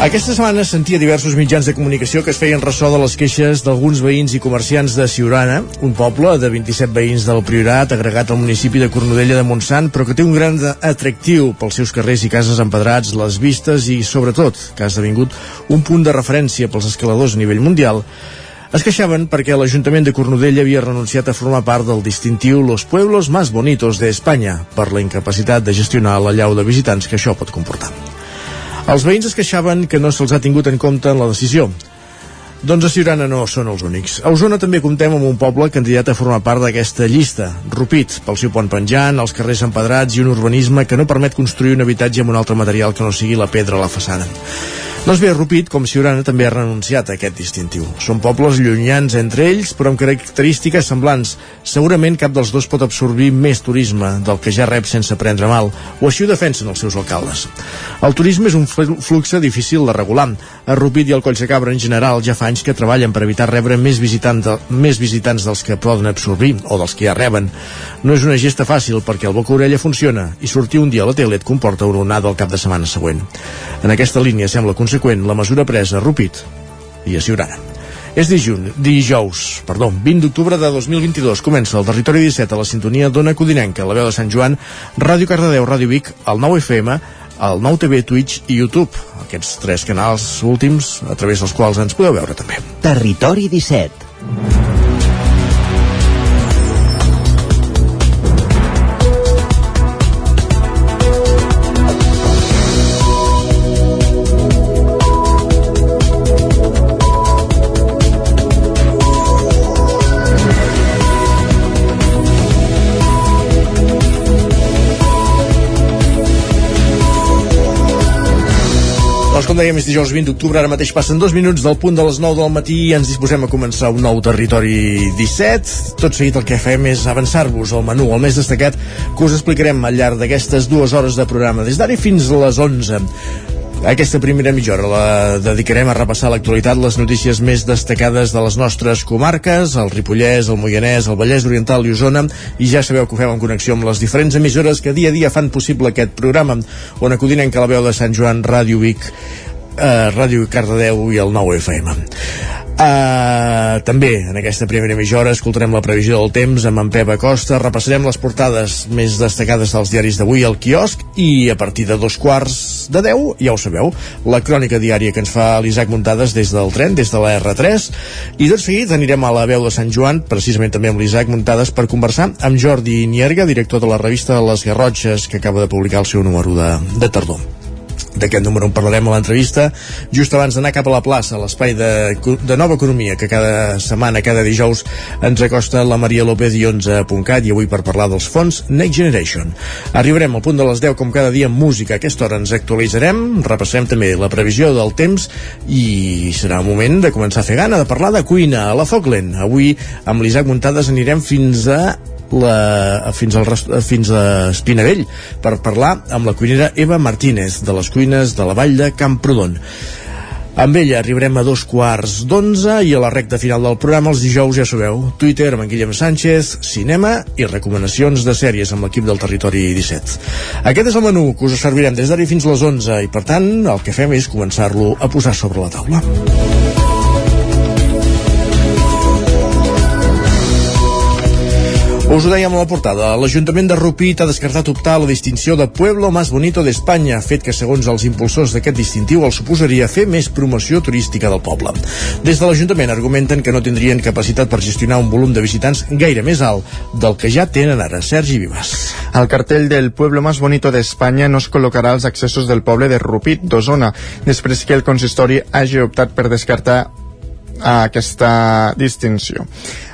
Aquesta setmana sentia diversos mitjans de comunicació que es feien ressò de les queixes d'alguns veïns i comerciants de Siurana, un poble de 27 veïns del Priorat, agregat al municipi de Cornudella de Montsant, però que té un gran atractiu pels seus carrers i cases empedrats, les vistes i, sobretot, que ha esdevingut un punt de referència pels escaladors a nivell mundial, es queixaven perquè l'Ajuntament de Cornudella havia renunciat a formar part del distintiu Los Pueblos Más Bonitos de España per la incapacitat de gestionar la llau de visitants que això pot comportar. Els veïns es queixaven que no se'ls ha tingut en compte en la decisió. Doncs a Ciurana no són els únics. A Osona també comptem amb un poble candidat a formar part d'aquesta llista. Rupit, pel seu pont penjant, els carrers empedrats i un urbanisme que no permet construir un habitatge amb un altre material que no sigui la pedra a la façana. No es ve Rupit, com Siurana també ha renunciat a aquest distintiu. Són pobles llunyans entre ells, però amb característiques semblants. Segurament cap dels dos pot absorbir més turisme del que ja rep sense prendre mal, o així ho defensen els seus alcaldes. El turisme és un flux difícil de regular. A Rupit i al Coll de Cabra en general ja fa anys que treballen per evitar rebre més, visitant de, més visitants dels que poden absorbir o dels que ja reben. No és una gesta fàcil perquè el boca-orella funciona i sortir un dia a la tele et comporta una onada al cap de setmana següent. En aquesta línia sembla que conseqüent la mesura presa a Rupit i a Siurana. És dijun, dijous, perdó, 20 d'octubre de 2022. Comença el Territori 17 a la sintonia d'Ona Codinenca, la veu de Sant Joan, Ràdio Cardedeu, Ràdio Vic, el 9 FM, el 9 TV, Twitch i YouTube. Aquests tres canals últims a través dels quals ens podeu veure també. Territori 17 dèiem, és dijous 20 d'octubre, ara mateix passen dos minuts del punt de les 9 del matí i ens disposem a començar un nou territori 17. Tot seguit el que fem és avançar-vos al menú, el més destacat, que us explicarem al llarg d'aquestes dues hores de programa, des d'ara fins a les 11. Aquesta primera mitja hora la dedicarem a repassar l'actualitat, les notícies més destacades de les nostres comarques, el Ripollès, el Moianès, el Vallès Oriental i Osona, i ja sabeu que ho fem en connexió amb les diferents emissores que dia a dia fan possible aquest programa, on acudinen que la veu de Sant Joan, Ràdio Vic, eh, Ràdio Cardedeu i el 9 FM. Uh, també en aquesta primera mitja hora escoltarem la previsió del temps amb en Pep Acosta, repassarem les portades més destacades dels diaris d'avui al quiosc i a partir de dos quarts de 10, ja ho sabeu, la crònica diària que ens fa l'Isaac Muntades des del tren, des de la R3 i tot seguit anirem a la veu de Sant Joan precisament també amb l'Isaac Muntades per conversar amb Jordi Nierga, director de la revista Les Garrotxes que acaba de publicar el seu número de, de tardor d'aquest número en parlarem a l'entrevista. Just abans d'anar cap a la plaça l'espai de, de Nova Economia que cada setmana, cada dijous ens acosta la Maria López i 11.cat i avui per parlar dels fons Next Generation. Arribarem al punt de les 10 com cada dia amb música. Aquesta hora ens actualitzarem repassarem també la previsió del temps i serà un moment de començar a fer gana de parlar de cuina a la Foclen avui amb l'Isaac Muntades anirem fins a la, fins, al, fins a Espinavell per parlar amb la cuinera Eva Martínez de les cuines de la vall de Camprodon. Amb ella arribarem a dos quarts d'onze i a la recta final del programa els dijous, ja sabeu, Twitter amb en Guillem Sánchez, cinema i recomanacions de sèries amb l'equip del Territori 17. Aquest és el menú que us servirem des d'ara fins a les 11 i per tant el que fem és començar-lo a posar sobre la taula. Us ho dèiem a la portada. L'Ajuntament de Rupit ha descartat optar a la distinció de Pueblo Más Bonito d'Espanya, fet que, segons els impulsors d'aquest distintiu, el suposaria fer més promoció turística del poble. Des de l'Ajuntament argumenten que no tindrien capacitat per gestionar un volum de visitants gaire més alt del que ja tenen ara. Sergi Vivas. El cartell del Pueblo Más Bonito d'Espanya no es col·locarà als accessos del poble de Rupit d'Osona, després que el consistori hagi optat per descartar a aquesta distinció.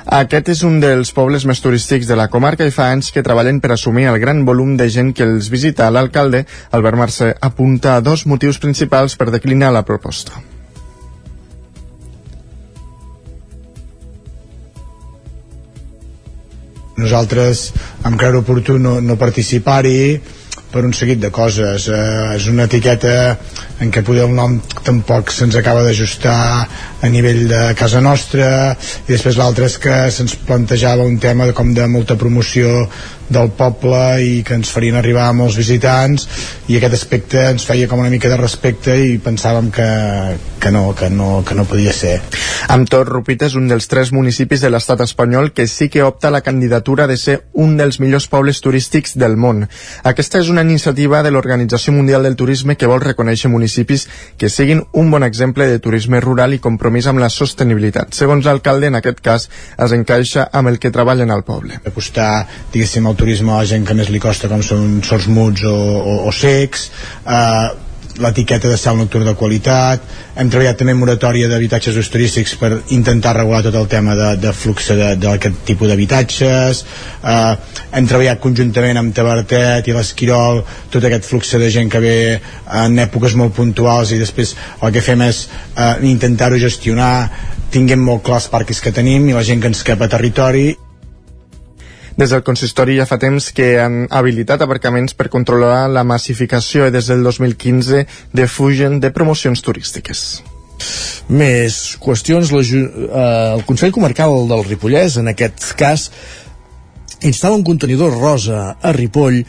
Aquest és un dels pobles més turístics de la comarca i fa anys que treballen per assumir el gran volum de gent que els visita. L'alcalde, Albert Mercè, apunta a dos motius principals per declinar la proposta. Nosaltres vam creure oportú no, no participar-hi per un seguit de coses. Eh, és una etiqueta en què poder el nom tampoc se'ns acaba d'ajustar a nivell de casa nostra i després l'altre és que se'ns plantejava un tema com de molta promoció del poble i que ens farien arribar molts visitants i aquest aspecte ens feia com una mica de respecte i pensàvem que, que, no, que, no, que no podia ser. Amb tot, Rupit és un dels tres municipis de l'estat espanyol que sí que opta la candidatura de ser un dels millors pobles turístics del món. Aquesta és una iniciativa de l'Organització Mundial del Turisme que vol reconèixer municipis que siguin un bon exemple de turisme rural i compromís amb la sostenibilitat. Segons l'alcalde, en aquest cas, es encaixa amb el que treballen al poble. Apostar, diguéssim, turisme a la gent que més li costa com són sols muts o, o, o secs eh, l'etiqueta de sal nocturn de qualitat hem treballat també moratòria d'habitatges ús turístics per intentar regular tot el tema de, de flux d'aquest tipus d'habitatges eh, hem treballat conjuntament amb Tabertet i l'Esquirol tot aquest flux de gent que ve en èpoques molt puntuals i després el que fem és eh, intentar-ho gestionar tinguem molt clar els parcs que tenim i la gent que ens cap a territori des del consistori ja fa temps que han habilitat aparcaments per controlar la massificació i des del 2015 defugen de promocions turístiques. Més qüestions. La, eh, el Consell Comarcal del Ripollès, en aquest cas, instal·la un contenidor rosa a Ripoll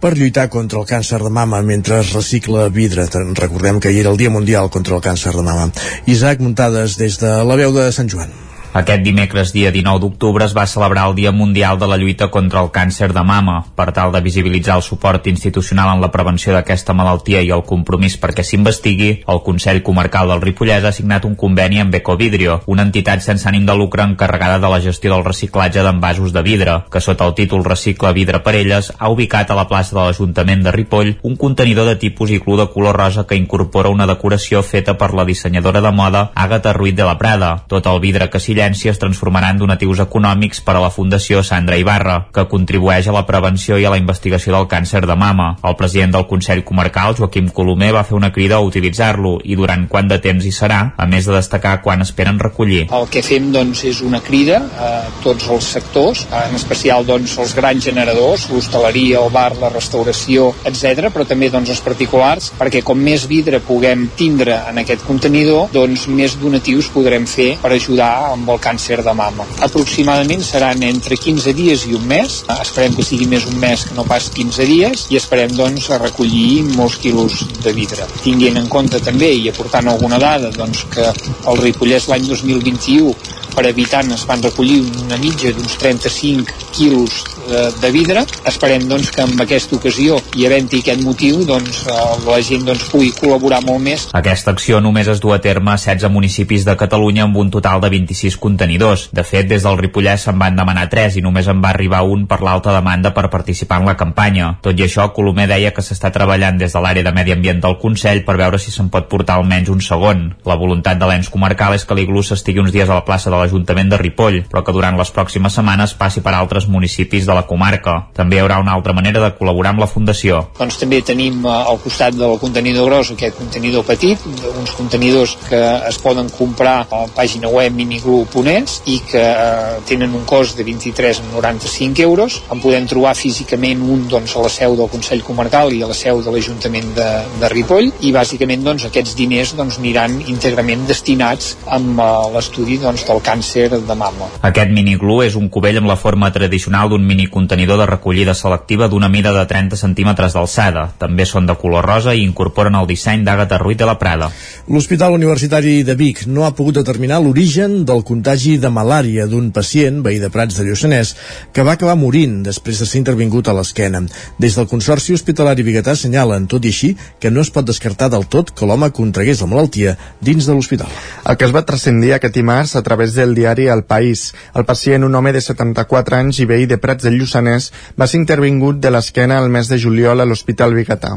per lluitar contra el càncer de mama mentre es recicla vidre. Recordem que ahir era el Dia Mundial contra el càncer de mama. Isaac Muntades des de la veu de Sant Joan. Aquest dimecres, dia 19 d'octubre, es va celebrar el Dia Mundial de la lluita contra el càncer de mama. Per tal de visibilitzar el suport institucional en la prevenció d'aquesta malaltia i el compromís perquè s'investigui, el Consell Comarcal del Ripollès ha signat un conveni amb Ecovidrio, una entitat sense ànim de lucre encarregada de la gestió del reciclatge d'envasos de vidre, que sota el títol Recicle Vidre per elles ha ubicat a la plaça de l'Ajuntament de Ripoll un contenidor de tipus iglú de color rosa que incorpora una decoració feta per la dissenyadora de moda Àgata Ruiz de la Prada. Tot el vidre que s'hi llicència es transformaran donatius econòmics per a la Fundació Sandra Ibarra, que contribueix a la prevenció i a la investigació del càncer de mama. El president del Consell Comarcal, Joaquim Colomer, va fer una crida a utilitzar-lo i durant quant de temps hi serà, a més de destacar quan esperen recollir. El que fem doncs, és una crida a tots els sectors, en especial doncs, els grans generadors, l'hostaleria, el bar, la restauració, etc, però també doncs, els particulars, perquè com més vidre puguem tindre en aquest contenidor, doncs més donatius podrem fer per ajudar amb el el càncer de mama. Aproximadament seran entre 15 dies i un mes, esperem que sigui més un mes que no pas 15 dies i esperem doncs a recollir molts quilos de vidre. Tinguent en compte també i aportant alguna dada doncs, que el Ripollès l'any 2021 per habitant es van recollir una mitja d'uns 35 quilos de, de vidre. Esperem doncs, que amb aquesta ocasió i havent-hi aquest motiu doncs, eh, la gent doncs, pugui col·laborar molt més. Aquesta acció només es du a terme a 16 municipis de Catalunya amb un total de 26 contenidors. De fet, des del Ripollès se'n van demanar 3 i només en va arribar un per l'alta demanda per participar en la campanya. Tot i això, Colomer deia que s'està treballant des de l'àrea de Medi Ambient del Consell per veure si se'n pot portar almenys un segon. La voluntat de l'ens comarcal és que l'iglú s'estigui uns dies a la plaça de la l'Ajuntament de Ripoll, però que durant les pròximes setmanes passi per altres municipis de la comarca. També hi haurà una altra manera de col·laborar amb la Fundació. Doncs també tenim eh, al costat del contenidor gros aquest contenidor petit, uns contenidors que es poden comprar a la pàgina web miniglu.es i que eh, tenen un cost de 23,95 euros. En podem trobar físicament un doncs, a la seu del Consell Comarcal i a la seu de l'Ajuntament de, de Ripoll i bàsicament doncs, aquests diners doncs, aniran íntegrament destinats amb uh, l'estudi doncs, del càncer de mama. Aquest miniglu és un cubell amb la forma tradicional d'un minicontenidor de recollida selectiva d'una mida de 30 centímetres d'alçada. També són de color rosa i incorporen el disseny d'Àgata Ruiz de la Prada. L'Hospital Universitari de Vic no ha pogut determinar l'origen del contagi de malària d'un pacient, veí de Prats de Lluçanès, que va acabar morint després de ser intervingut a l'esquena. Des del Consorci Hospitalari Biguetà assenyalen, tot i així, que no es pot descartar del tot que l'home contragués la malaltia dins de l'hospital. El que es va transcendir aquest dimarts a través de del diari El País. El pacient, un home de 74 anys i veí de Prats Lluçanès, va ser intervingut de l'esquena el mes de juliol a l'Hospital Bigatà.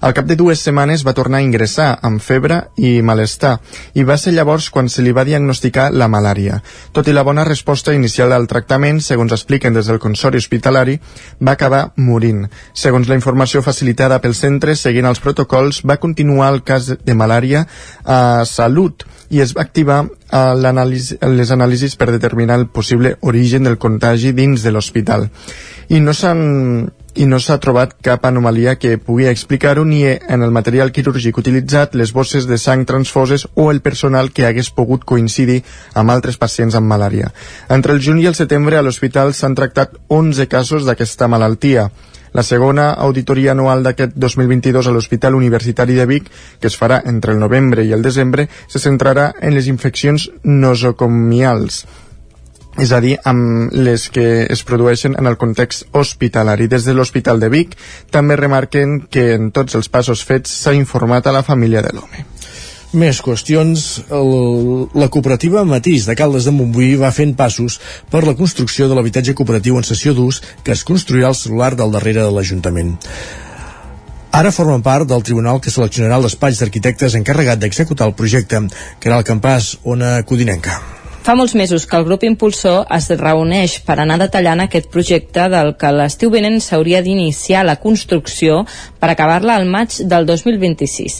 Al cap de dues setmanes va tornar a ingressar amb febre i malestar i va ser llavors quan se li va diagnosticar la malària. Tot i la bona resposta inicial al tractament, segons expliquen des del Consori Hospitalari, va acabar morint. Segons la informació facilitada pel centre, seguint els protocols, va continuar el cas de malària a Salut i es va activar eh, les anàlisis per determinar el possible origen del contagi dins de l'hospital. I no s'han i no s'ha trobat cap anomalia que pugui explicar-ho ni en el material quirúrgic utilitzat, les bosses de sang transfoses o el personal que hagués pogut coincidir amb altres pacients amb malària. Entre el juny i el setembre a l'hospital s'han tractat 11 casos d'aquesta malaltia. La segona auditoria anual d'aquest 2022 a l'Hospital Universitari de Vic, que es farà entre el novembre i el desembre, se centrarà en les infeccions nosocomials és a dir, amb les que es produeixen en el context hospitalari. Des de l'Hospital de Vic també remarquen que en tots els passos fets s'ha informat a la família de l'home. Més qüestions. El, la cooperativa Matís de Caldes de Montbui va fent passos per la construcció de l'habitatge cooperatiu en sessió d'ús que es construirà al celular del darrere de l'Ajuntament. Ara formen part del tribunal que seleccionarà el d'arquitectes encarregat d'executar el projecte, que era el campàs Ona Codinenca. Fa molts mesos que el grup impulsor es reuneix per anar detallant aquest projecte del que l'estiu vinent s'hauria d'iniciar la construcció per acabar-la al maig del 2026.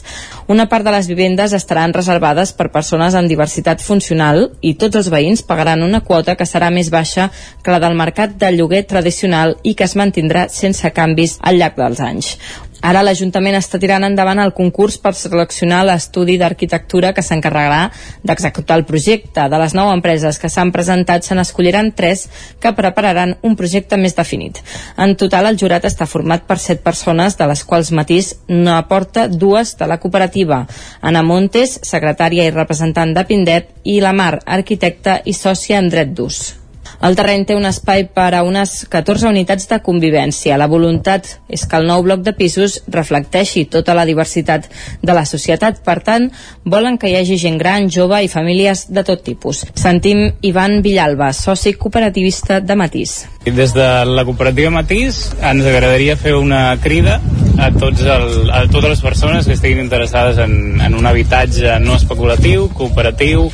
Una part de les vivendes estaran reservades per persones amb diversitat funcional i tots els veïns pagaran una quota que serà més baixa que la del mercat de lloguer tradicional i que es mantindrà sense canvis al llarg dels anys. Ara l'Ajuntament està tirant endavant el concurs per seleccionar l'estudi d'arquitectura que s'encarregarà d'executar el projecte. De les nou empreses que s'han presentat se n'escolliran tres que prepararan un projecte més definit. En total el jurat està format per set persones, de les quals Matís no aporta dues de la cooperativa. Ana Montes, secretària i representant de Pindet, i la Mar, arquitecta i sòcia en dret d'ús. El terreny té un espai per a unes 14 unitats de convivència. La voluntat és que el nou bloc de pisos reflecteixi tota la diversitat de la societat. Per tant, volen que hi hagi gent gran, jove i famílies de tot tipus. Sentim Ivan Villalba, soci cooperativista de Matís. Des de la cooperativa Matís ens agradaria fer una crida a, tots el, a totes les persones que estiguin interessades en, en un habitatge no especulatiu, cooperatiu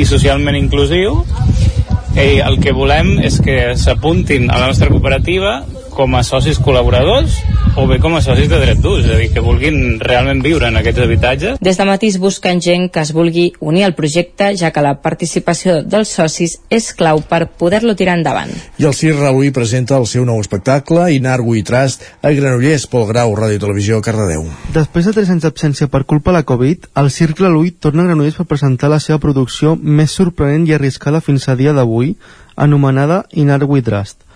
i socialment inclusiu Ei, el que volem és que s'apuntin a la nostra cooperativa com a socis col·laboradors o bé com a socis de dret d'ús, és a dir, que vulguin realment viure en aquests habitatges. Des de Matís busquen gent que es vulgui unir al projecte, ja que la participació dels socis és clau per poder-lo tirar endavant. I el CIR Reluí presenta el seu nou espectacle, Inargo i Trast, a Granollers, Pol Grau, Ràdio Televisió, Cardedeu. Després de 3 anys d'absència per culpa de la Covid, el Circ Reluí torna a Granollers per presentar la seva producció més sorprenent i arriscada fins a dia d'avui, anomenada Inargo i Trast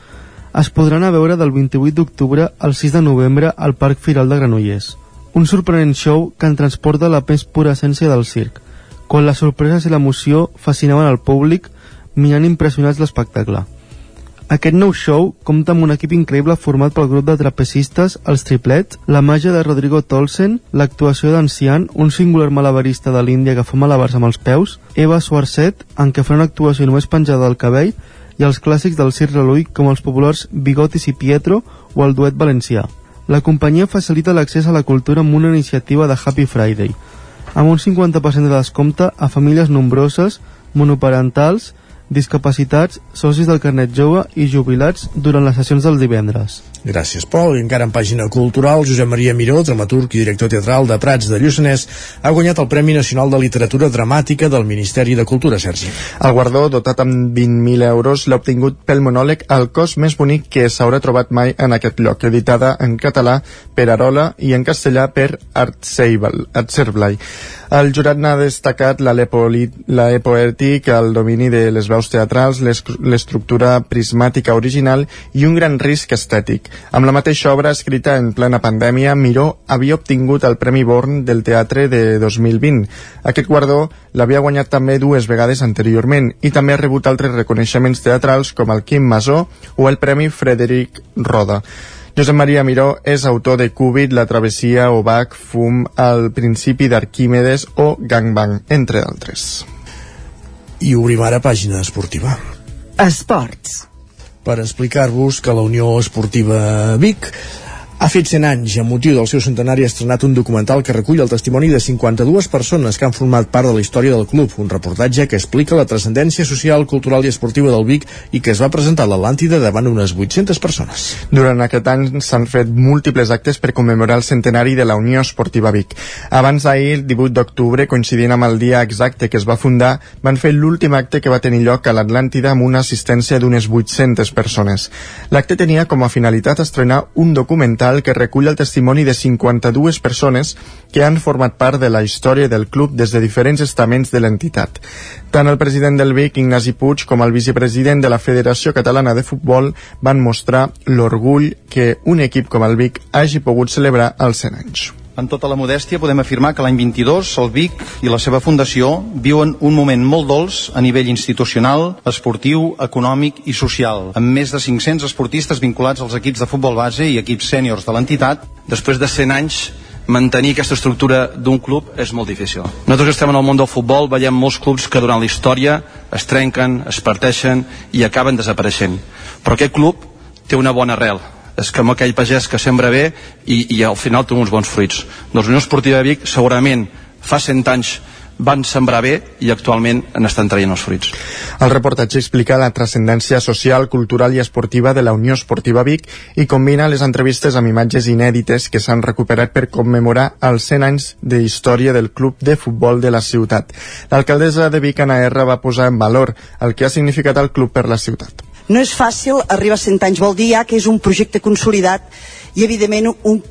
es podran a veure del 28 d'octubre al 6 de novembre al Parc Firal de Granollers. Un sorprenent show que en transporta la més pura essència del circ, quan les sorpreses i l'emoció fascinaven al públic mirant impressionats l'espectacle. Aquest nou show compta amb un equip increïble format pel grup de trapecistes, els triplets, la màgia de Rodrigo Tolsen, l'actuació d'Ancian, un singular malabarista de l'Índia que fa malabars amb els peus, Eva Suarcet, en què fa una actuació només penjada del cabell, i els clàssics del Cirque Reluí com els populars Bigotis i Pietro o el duet valencià. La companyia facilita l'accés a la cultura amb una iniciativa de Happy Friday, amb un 50% de descompte a famílies nombroses, monoparentals, discapacitats, socis del carnet jove i jubilats durant les sessions del divendres. Gràcies, Pol. I encara en pàgina cultural, Josep Maria Miró, dramaturg i director teatral de Prats de Lluçanès, ha guanyat el Premi Nacional de Literatura Dramàtica del Ministeri de Cultura, Sergi. El guardó, dotat amb 20.000 euros, l'ha obtingut pel monòleg El cos més bonic que s'haurà trobat mai en aquest lloc, editada en català per Arola i en castellà per Artserblai. El jurat n'ha destacat l'e poètic, el domini de les veus teatrals, l'estructura prismàtica original i un gran risc estètic. Amb la mateixa obra escrita en plena pandèmia, Miró havia obtingut el Premi Born del Teatre de 2020. Aquest guardó l'havia guanyat també dues vegades anteriorment i també ha rebut altres reconeixements teatrals com el Quim Masó o el Premi Frederic Roda. Josep Maria Miró és autor de Cúbit, La travessia, Obac, Fum, El principi d'Arquímedes o Gangbang, entre d'altres. I obrim ara pàgina esportiva. Esports. Per explicar-vos que la Unió Esportiva Vic Ha fet 100 anys amb motiu del seu centenari ha estrenat un documental que recull el testimoni de 52 persones que han format part de la història del club, un reportatge que explica la transcendència social, cultural i esportiva del Vic i que es va presentar a l'Atlàntida davant unes 800 persones. Durant aquest any s'han fet múltiples actes per commemorar el centenari de la Unió Esportiva Vic. Abans d'ahir, el 18 d'octubre, coincidint amb el dia exacte que es va fundar, van fer l'últim acte que va tenir lloc a l'Atlàntida amb una assistència d'unes 800 persones. L'acte tenia com a finalitat estrenar un documental que recull el testimoni de 52 persones que han format part de la història del club des de diferents estaments de l'entitat. Tant el president del Vic, Ignasi Puig, com el vicepresident de la Federació Catalana de Futbol van mostrar l'orgull que un equip com el Vic hagi pogut celebrar els 100 anys. En tota la modèstia podem afirmar que l'any 22 el Vic i la seva fundació viuen un moment molt dolç a nivell institucional, esportiu, econòmic i social, amb més de 500 esportistes vinculats als equips de futbol base i equips sèniors de l'entitat. Després de 100 anys mantenir aquesta estructura d'un club és molt difícil. Nosaltres que estem en el món del futbol veiem molts clubs que durant la història es trenquen, es parteixen i acaben desapareixent. Però aquest club té una bona arrel, és com aquell pagès que sembra bé i, i al final té uns bons fruits. Doncs Unió Esportiva de Vic segurament fa 100 anys van sembrar bé i actualment en estan traient els fruits. El reportatge explica la transcendència social, cultural i esportiva de la Unió Esportiva Vic i combina les entrevistes amb imatges inèdites que s'han recuperat per commemorar els 100 anys de història del club de futbol de la ciutat. L'alcaldessa de Vic, Ana R, va posar en valor el que ha significat el club per la ciutat. No és fàcil arribar a 100 anys, vol dir ja que és un projecte consolidat i evidentment un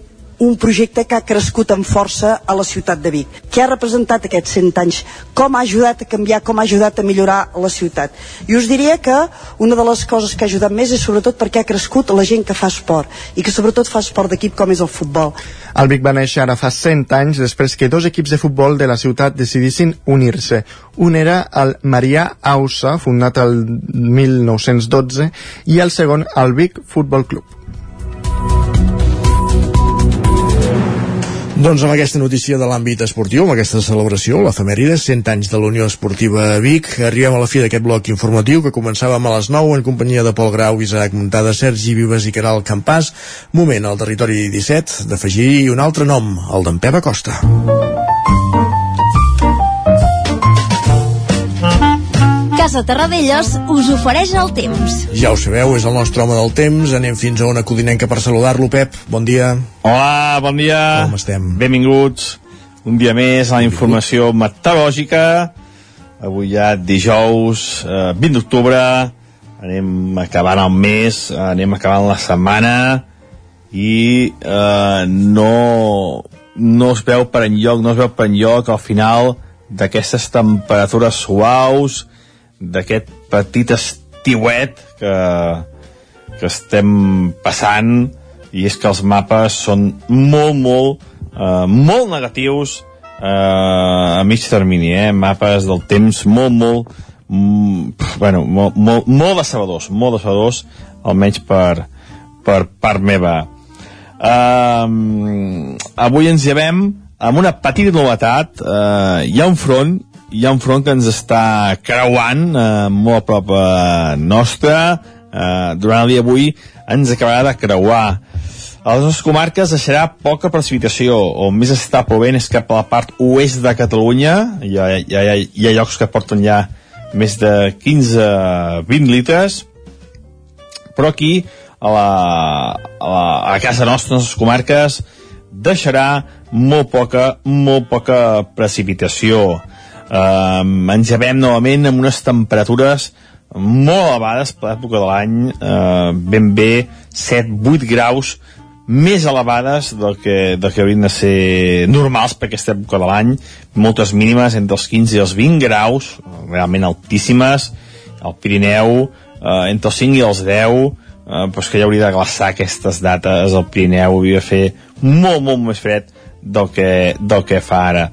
un projecte que ha crescut amb força a la ciutat de Vic. Què ha representat aquests 100 anys? Com ha ajudat a canviar, com ha ajudat a millorar la ciutat? I us diria que una de les coses que ha ajudat més és sobretot perquè ha crescut la gent que fa esport i que sobretot fa esport d'equip com és el futbol. El Vic va néixer ara fa 100 anys després que dos equips de futbol de la ciutat decidissin unir-se. Un era el Marià Ausa, fundat el 1912, i el segon el Vic Futbol Club. Doncs amb aquesta notícia de l'àmbit esportiu, amb aquesta celebració, l'efemèride, 100 anys de la Unió Esportiva Vic, arribem a la fi d'aquest bloc informatiu que començàvem a les 9 en companyia de Pol Grau, Isaac Montada, Sergi Vives i Caral Campàs. Moment al territori 17 d'afegir un altre nom, el d'en Pep Acosta. Casa Terradellos us ofereix el temps. Ja ho sabeu, és el nostre home del temps. Anem fins a una codinenca per saludar-lo, Pep. Bon dia. Hola, bon dia. Com estem? Benvinguts. Un dia més a la informació meteorològica. Avui ja dijous, eh, 20 d'octubre. Anem acabant el mes, anem acabant la setmana i eh, no, no es veu per enlloc, no es veu per enlloc al final d'aquestes temperatures suaus, d'aquest petit estiuet que, que estem passant i és que els mapes són molt, molt, eh, molt negatius eh, a mig termini, eh? mapes del temps molt, molt, mm, bueno, molt, molt, molt decebedors, molt decebedors, almenys per, per part meva. Uh, avui ens llevem amb una petita novetat. Uh, hi ha un front hi ha un front que ens està creuant eh, molt a prop eh, nostra eh, durant el dia d'avui ens acabarà de creuar. A les nostres comarques deixarà poca precipitació. On més està plovent és cap a la part oest de Catalunya. Hi ha, hi ha, hi ha llocs que porten ja més de 15-20 litres. Però aquí a la, a la, a casa nostra, a les nostres comarques deixarà molt poca, molt poca precipitació eh, ens llevem novament amb unes temperatures molt elevades per l'època de l'any, eh, ben bé 7-8 graus més elevades del que, del que haurien de ser normals per aquesta època de l'any, moltes mínimes entre els 15 i els 20 graus, realment altíssimes, al Pirineu eh, entre els 5 i els 10, eh, però que ja hauria de glaçar aquestes dates, el Pirineu hauria de fer molt, molt més fred del que, del que fa ara.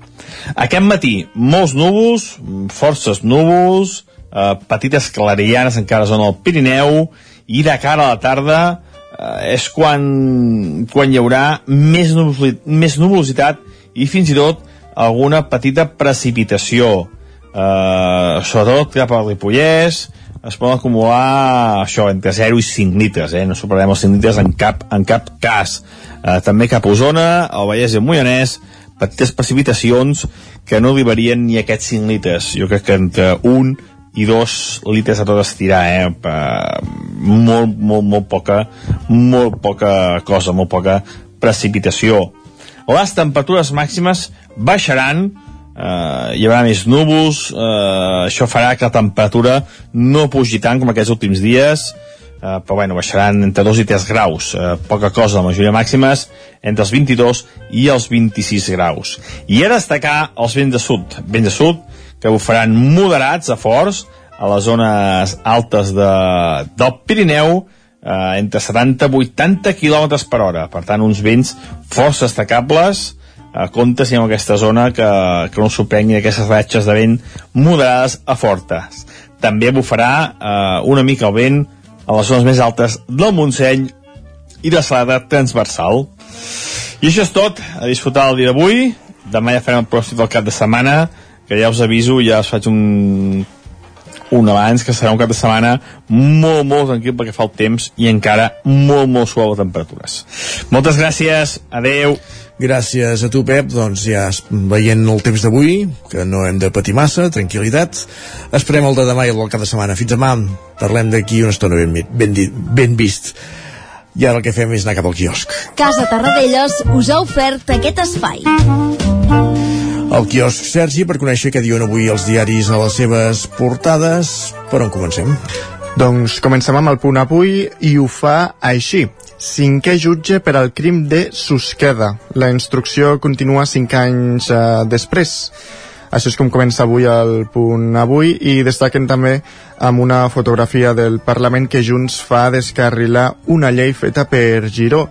Aquest matí, molts núvols, forces núvols, eh, petites clarianes encara són al Pirineu, i de cara a la tarda eh, és quan, quan hi haurà més, nuvolositat, més nuvolositat i fins i tot alguna petita precipitació, eh, sobretot cap al Ripollès, es poden acumular això, entre 0 i 5 litres, eh? no superarem els 5 litres en cap, en cap cas. Eh, també cap a Osona, el Vallès i el Moianès, petites precipitacions que no arribarien ni aquests 5 litres. Jo crec que entre 1 i 2 litres a tot estirar, eh? Per molt, molt, molt poca, molt poca cosa, molt poca precipitació. Les temperatures màximes baixaran, eh, hi haurà més núvols, eh, això farà que la temperatura no pugi tant com aquests últims dies, eh, però bueno, baixaran entre 2 i 3 graus, eh, poca cosa, la majoria màximes entre els 22 i els 26 graus. I a destacar els vents de sud, vents de sud que bufaran moderats a forts a les zones altes de, del Pirineu, eh, entre 70 i 80 km per hora, per tant uns vents força destacables, a compte si en aquesta zona que, que no sorprengui aquestes ratxes de vent moderades a fortes. També bufarà eh, una mica el vent a les zones més altes del Montseny i de Salada transversal. I això és tot, a disfrutar el dia d'avui. Demà ja farem el pròstic del cap de setmana, que ja us aviso, ja us faig un un abans, que serà un cap de setmana molt, molt tranquil perquè fa el temps i encara molt, molt suau de temperatures. Moltes gràcies, adeu. Gràcies a tu, Pep. Doncs ja veient el temps d'avui, que no hem de patir massa, tranquil·litat. Esperem el de demà i el del cap de setmana. Fins demà. Parlem d'aquí una estona ben, ben, ben vist. I ara el que fem és anar cap al quiosc. Casa Tarradellas us ha ofert aquest espai. El quiosc Sergi per conèixer què diuen avui els diaris a les seves portades. Per on comencem? Doncs comencem amb el punt avui i ho fa així. Cinquè jutge per al crim de Susqueda. La instrucció continua cinc anys eh, després. Això és com comença avui el punt avui i destaquen també amb una fotografia del Parlament que Junts fa descarrilar una llei feta per Giró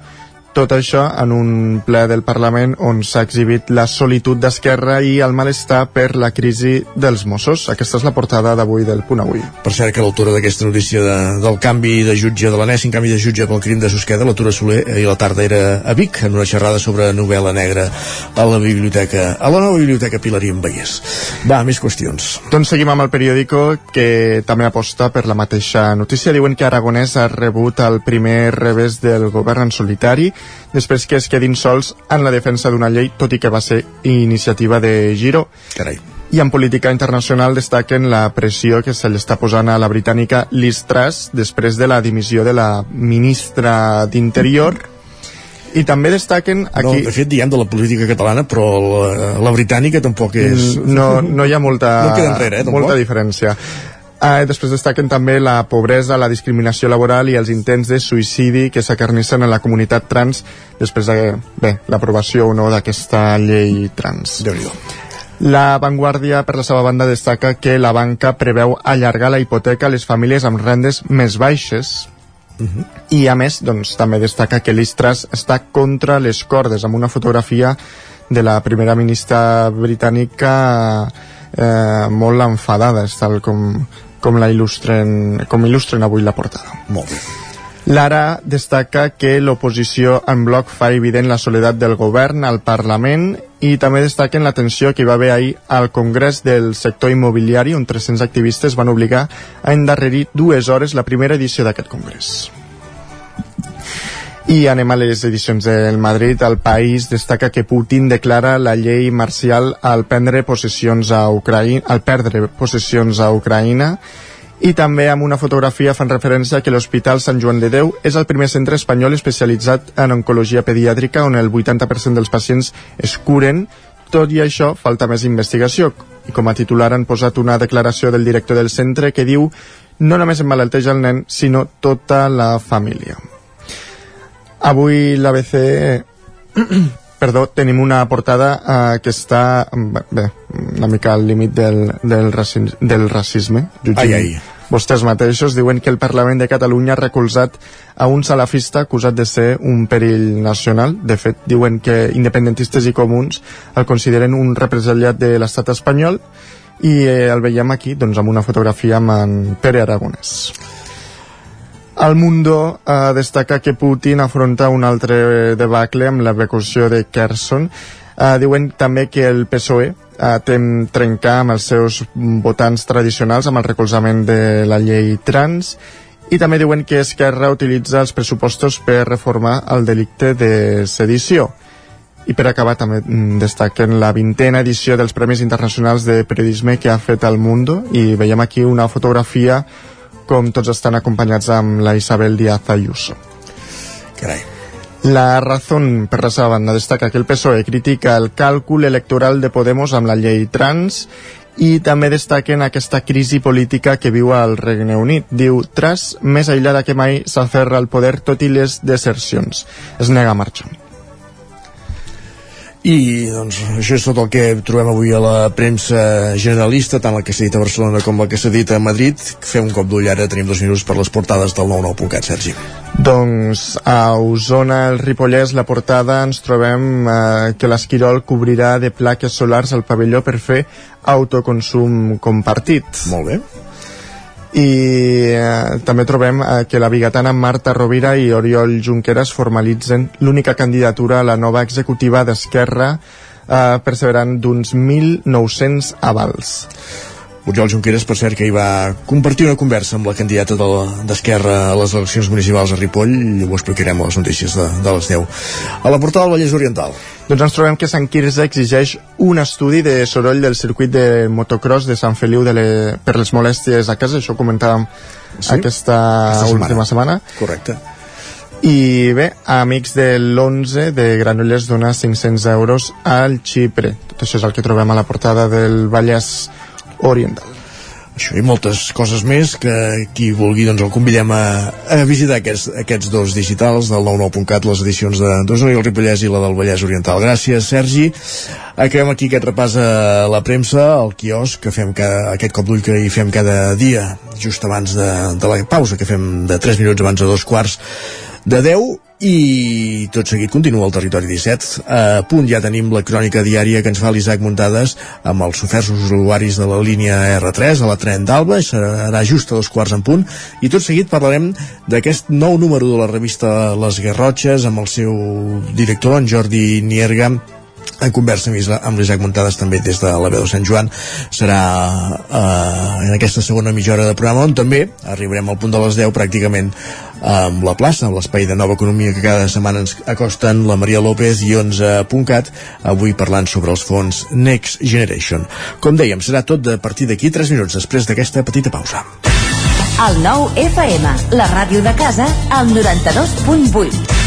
tot això en un ple del Parlament on s'ha exhibit la solitud d'Esquerra i el malestar per la crisi dels Mossos. Aquesta és la portada d'avui del Punt Avui. Per cert, que l'autora d'aquesta notícia de, del canvi de jutge, de l'anèssim canvi de jutge pel crim de Susqueda, l'autora Soler, i la tarda era a Vic, en una xerrada sobre novel·la negra a la biblioteca, a la nova biblioteca Pilarí en Vallès. Va, més qüestions. Doncs seguim amb el periòdico que també aposta per la mateixa notícia. Diuen que Aragonès ha rebut el primer revés del govern en solitari després que es quedin sols en la defensa d'una llei, tot i que va ser iniciativa de Giro. Carai. I en política internacional destaquen la pressió que se li està posant a la britànica Liz Truss després de la dimissió de la ministra d'Interior i també destaquen aquí... No, de fet, diem de la política catalana, però la, la britànica tampoc és... No, no hi ha molta, no enrere, eh, molta diferència. Eh, després destaquen també la pobresa, la discriminació laboral i els intents de suïcidi que s'acarnissen en la comunitat trans després de, bé, l'aprovació o no d'aquesta llei trans. déu nhi La Vanguardia, per la seva banda, destaca que la banca preveu allargar la hipoteca a les famílies amb rendes més baixes, Uh -huh. i a més doncs, també destaca que l'Istras està contra les cordes amb una fotografia de la primera ministra britànica eh, molt enfadada tal com, com la il·lustren, com il·lustren avui la portada. Molt bé. Lara destaca que l'oposició en bloc fa evident la soledat del govern al Parlament i també destaquen la tensió que hi va haver ahir al Congrés del sector immobiliari on 300 activistes van obligar a endarrerir dues hores la primera edició d'aquest congrés. I anem a les edicions del Madrid. El país destaca que Putin declara la llei marcial al prendre possessions a Ucraïna, al perdre possessions a Ucraïna i també amb una fotografia fan referència que l'Hospital Sant Joan de Déu és el primer centre espanyol especialitzat en oncologia pediàtrica on el 80% dels pacients es curen tot i això, falta més investigació. I com a titular han posat una declaració del director del centre que diu no només emmalalteix el nen, sinó tota la família. Avui l'ABC perdó, tenim una portada eh, que està bé, una mica al límit del, del, raci del racisme ai, ai. vostès mateixos diuen que el Parlament de Catalunya ha recolzat a un salafista acusat de ser un perill nacional. De fet diuen que independentistes i comuns el consideren un represaliat de l'estat espanyol i eh, el veiem aquí doncs, amb una fotografia amb en Pere Aragonès el Mundo eh, destaca que Putin afronta un altre debacle amb l'evacuació de Kherson. Uh, diuen també que el PSOE uh, tem trencar amb els seus votants tradicionals amb el recolzament de la llei trans i també diuen que Esquerra utilitza els pressupostos per reformar el delicte de sedició. I per acabar també mm, destaquen la vintena edició dels Premis Internacionals de Periodisme que ha fet el Mundo i veiem aquí una fotografia com tots estan acompanyats amb la Isabel Díaz Ayuso. Carai. La Razón, per la seva banda, destaca que el PSOE critica el càlcul electoral de Podemos amb la llei trans i també destaquen aquesta crisi política que viu al Regne Unit. Diu, Tras, més aïllada que mai, s'aferra al poder tot i les desercions. Es nega a marxar. I doncs això és tot el que trobem avui a la premsa generalista, tant la que s'ha dit a Barcelona com la que s'ha dit a Madrid. Fem un cop d'ull ara, tenim dos minuts per les portades del 99.cat, Sergi. Doncs a Osona, el Ripollès, la portada, ens trobem eh, que l'Esquirol cobrirà de plaques solars el pavelló per fer autoconsum compartit. Molt bé. I eh, també trobem eh, que la bigatana Marta Rovira i Oriol Junqueras formalitzen l'única candidatura a la nova executiva d'Esquerra eh, perseverant d'uns 1.900 avals. Oriol Junqueras, per cert, que hi va compartir una conversa amb la candidata de- d'Esquerra a les eleccions municipals a Ripoll i ho explicarem a les notícies de, de les 10. A la portada del Vallès Oriental. Doncs ens trobem que Sant Quirze exigeix un estudi de soroll del circuit de motocross de Sant Feliu de le... per les molèsties a casa, això ho comentàvem Sí? aquesta, Aquesta setmana. última setmana. Correcte. I bé, amics de l'11 de Granollers dona 500 euros al Xipre. Tot això és el que trobem a la portada del Vallès Oriental. Això i moltes coses més que qui vulgui doncs el convidem a, a visitar aquests, aquests dos digitals del 99.cat, les edicions de d'Osona i el Ripollès i la del Vallès Oriental. Gràcies, Sergi. Acabem aquí aquest repàs a la premsa, al quiosc, que fem cada, aquest cop d'ull que hi fem cada dia, just abans de, de la pausa, que fem de 3 minuts abans de dos quarts de 10 i tot seguit continua el Territori 17 a punt ja tenim la crònica diària que ens fa l'Isaac Muntades amb els oferts usuaris de la línia R3 a la tren d'Alba, serà just a dos quarts en punt. I tot seguit parlarem d'aquest nou número de la revista Les Garrotxes amb el seu director en Jordi Nierga en conversa amb l'Isaac Muntades també des de la veu de Sant Joan. Serà eh, en aquesta segona mitja hora de programa on també arribarem al punt de les 10 pràcticament amb la plaça, amb l'espai de nova economia que cada setmana ens acosten la Maria López i 11.cat avui parlant sobre els fons Next Generation. Com dèiem, serà tot de partir d'aquí 3 minuts després d'aquesta petita pausa. El nou FM, la ràdio de casa, al 92.8.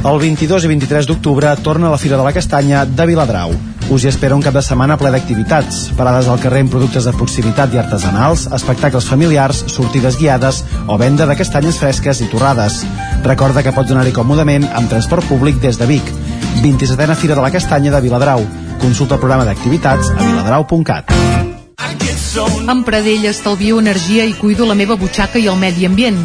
El 22 i 23 d'octubre torna la Fira de la Castanya de Viladrau. Us hi espera un cap de setmana ple d'activitats, parades al carrer amb productes de proximitat i artesanals, espectacles familiars, sortides guiades o venda de castanyes fresques i torrades. Recorda que pots anar-hi còmodament amb transport públic des de Vic. 27a Fira de la Castanya de Viladrau. Consulta el programa d'activitats a viladrau.cat. Amb Pradell estalvio energia i cuido la meva butxaca i el medi ambient.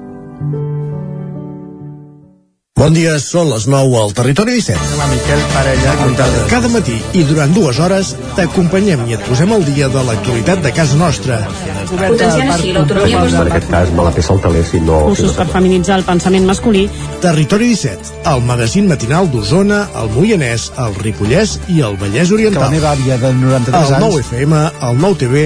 Bon dia, són les 9 al Territori 17. Hola, Miquel Parella. Cada matí i durant dues hores t'acompanyem i et posem al dia de l'actualitat de casa nostra. Potenciant així l'autonomia En aquest cas me la peça el teler si no... Cursos per feminitzar el pensament masculí. Territori 17, el magazín matinal d'Osona, el Moianès, el Ripollès i el Vallès Que Oriental. la meva àvia de 93 El anys... 9 FM, el 9 TV,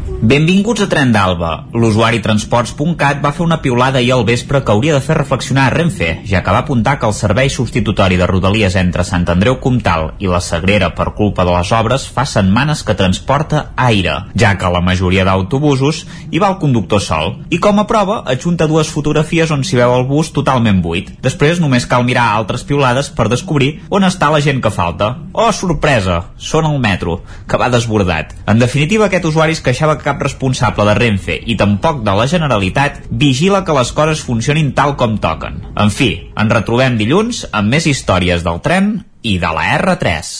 Benvinguts a Tren d'Alba. L'usuari Transports.cat va fer una piulada ahir al vespre que hauria de fer reflexionar a Renfe, ja que va apuntar que el servei substitutori de Rodalies entre Sant Andreu Comtal i la Sagrera per culpa de les obres fa setmanes que transporta aire, ja que la majoria d'autobusos hi va el conductor sol. I com a prova, adjunta dues fotografies on s'hi veu el bus totalment buit. Després només cal mirar altres piulades per descobrir on està la gent que falta. Oh, sorpresa! Són al metro, que va desbordat. En definitiva, aquest usuari es queixava que cap responsable de Renfe i tampoc de la Generalitat vigila que les coses funcionin tal com toquen. En fi, ens retrobem dilluns amb més històries del tren i de la R3.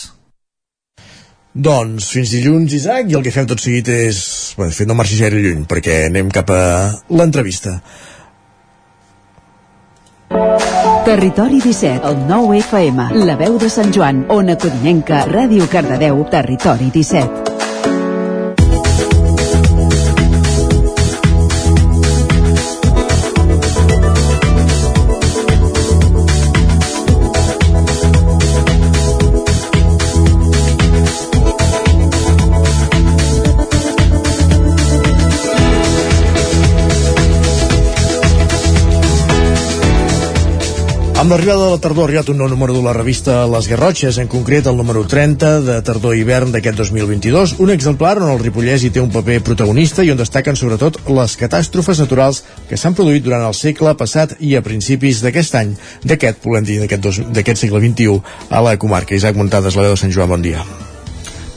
Doncs fins dilluns, Isaac, i el que fem tot seguit és... Bé, de fet, no marxi gaire lluny, perquè anem cap a l'entrevista. Territori 17, el 9 FM, la veu de Sant Joan, Ona Codinenca, Ràdio Cardedeu, Territori 17. Amb l'arribada de la tardor ha arribat un nou número de la revista Les Garrotxes, en concret el número 30 de tardor-hivern d'aquest 2022, un exemplar on el Ripollès hi té un paper protagonista i on destaquen sobretot les catàstrofes naturals que s'han produït durant el segle passat i a principis d'aquest any, d'aquest, volem dir, d'aquest segle XXI, a la comarca. Isaac Montades, la veu de Sant Joan, bon dia.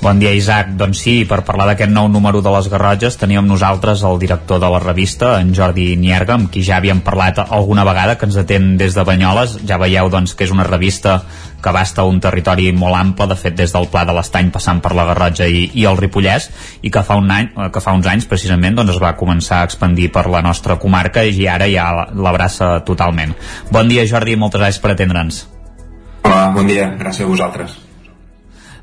Bon dia, Isaac. Doncs sí, per parlar d'aquest nou número de les Garrotges teníem nosaltres el director de la revista, en Jordi Nierga, amb qui ja havíem parlat alguna vegada, que ens atén des de Banyoles. Ja veieu doncs, que és una revista que abasta un territori molt ample, de fet des del Pla de l'Estany passant per la Garrotja i, i el Ripollès, i que fa, un any, eh, que fa uns anys precisament doncs, es va començar a expandir per la nostra comarca i ara ja l'abraça totalment. Bon dia, Jordi, moltes gràcies per atendre'ns. Hola, bon dia, gràcies a vosaltres.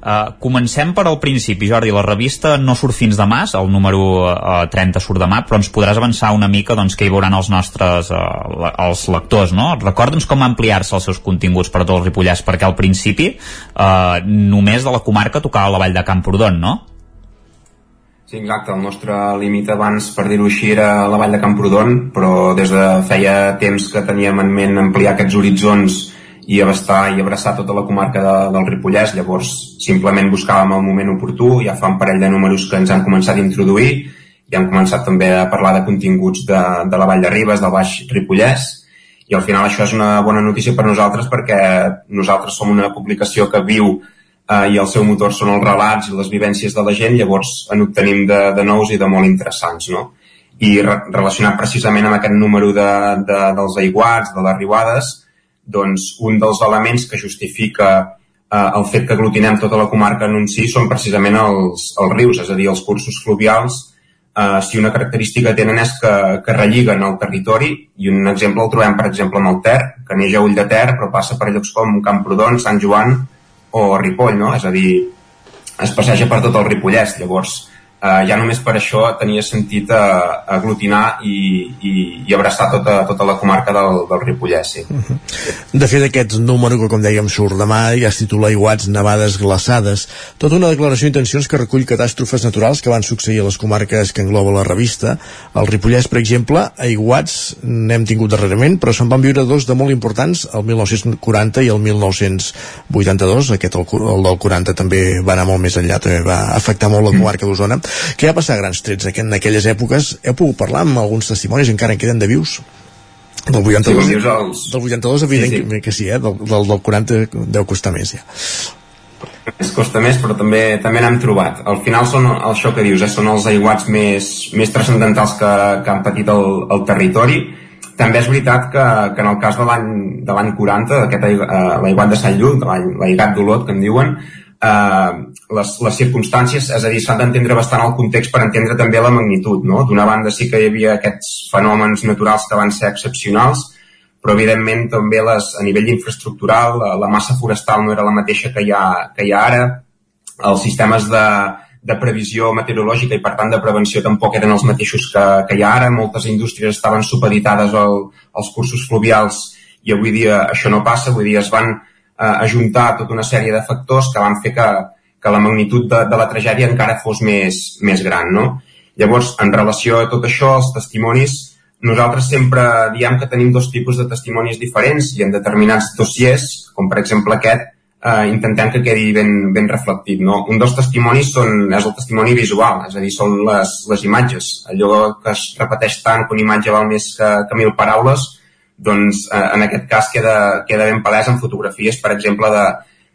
Uh, comencem per al principi, Jordi. La revista no surt fins demà, el número uh, 30 surt demà, però ens podràs avançar una mica doncs, que hi veuran els nostres uh, la, els lectors, no? Recorda'ns com ampliar-se els seus continguts per a tot el Ripollès, perquè al principi uh, només de la comarca tocava la vall de Camprodon, no? Sí, exacte, el nostre límit abans, per dir-ho així, era la vall de Camprodon, però des de feia temps que teníem en ment ampliar aquests horitzons i abastar i abraçar tota la comarca de, del Ripollès, llavors simplement buscàvem el moment oportú, ja fa un parell de números que ens han començat a introduir, i hem començat també a parlar de continguts de, de la Vall de Ribes, del Baix Ripollès, i al final això és una bona notícia per nosaltres perquè nosaltres som una publicació que viu eh, i el seu motor són els relats i les vivències de la gent, llavors en obtenim de, de nous i de molt interessants, no? I re relacionat precisament amb aquest número de, de, dels aiguats, de les riuades, doncs un dels elements que justifica eh, el fet que aglutinem tota la comarca en un sí són precisament els, els rius, és a dir, els cursos fluvials, eh, si una característica tenen és que, que relliguen el territori, i un exemple el trobem, per exemple, amb el Ter, que neix a Ull de Ter, però passa per llocs com Camprodon, Sant Joan o Ripoll, no? És a dir, es passeja per tot el Ripollès. Llavors, eh, ja només per això tenia sentit eh, aglutinar i, i, i abraçar tota, tota la comarca del, del Ripollès. Sí. De fet, aquest número que, com dèiem, surt demà ja es titula Aiguats, nevades, glaçades. Tota una declaració d'intencions que recull catàstrofes naturals que van succeir a les comarques que engloba la revista. El Ripollès, per exemple, aiguats n'hem tingut darrerament, però se'n van viure dos de molt importants, el 1940 i el 1982. Aquest, el, el del 40, també va anar molt més enllà, també va afectar molt la comarca d'Osona. Què va passar a grans trets en aquelles èpoques? Heu pogut parlar amb alguns testimonis, encara en queden de vius? Del 82, Sí, els... del 82 evident Sí, sí, que sí, eh? del, del, del 40 deu costar més ja. Es costa més, però també també n'hem trobat. Al final són això que dius, eh? són els aiguats més, més transcendentals que, que han patit el, el territori. També és veritat que, que en el cas de l'any de l'any 40, aquest eh, l'aiguat de Sant Lluc, l'aigat d'Olot, que en diuen, eh, les, les circumstàncies, és a dir, s'ha d'entendre bastant el context per entendre també la magnitud, no? D'una banda sí que hi havia aquests fenòmens naturals que van ser excepcionals, però evidentment també les, a nivell infraestructural la, la massa forestal no era la mateixa que hi ha, que hi ha ara, els sistemes de, de previsió meteorològica i per tant de prevenció tampoc eren els mateixos que, que hi ha ara, moltes indústries estaven supeditades al, als cursos fluvials i avui dia això no passa, avui dia es van eh, ajuntar tota una sèrie de factors que van fer que, que la magnitud de, de la tragèdia encara fos més, més gran. No? Llavors, en relació a tot això, els testimonis, nosaltres sempre diem que tenim dos tipus de testimonis diferents i en determinats dossiers, com per exemple aquest, eh, intentem que quedi ben, ben reflectit. No? Un dels testimonis són, és el testimoni visual, és a dir, són les, les imatges. Allò que es repeteix tant que una imatge val més que, que mil paraules, doncs eh, en aquest cas queda, queda ben palès en fotografies, per exemple, de,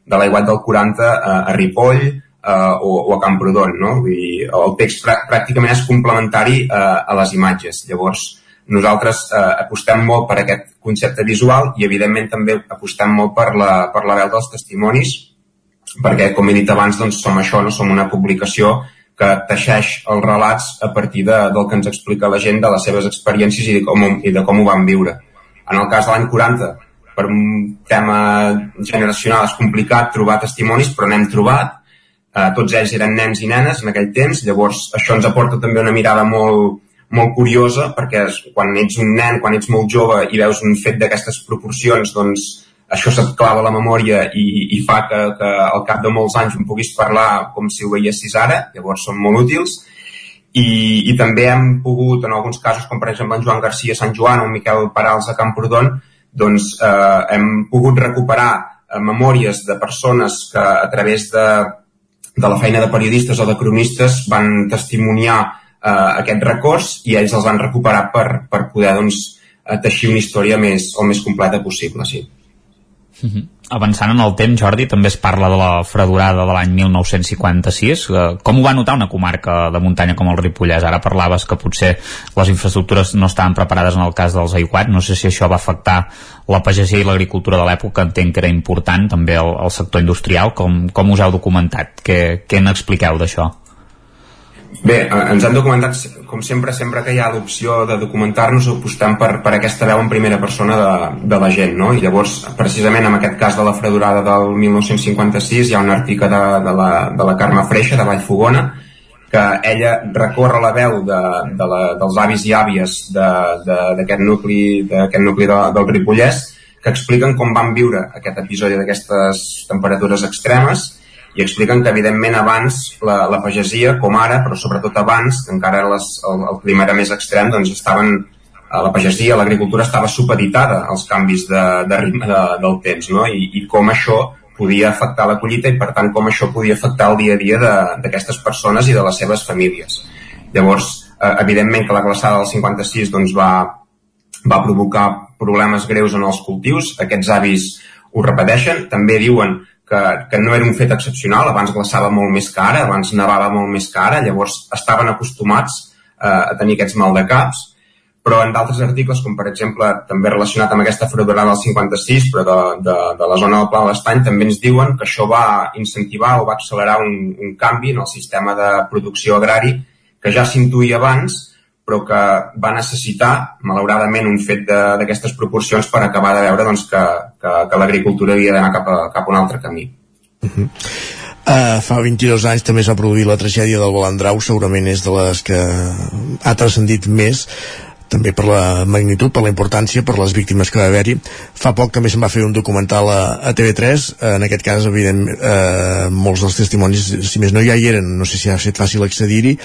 de l'aiguat del 40 a, a Ripoll eh, o, o a Camprodon. No? Vull dir, el text prà- pràcticament és complementari eh, a les imatges. Llavors, nosaltres eh, apostem molt per aquest concepte visual i evidentment també apostem molt per la, per la veu dels testimonis perquè com he dit abans doncs som això, no? som una publicació que teixeix els relats a partir de, del que ens explica la gent de les seves experiències i de com, i de com ho van viure. En el cas de l'any 40, per un tema generacional és complicat trobar testimonis, però n'hem trobat. Eh, tots ells eren nens i nenes en aquell temps, llavors això ens aporta també una mirada molt, molt curiosa, perquè quan ets un nen, quan ets molt jove i veus un fet d'aquestes proporcions, doncs això se't clava la memòria i, i fa que, que al cap de molts anys en puguis parlar com si ho veiessis ara, llavors són molt útils. I, i també hem pogut, en alguns casos, com per exemple en Joan Garcia Sant Joan o Miquel Parals a Camprodon, doncs eh, hem pogut recuperar eh, memòries de persones que a través de, de la feina de periodistes o de cronistes van testimoniar eh, aquest records i ells els van recuperar per, per poder doncs, eh, teixir una història més, el més completa possible, sí. Avançant en el temps, Jordi, també es parla de la fredurada de l'any 1956. Eh, Com ho va notar una comarca de muntanya com el Ripollès? Ara parlaves que potser les infraestructures no estaven preparades en el cas dels aiguats. No sé si això va afectar la pagesia i l'agricultura de l'època, entenc que era important, també el, el sector industrial. Com, com us heu documentat? Què, què n'expliqueu d'això? Bé, eh, ens han documentat, com sempre, sempre que hi ha l'opció de documentar-nos, apostem per, per aquesta veu en primera persona de, de la gent, no? I llavors, precisament en aquest cas de la fredurada del 1956, hi ha un article de, de, la, de la Carme Freixa, de Vallfogona, que ella recorre la veu de, de la, dels avis i àvies d'aquest nucli, nucli de, del Ripollès, que expliquen com van viure aquest episodi d'aquestes temperatures extremes i expliquen que evidentment abans la, la pagesia, com ara, però sobretot abans, que encara les, el, el clima era més extrem, doncs estaven a la pagesia, l'agricultura estava supeditada als canvis de, de ritme de, del temps, no? I, i com això podia afectar la collita i per tant com això podia afectar el dia a dia d'aquestes persones i de les seves famílies. Llavors, eh, evidentment que la glaçada del 56 doncs, va, va provocar problemes greus en els cultius, aquests avis ho repeteixen, també diuen que, que no era un fet excepcional, abans glaçava molt més que ara, abans nevava molt més que ara, llavors estaven acostumats eh, a tenir aquests maldecaps, però en d'altres articles, com per exemple també relacionat amb aquesta fredurada del 56, però de, de, de la zona del Pla de l'Estany, també ens diuen que això va incentivar o va accelerar un, un canvi en el sistema de producció agrari que ja s'intuïa abans, però que va necessitar, malauradament, un fet d'aquestes proporcions per acabar de veure doncs, que, que, que l'agricultura havia d'anar cap, a, cap a un altre camí. Uh, fa 22 anys també es va produir la tragèdia del Balandrau, segurament és de les que ha transcendit més també per la magnitud, per la importància, per les víctimes que va haver-hi. Fa poc també se'n va fer un documental a, a TV3, en aquest cas, evident, eh, molts dels testimonis, si més no ja hi eren, no sé si ha estat fàcil accedir-hi,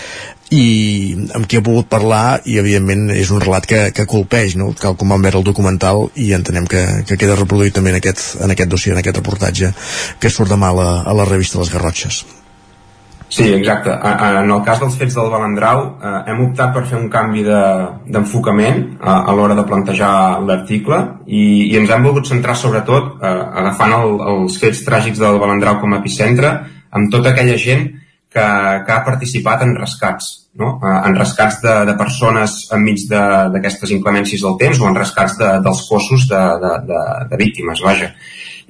i amb qui ha pogut parlar, i evidentment és un relat que, que colpeix, no? cal com vam veure el documental, i entenem que, que queda reproduït també en aquest, en aquest dossier, en aquest reportatge, que surt demà a la, a la revista Les Garrotxes. Sí, exacte. En el cas dels fets del Balandrau eh, hem optat per fer un canvi d'enfocament de, a, a l'hora de plantejar l'article i, i ens hem volgut centrar sobretot eh, agafant el, els fets tràgics del Balandrau com a epicentre amb tota aquella gent que, que ha participat en rescats, no? Eh, en rescats de, de persones enmig d'aquestes inclemències del temps o en rescats de, dels cossos de, de, de, de víctimes, vaja.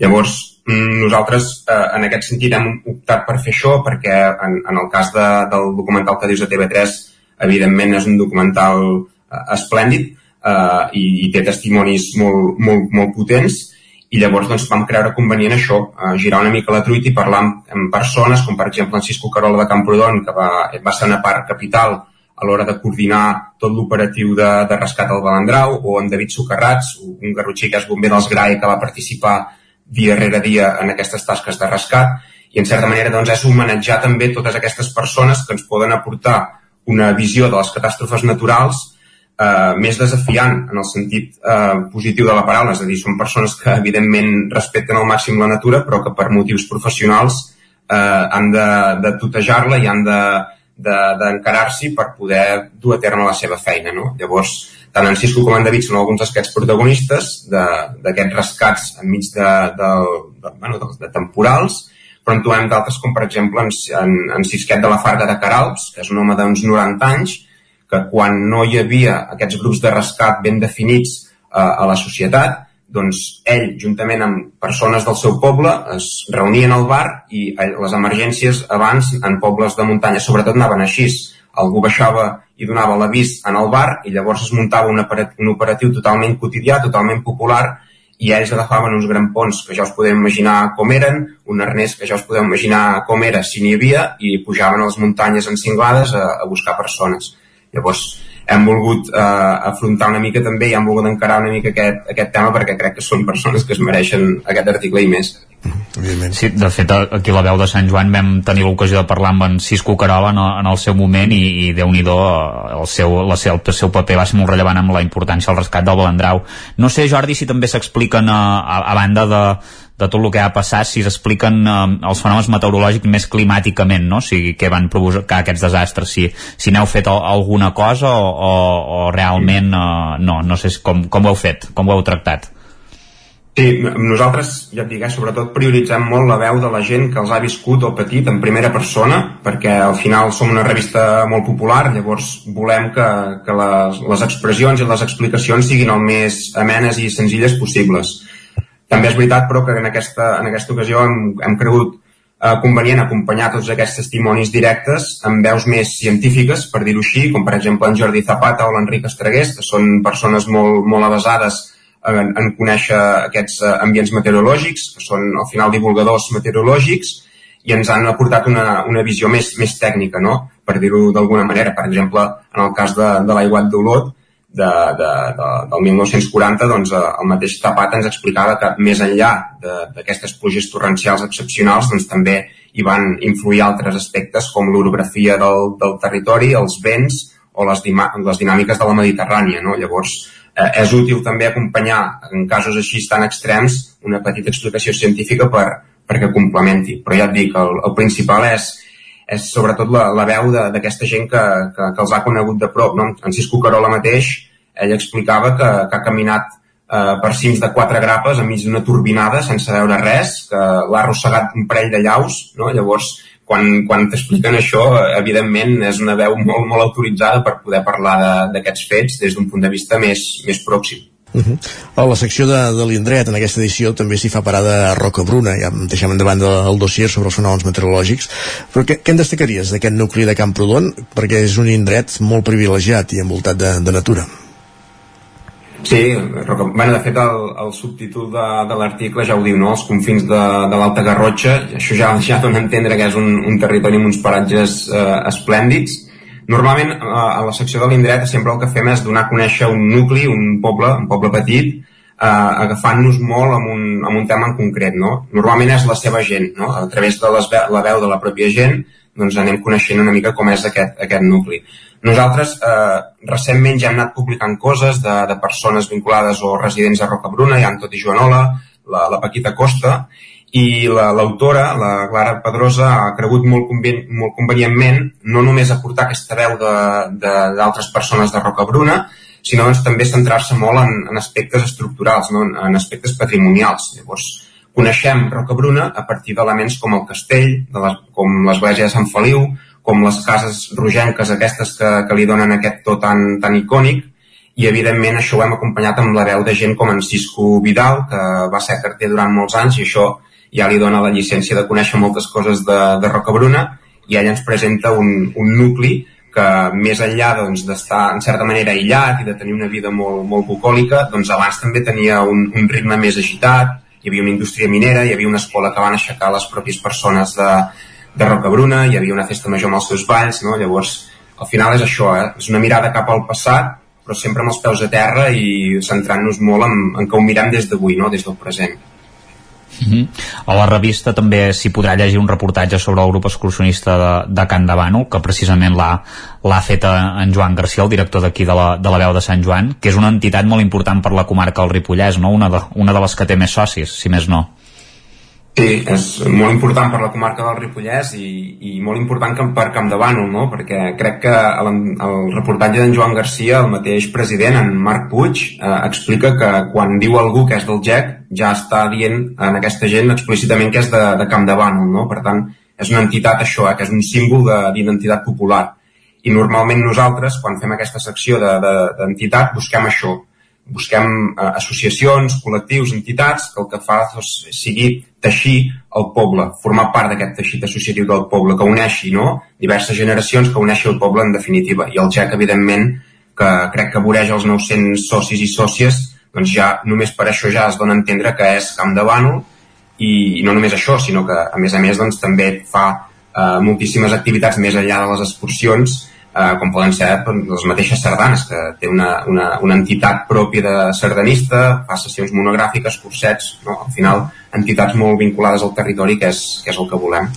Llavors, Mm, nosaltres eh, en aquest sentit hem optat per fer això perquè en, en el cas de, del documental que dius de TV3 evidentment és un documental eh, esplèndid eh, i, i té testimonis molt, molt, molt potents i llavors doncs, vam creure convenient això, eh, girar una mica la truita i parlar amb, amb persones com per exemple en Cisco Carola de Camprodon que va, va ser una part capital a l'hora de coordinar tot l'operatiu de, de rescat al Balandrau o en David Socarrats, un garrotxer que és bomber dels GRAE que va participar dia rere dia en aquestes tasques de rescat. I en certa manera doncs, és homenatjar també totes aquestes persones que ens poden aportar una visió de les catàstrofes naturals eh, més desafiant en el sentit eh, positiu de la paraula, és a dir, són persones que evidentment respecten al màxim la natura però que per motius professionals eh, han de, de tutejar-la i han d'encarar-s'hi de, de, per poder dur a terme la seva feina. No? Llavors, tant en Cisco com en David són alguns d'aquests protagonistes d'aquests rescats enmig de, de, de, bueno, de, de temporals, però en trobem d'altres com per exemple en, en, en Cisquet de la Farga de Caralps, que és un home d'uns 90 anys, que quan no hi havia aquests grups de rescat ben definits eh, a la societat, doncs ell, juntament amb persones del seu poble, es reunien al bar i les emergències abans en pobles de muntanya sobretot anaven així. Algú baixava i donava l'avís en el bar i llavors es muntava un operatiu, un operatiu totalment quotidià, totalment popular i ells agafaven uns grampons que ja us podem imaginar com eren, un arnès que ja us podem imaginar com era si n'hi havia i pujaven a les muntanyes encinglades a, a buscar persones. Llavors hem volgut eh, afrontar una mica també i hem volgut encarar una mica aquest, aquest tema perquè crec que són persones que es mereixen aquest article i més. Evidentment. Sí, de fet, aquí a la veu de Sant Joan vam tenir l'ocasió de parlar amb en Cisco Carola en, en el seu moment i, i déu-n'hi-do, el, seu, la seu, el seu paper va ser molt rellevant amb la importància del rescat del Balandrau. No sé, Jordi, si també s'expliquen a, a, a banda de, de tot el que ha passat, si s'expliquen eh, els fenòmens meteorològics més climàticament, no? O sigui, què van provocar aquests desastres, si, si n'heu fet alguna cosa o, o, o realment eh, no, no sé com, com ho heu fet, com ho heu tractat. Sí, nosaltres, ja et dic, eh, sobretot prioritzem molt la veu de la gent que els ha viscut o patit en primera persona, perquè al final som una revista molt popular, llavors volem que, que les, les expressions i les explicacions siguin el més amenes i senzilles possibles. També és veritat, però, que en aquesta, en aquesta ocasió hem, hem cregut eh, convenient acompanyar tots aquests testimonis directes amb veus més científiques, per dir-ho així, com per exemple en Jordi Zapata o l'Enric Estregués, que són persones molt, molt avasades en, en conèixer aquests eh, ambients meteorològics, que són al final divulgadors meteorològics, i ens han aportat una, una visió més, més tècnica, no? per dir-ho d'alguna manera. Per exemple, en el cas de, de l'aiguat d'Olot, de, de, de, del 1940, doncs, eh, el mateix Tapat ens explicava que més enllà d'aquestes pluges torrencials excepcionals, doncs, també hi van influir altres aspectes com l'orografia del, del territori, els vents o les, les dinàmiques de la Mediterrània. No? Llavors, eh, és útil també acompanyar en casos així tan extrems una petita explicació científica per, perquè complementi. Però ja et dic, el, el principal és, és sobretot la, la veu d'aquesta gent que, que, que els ha conegut de prop. No? En Cisco Carola mateix, ell explicava que, que ha caminat eh, per cims de quatre grapes enmig d'una turbinada sense veure res, que l'ha arrossegat un parell de llaus, no? llavors quan, quan t'expliquen això, evidentment és una veu molt, molt autoritzada per poder parlar d'aquests fets des d'un punt de vista més, més pròxim. Uh -huh. A la secció de, de l'indret, en aquesta edició, també s'hi fa parada a Roca Bruna, ja deixem endavant el dossier sobre els fenòmens meteorològics, però què, què en destacaries d'aquest nucli de Camprodon? Perquè és un indret molt privilegiat i envoltat de, de natura. Sí, bueno, de fet el, el subtítol de, de l'article ja ho diu, no? els confins de, de l'Alta Garrotxa, això ja, ja dona a entendre que és un, un territori amb uns paratges eh, esplèndids. Normalment a la secció de l'indret sempre el que fem és donar a conèixer un nucli, un poble, un poble petit, eh, agafant-nos molt amb un, amb un tema en concret. No? Normalment és la seva gent, no? a través de les, la veu de la pròpia gent, doncs anem coneixent una mica com és aquest, aquest nucli. Nosaltres eh, recentment ja hem anat publicant coses de, de persones vinculades o residents a Rocabruna, hi ha en Tot i Joanola, la, la Paquita Costa, i l'autora, la, la Clara Pedrosa, ha cregut molt, conven, molt convenientment no només aportar aquesta veu d'altres persones de Rocabruna, sinó doncs, també centrar-se molt en, en aspectes estructurals, no? en, en aspectes patrimonials. Llavors, coneixem Rocabruna a partir d'elements com el castell, de les, com l'església de Sant Feliu, com les cases rogenques aquestes que, que li donen aquest to tan, tan icònic, i evidentment això ho hem acompanyat amb la veu de gent com en Cisco Vidal, que va ser carter durant molts anys i això ja li dona la llicència de conèixer moltes coses de, de Rocabruna i ella ens presenta un, un nucli que més enllà doncs, d'estar doncs, en certa manera aïllat i de tenir una vida molt, molt bucòlica, doncs abans també tenia un, un ritme més agitat, hi havia una indústria minera, hi havia una escola que van aixecar les pròpies persones de, de Rocabruna, hi havia una festa major amb els seus balls, no? llavors al final és això, eh? és una mirada cap al passat, però sempre amb els peus a terra i centrant-nos molt en, en que ho mirem des d'avui, no? des del present. Uh -huh. A la revista també s'hi podrà llegir un reportatge sobre el grup excursionista de, de Can Bànol, que precisament l'ha fet en Joan Garcia, el director d'aquí de, la, de la veu de Sant Joan, que és una entitat molt important per la comarca del Ripollès, no? una, de, una de les que té més socis, si més no. Sí, és molt important per la comarca del Ripollès i, i molt important Camp de Bànol, no? perquè crec que el, el reportatge d'en Joan Garcia, el mateix president, en Marc Puig, eh, explica que quan diu algú que és del GEC ja està dient en aquesta gent explícitament que és de, de Camp de Bànol. No? Per tant, és una entitat això, eh, que és un símbol d'identitat popular. I normalment nosaltres, quan fem aquesta secció d'entitat, de, de, busquem això, busquem eh, associacions, col·lectius, entitats, que el que fa doncs, sigui teixir el poble, formar part d'aquest teixit associatiu del poble, que uneixi no? diverses generacions, que uneixi el poble en definitiva. I el GEC, evidentment, que crec que voreja els 900 socis i sòcies, doncs ja només per això ja es dona a entendre que és Camp de Bànol, i no només això, sinó que a més a més doncs, també fa eh, moltíssimes activitats més enllà de les excursions eh, com poden ser doncs, les mateixes sardanes, que té una, una, una entitat pròpia de sardanista, fa sessions monogràfiques, cursets, no? al final entitats molt vinculades al territori, que és, que és el que volem.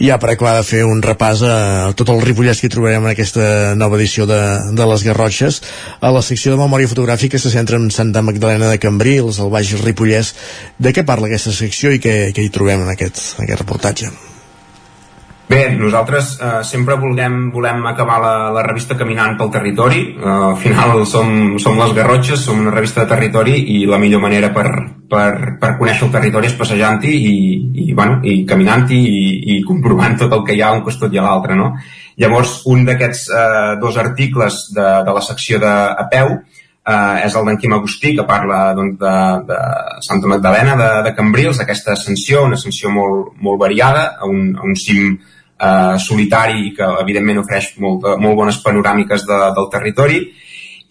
Ja per acabar de fer un repàs a tot el Ripollès que trobarem en aquesta nova edició de, de les Garrotxes, a la secció de memòria fotogràfica se centra en Santa Magdalena de Cambrils, el Baix Ripollès. De què parla aquesta secció i què, què hi trobem en aquest, en aquest reportatge? Bé, nosaltres eh, sempre volem, volem acabar la, la revista caminant pel territori. Eh, al final som, som les Garrotxes, som una revista de territori i la millor manera per, per, per conèixer el territori és passejant-hi i, i, bueno, i caminant-hi i, i comprovant tot el que hi ha un costat i a l'altre. No? Llavors, un d'aquests eh, dos articles de, de la secció de a peu eh, és el d'en Quim Agustí, que parla doncs, de, de Santa Magdalena de, de Cambrils, aquesta ascensió, una ascensió molt, molt variada, a un, a un cim eh, solitari i que evidentment ofereix molt, molt bones panoràmiques de, del territori.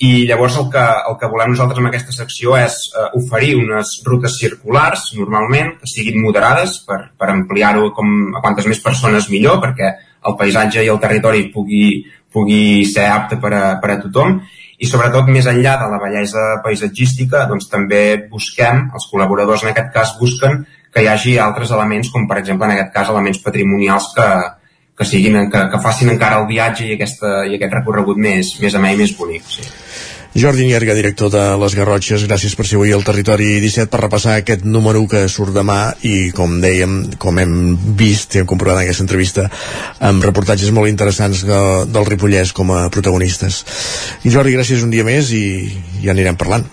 I llavors el que, el que volem nosaltres amb aquesta secció és eh, oferir unes rutes circulars, normalment, que siguin moderades per, per ampliar-ho a quantes més persones millor, perquè el paisatge i el territori pugui, pugui ser apte per a, per a tothom. I sobretot més enllà de la bellesa paisatgística doncs també busquem, els col·laboradors en aquest cas busquen que hi hagi altres elements com per exemple en aquest cas elements patrimonials que, que, siguin, que, que facin encara el viatge i, aquesta, i aquest recorregut més, més amè i més bonic. Sí. Jordi Nierga, director de Les Garrotxes, gràcies per ser avui al Territori 17 per repassar aquest número que surt demà i, com dèiem, com hem vist i hem comprovat en aquesta entrevista, amb reportatges molt interessants de, del Ripollès com a protagonistes. I Jordi, gràcies un dia més i ja anirem parlant.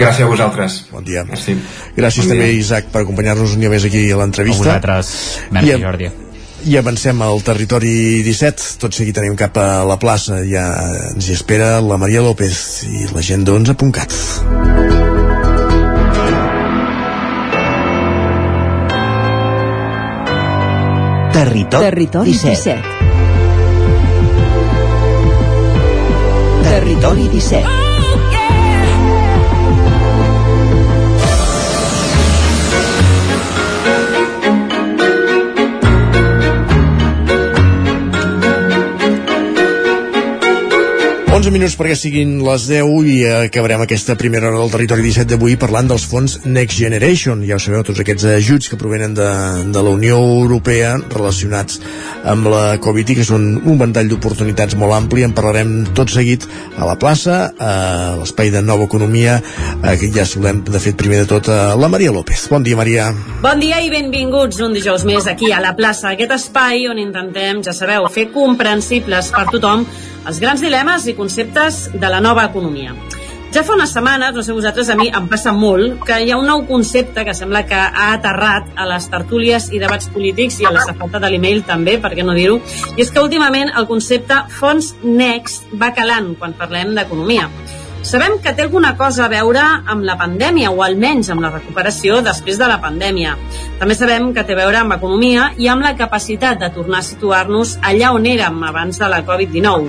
Gràcies a vosaltres. Bon dia. Merci. Gràcies bon també, dia. Isaac, per acompanyar-nos un dia més aquí a l'entrevista. A vosaltres. Merci, Jordi i avancem al territori 17 tot seguit tenim cap a la plaça. Ja ens hi espera la Maria López i la gent d'11.cat Territori, Territori 17. 17 Territori 17 minuts perquè siguin les 10 i acabarem aquesta primera hora del territori 17 d'avui parlant dels fons Next Generation. Ja ho sabeu, tots aquests ajuts que provenen de, de la Unió Europea relacionats amb la Covid i que són un ventall d'oportunitats molt ampli. En parlarem tot seguit a la plaça, a l'espai de Nova Economia, que ja saludem, de fet, primer de tot, a la Maria López. Bon dia, Maria. Bon dia i benvinguts un dijous més aquí a la plaça, aquest espai on intentem, ja sabeu, fer comprensibles per tothom els grans dilemes i conceptes de la nova economia. Ja fa unes setmanes, no sé vosaltres, a mi em passa molt, que hi ha un nou concepte que sembla que ha aterrat a les tertúlies i debats polítics i a la safata de l'email també, per què no dir-ho, i és que últimament el concepte fons next va calant quan parlem d'economia. Sabem que té alguna cosa a veure amb la pandèmia, o almenys amb la recuperació després de la pandèmia. També sabem que té a veure amb economia i amb la capacitat de tornar a situar-nos allà on érem abans de la Covid-19.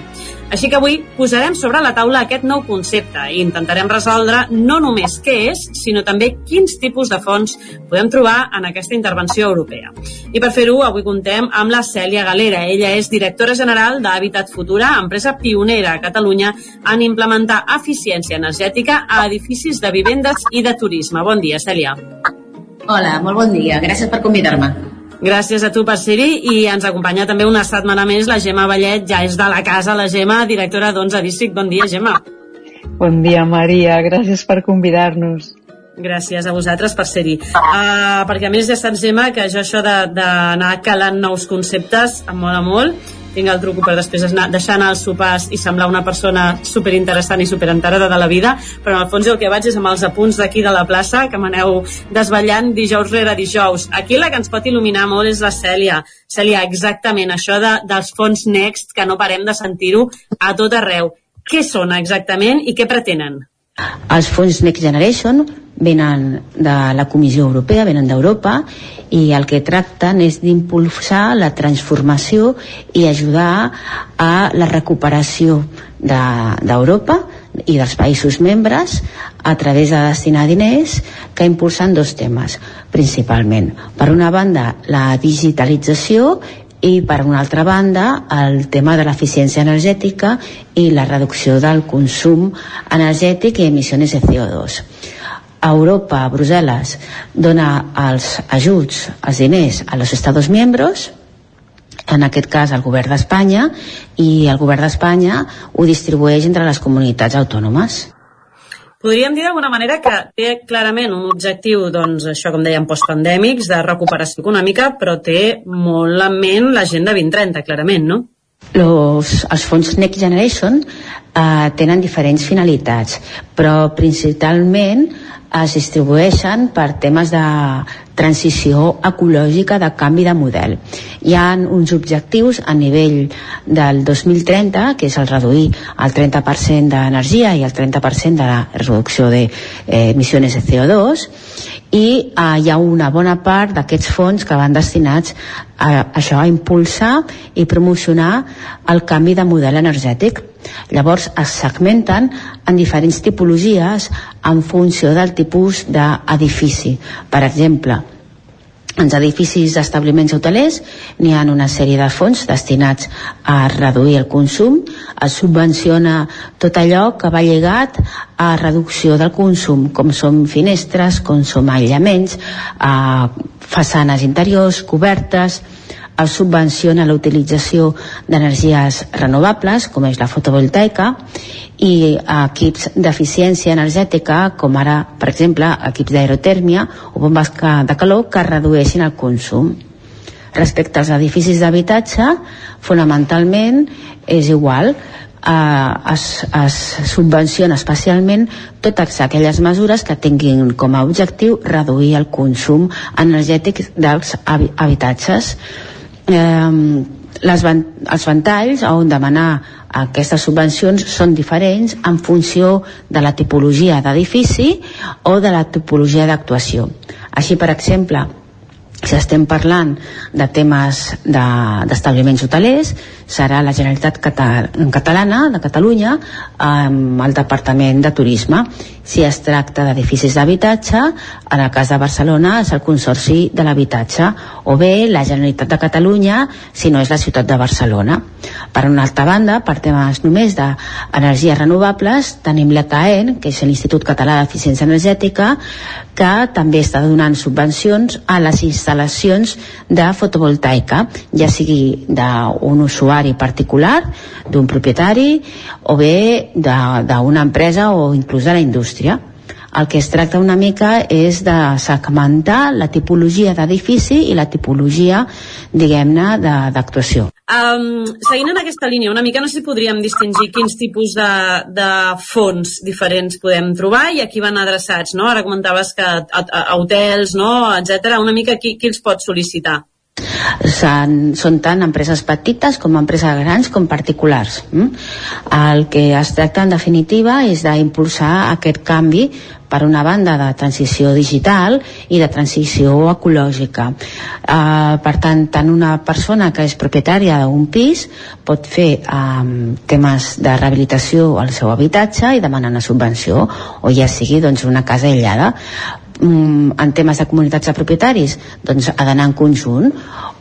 Així que avui posarem sobre la taula aquest nou concepte i intentarem resoldre no només què és, sinó també quins tipus de fons podem trobar en aquesta intervenció europea. I per fer-ho, avui contem amb la Cèlia Galera. Ella és directora general d'Habitat Futura, empresa pionera a Catalunya en implementar eficiència energètica a edificis de vivendes i de turisme. Bon dia, Cèlia. Hola, molt bon dia. Gràcies per convidar-me. Gràcies a tu per ser-hi i ens acompanya també una setmana més la Gemma Vallet, ja és de la casa la Gemma, directora d'11 District. Bon dia, Gemma. Bon dia, Maria. Gràcies per convidar-nos. Gràcies a vosaltres per ser-hi. Uh, perquè a més ja saps, Gemma, que jo això d'anar calant nous conceptes em mola molt tinc el truco per després anar, deixar anar els sopars i semblar una persona superinteressant i superenterada de la vida, però en el fons el que vaig és amb els apunts d'aquí de la plaça, que m'aneu desvetllant dijous rere dijous. Aquí la que ens pot il·luminar molt és la Cèlia. Cèlia, exactament, això de, dels fons Next, que no parem de sentir-ho a tot arreu. Què són exactament i què pretenen? Els fons Next Generation venen de la Comissió Europea, venen d'Europa i el que tracten és d'impulsar la transformació i ajudar a la recuperació d'Europa de, i dels països membres a través de destinar diners que impulsen dos temes principalment. Per una banda, la digitalització i per una altra banda el tema de l'eficiència energètica i la reducció del consum energètic i emissions de CO2 Europa, Brussel·les, dona els ajuts, els diners a los Estados miembros, en aquest cas el govern d'Espanya, i el govern d'Espanya ho distribueix entre les comunitats autònomes. Podríem dir d'alguna manera que té clarament un objectiu, doncs, això com dèiem, postpandèmics, de recuperació econòmica, però té molt en ment l'agenda 2030, clarament, no? Los, els fons Next Generation eh, tenen diferents finalitats, però principalment es distribueixen per temes de transició ecològica de canvi de model. Hi ha uns objectius a nivell del 2030, que és el reduir el 30% d'energia i el 30% de la reducció d'emissions de, eh, de CO2, i eh, hi ha una bona part d'aquests fons que van destinats a això, a impulsar i promocionar el canvi de model energètic Llavors es segmenten en diferents tipologies en funció del tipus d'edifici. Per exemple, els edificis d'establiments hotelers n'hi ha una sèrie de fons destinats a reduir el consum, es subvenciona tot allò que va lligat a reducció del consum, com són finestres, com són aïllaments, façanes interiors, cobertes, es subvenciona la utilització d'energies renovables, com és la fotovoltaica, i equips d'eficiència energètica, com ara, per exemple, equips d'aerotèrmia o bombes de calor que redueixin el consum. Respecte als edificis d'habitatge, fonamentalment és igual, eh, es, es subvenciona especialment totes aquelles mesures que tinguin com a objectiu reduir el consum energètic dels habitatges eh, les van, els ventalls on demanar aquestes subvencions són diferents en funció de la tipologia d'edifici o de la tipologia d'actuació. Així, per exemple, si estem parlant de temes d'establiments de, hotelers, serà la Generalitat Catal Catalana de Catalunya amb el Departament de Turisme Si es tracta d'edificis d'habitatge, en el cas de Barcelona és el Consorci de l'Habitatge, o bé la Generalitat de Catalunya, si no és la ciutat de Barcelona. Per una altra banda, per temes només d'energies renovables, tenim l'ECAEN, que és l'Institut Català d'Eficiència Energètica, que també està donant subvencions a les instal·lacions de fotovoltaica, ja sigui d'un usuari particular, d'un propietari, o bé d'una empresa o inclús de la indústria. El que es tracta una mica és de segmentar la tipologia d'edifici i la tipologia, diguem-ne, d'actuació. Um, seguint en aquesta línia, una mica no sé si podríem distingir quins tipus de, de fons diferents podem trobar i a qui van adreçats, no? Ara comentaves que a, a, a hotels, no?, etc. Una mica qui, qui els pot sol·licitar? Són, són tant empreses petites com empreses grans com particulars. Mm? El que es tracta en definitiva és d'impulsar aquest canvi per una banda de transició digital i de transició ecològica. Uh, per tant, tant una persona que és propietària d'un pis pot fer um, temes de rehabilitació al seu habitatge i demanar una subvenció, o ja sigui doncs, una casa aïllada mm, en temes de comunitats de propietaris doncs ha d'anar en conjunt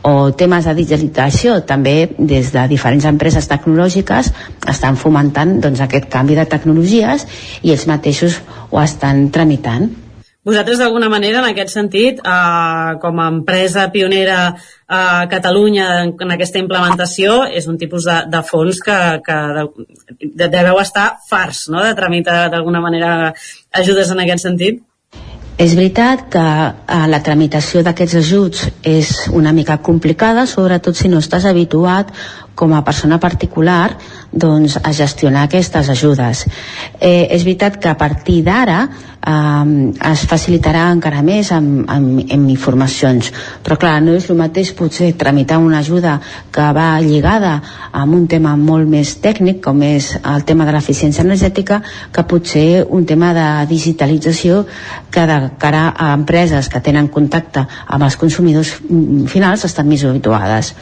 o temes de digitalització també des de diferents empreses tecnològiques estan fomentant doncs, aquest canvi de tecnologies i ells mateixos ho estan tramitant vosaltres d'alguna manera en aquest sentit eh, com a empresa pionera a Catalunya en, en aquesta implementació és un tipus de, de fons que, que de, de, deveu estar farts no? de tramitar d'alguna manera ajudes en aquest sentit és veritat que eh, la tramitació d'aquests ajuts és una mica complicada, sobretot si no estàs habituat com a persona particular doncs, a gestionar aquestes ajudes. Eh, és veritat que a partir d'ara eh, es facilitarà encara més amb, amb, amb informacions, però clar, no és el mateix potser tramitar una ajuda que va lligada amb un tema molt més tècnic, com és el tema de l'eficiència energètica, que potser un tema de digitalització que de cara a empreses que tenen contacte amb els consumidors finals estan més habituades.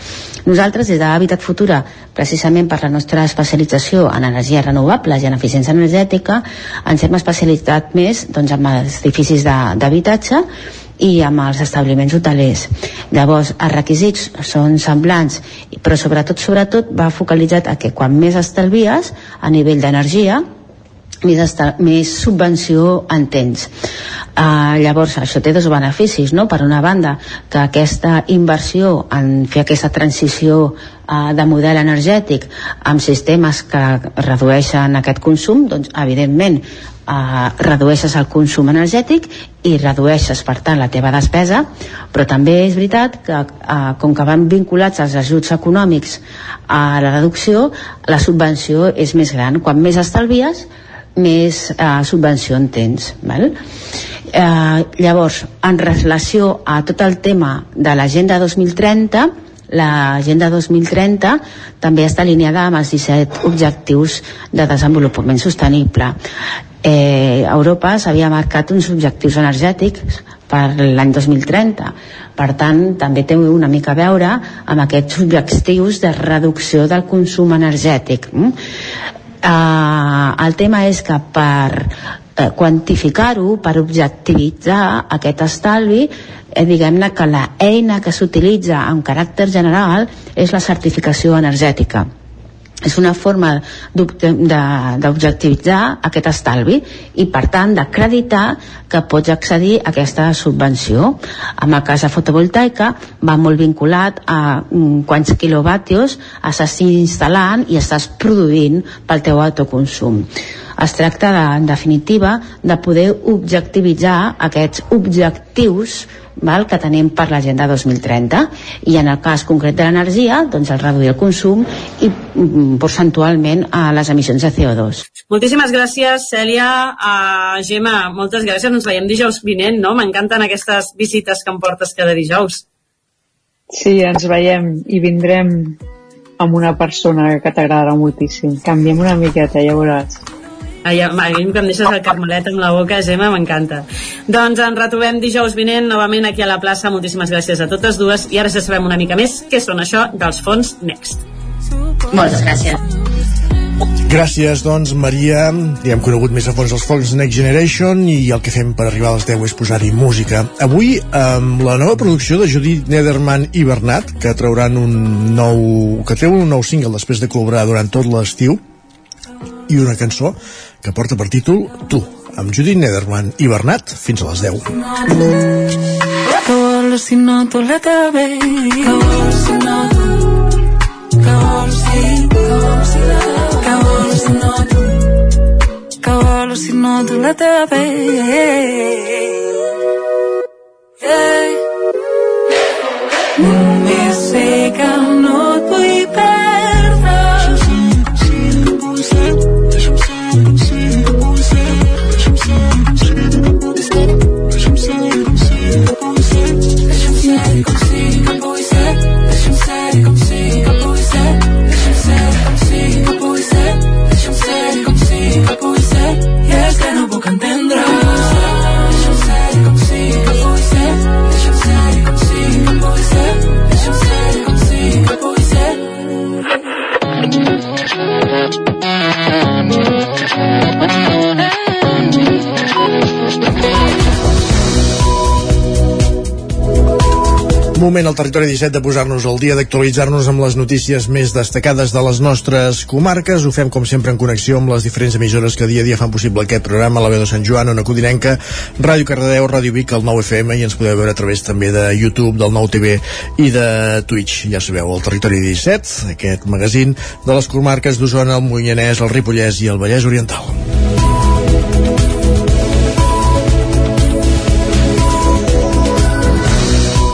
Nosaltres, des d'Habitat Futura, precisament per la nostra especialització en energies renovables i en eficiència energètica, ens hem especialitzat més doncs, amb els edificis d'habitatge i amb els establiments hotelers. Llavors, els requisits són semblants, però sobretot, sobretot va focalitzat a que quan més estalvies a nivell d'energia, més, més subvenció en temps. Uh, llavors, això té dos beneficis, no? Per una banda, que aquesta inversió en fer aquesta transició uh, de model energètic amb sistemes que redueixen aquest consum, doncs, evidentment, uh, redueixes el consum energètic i redueixes, per tant, la teva despesa, però també és veritat que, uh, com que van vinculats els ajuts econòmics a la reducció, la subvenció és més gran. Quan més estalvies, més eh, subvenció en tens val? Eh, llavors en relació a tot el tema de l'agenda 2030 l'agenda 2030 també està alineada amb els 17 objectius de desenvolupament sostenible eh, Europa s'havia marcat uns objectius energètics per l'any 2030 per tant també té una mica a veure amb aquests objectius de reducció del consum energètic mm? Eh, el tema és que per eh, quantificar-ho, per objectivitzar aquest estalvi, eh, diguem-ne que la eina que s'utilitza en caràcter general és la certificació energètica és una forma d'objectivitzar aquest estalvi i per tant d'acreditar que pots accedir a aquesta subvenció. En el cas de fotovoltaica va molt vinculat a mm, quants quilowatios estàs instal·lant i estàs produint pel teu autoconsum es tracta de, en definitiva de poder objectivitzar aquests objectius val, que tenim per l'agenda 2030 i en el cas concret de l'energia doncs el reduir el consum i mm, percentualment a les emissions de CO2 Moltíssimes gràcies Cèlia uh, Gemma, moltes gràcies ens veiem dijous vinent, no? M'encanten aquestes visites que em portes cada dijous Sí, ens veiem i vindrem amb una persona que t'agradarà moltíssim. Canviem una miqueta, ja veuràs. Ai, a mi que em deixes el carmelet amb la boca, Gemma, m'encanta. Doncs ens retrobem dijous vinent novament aquí a la plaça. Moltíssimes gràcies a totes dues i ara ja sabem una mica més què són això dels fons Next. Moltes gràcies. Gràcies, doncs, Maria. Ja hem conegut més a fons els focs Next Generation i el que fem per arribar a les 10 és posar-hi música. Avui, amb la nova producció de Judith Nederman i Bernat, que trauran un nou... que treu un nou single després de col·laborar durant tot l'estiu, i una cançó que porta per títol Tu, amb Judith Nederman i Bernat fins a les 10. Que vols si no tu la Que Que que la Al territori 17 de posar-nos al dia, d'actualitzar-nos amb les notícies més destacades de les nostres comarques. Ho fem, com sempre, en connexió amb les diferents emissores que dia a dia fan possible aquest programa, la veu de Sant Joan, Ona Codinenca, Ràdio Cardedeu, Ràdio Vic, el 9 FM, i ens podeu veure a través també de YouTube, del nou TV i de Twitch. Ja sabeu, el territori 17, aquest magazín de les comarques d'Osona, el Moianès, el Ripollès i el Vallès Oriental.